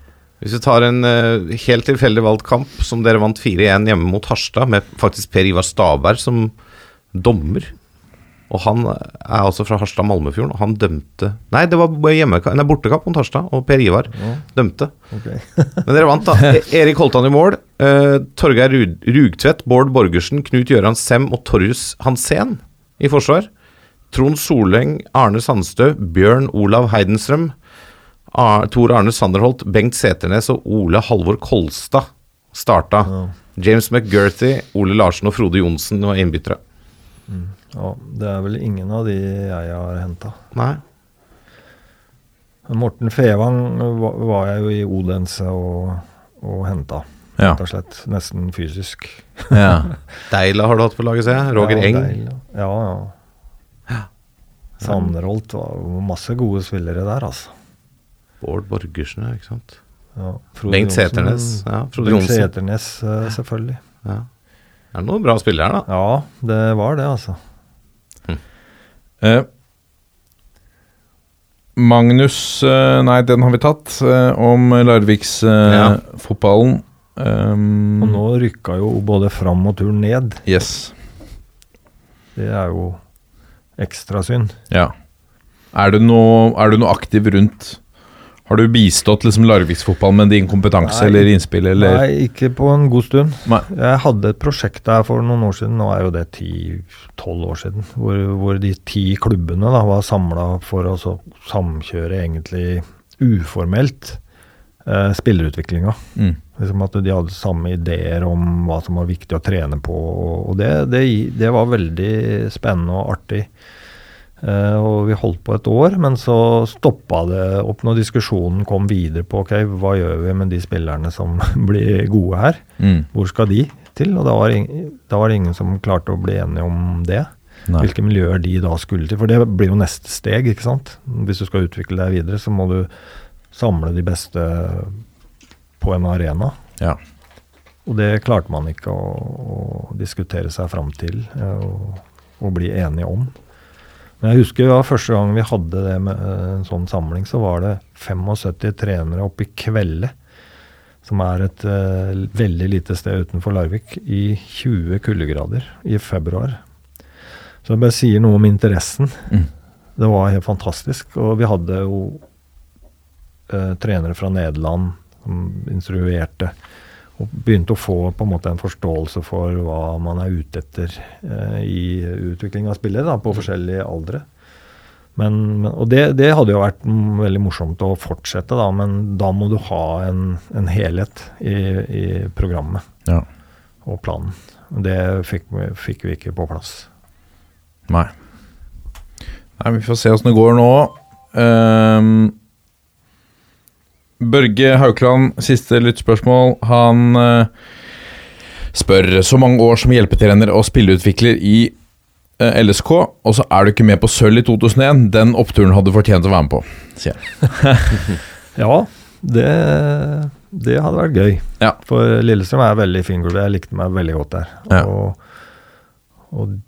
Hvis vi tar en uh, helt tilfeldig valgt kamp som dere vant 4-1 hjemme mot Harstad, med faktisk Per Ivar Staberg som dommer. Og han er altså fra Harstad-Malmefjorden, og han dømte Nei, det var nei, bortekamp mot Harstad, og Per Ivar dømte. Men dere vant, da. E- Erik Holtan i mål. eh, Torgeir Rugtvedt, Bård Borgersen, Knut Gøran Sem og Torjus Hansen i forsvar. Trond Soleng, Arne Sandstø, Bjørn Olav Heidenstrøm, Ar Tor Arne Sanderholt, Bengt Seternes og Ole Halvor Kolstad starta. James McGurthy, Ole Larsen og Frode Johnsen var innbyttere. Ja, det er vel ingen av de jeg har henta. Morten Fevang var, jeg jo i Odense og, og henta, Ja. rett og slett. Nesten fysisk. ja. Deila har du hatt på laget, ser jeg. Roger ja, Eng. Deil, ja, ja. Sanderholt var masse gode spillere der, altså. Bård Borgersen, ikke sant. Ja, Frode Bengt Seternes. Ja, Frode Bengt. Seternes, eh, selvfølgelig. Ja. Det er noen bra spillere her, da. Ja, det var det, altså. Eh, Magnus eh, Nei, den har vi tatt. eh, om Ja. Larviksfotballen. Um, Og nå rykka jo både Fram og Tur ned. Yes. Det er jo ekstra synd. Ja. Er du noe, er du noe aktiv rundt Har du bistått liksom Larviksfotballen med din kompetanse Nei. eller innspill, eller? Nei, ikke på en god stund. Nei. Jeg hadde et prosjekt der for noen år siden, nå er jo det 10-12 år siden, hvor, hvor de ti klubbene da var samla for å samkjøre egentlig uformelt eh, spillerutviklinga. Mm. Liksom at de hadde samme ideer om hva som var viktig å trene på. Og det, det, det var veldig spennende og artig. Eh, og vi holdt på et år, men så stoppa det opp når diskusjonen kom videre på ok, hva gjør vi med de spillerne som blir gode her. Mm. Hvor skal de til? Og da var, da var det ingen som klarte å bli enige om det. Nei. Hvilke miljøer de da skulle til. For det blir jo neste steg, ikke sant. Hvis du skal utvikle deg videre, så må du samle de beste på en arena. Ja. Og det klarte man ikke å, å diskutere seg fram til. eh, Og å bli enige om. Men jeg husker ja, første gang vi hadde det med eh, en sånn samling, så var det 75 trenere oppe i Kvelde, som er et uh, veldig lite sted utenfor Larvik, i 20 kuldegrader i februar. Så det bare sier noe om interessen. Mm. Det var helt fantastisk. Og vi hadde jo uh, trenere fra Nederland som instruerte. Og begynte å få på en måte en forståelse for hva man er ute etter eh, i utvikling av spillet da, på forskjellige aldre. Men, men, og det, det hadde jo vært mm, veldig morsomt å fortsette, da, men da må du ha en, en helhet i, i programmet Ja. og planen. Det fikk, fikk vi ikke på plass. Nei. Nei, Vi får se åssen det går nå. Ehm, Børge Haukland, siste lyttspørsmål. Han eh, spør så mange år som hjelpetrener og spilleutvikler i eh, LSK, og så er du ikke med på sølv i 2001. Den oppturen hadde du fortjent å være med på, sier han. Ja, det, det hadde vært gøy. Ja. For Lillestrøm er veldig fin klubb. Jeg likte meg veldig godt der. Ja. Og, og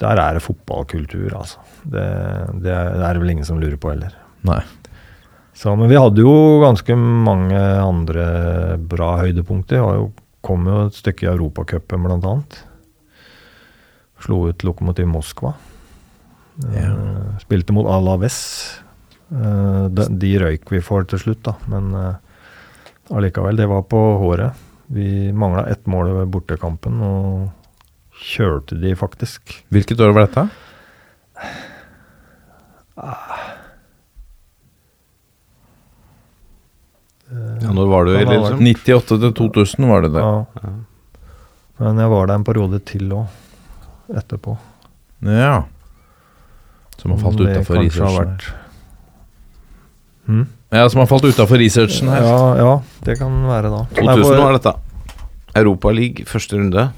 der er det fotballkultur, altså. Det, det, er, det er vel ingen som lurer på heller. Nei. Så, men vi hadde jo ganske mange andre bra høydepunkter. Vi kom jo et stykke i Europacupen, blant annet. Slo ut Lokomotiv Moskva. Eh, spilte mot Alaves. Uh, de, de røyk vi for til slutt, da. Men uh, allikevel, det var på håret. Vi mangla ett mål ved bortekampen, og kjørte de faktisk. Hvilket år var dette? Ja, når var du i liksom? det var- Lillestrøm? 98 til 2000 var det det. Ja. Men jeg var der en periode til òg, etterpå. Ja. Som har falt utafor researchen. vært- Hm? Ja, som har falt utafor researchen her. Ja, ja, det kan være da. 2000 var dette. Europaliga, første runde.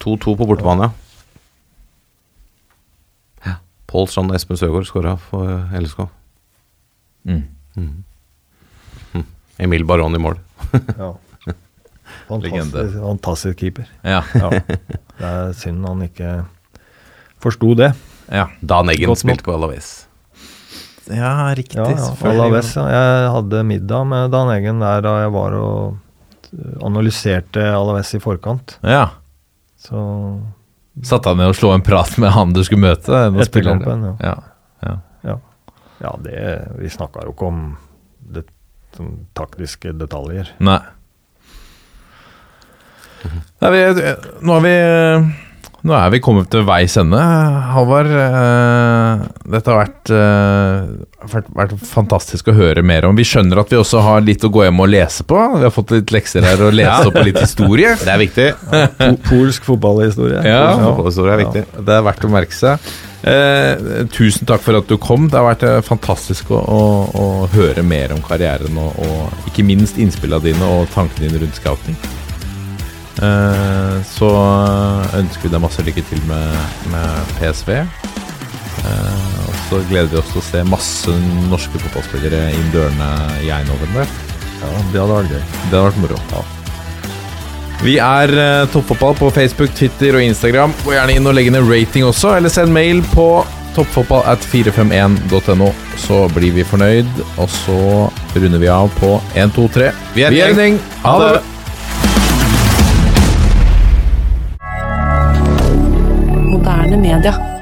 2-2 på bortebane. Ja. Pål Strand og Espen Søgaard skåra for LSK. Mm. Mm. Emil Baron i mål. Ja. Fantastisk, Legende. fantastisk keeper. Ja. Ja. Det er synd han ikke forsto det. ja. Dan Eggen Godt nok. spilte på Alaves. Ja, riktig. Ja, ja. Alaves, ja. Jeg hadde middag med Dan Eggen der da jeg var og analyserte Alaves i forkant. Ja. Så Satt han ned og slo en prat med han du skulle møte? Etter spillere? kampen, ja. Ja. ja, det Vi snakka jo ikke om taktiske detaljer. Nei. Nei, vi, nå er vi Nå er vi kommet til veis ende, Halvard. Eh, Dette har vært, eh, vært, vært fantastisk å høre mer om. Vi skjønner at vi også har litt å gå hjem og lese på. Vi har fått litt lekser her og lese opp på litt historie. Det er viktig. Po polsk fotballhistorie. Ja. Fotballhistorie er viktig. Det er verdt å merke seg. Eh, tusen takk for at du kom. Det har vært eh, fantastisk å, å, å høre mer om karrieren og, og ikke minst innspillene dine og tankene dine rundt scouting. Eh, så ønsker vi deg masse lykke til med, med PSV. Eh, og så gleder vi oss til å se masse norske fotballspillere inn dørene i der. Ja, det hadde vært gøy. Det hadde vært moro. Vi er uh, Toppfotball på Facebook, Twitter og Instagram. Gå gjerne inn og legge ned rating også, eller send mail på toppfotball at 451.no. Så blir vi fornøyd, og så runder vi av på 1, 2, 3. Vi er en gjeng. Ha det! Moderne media.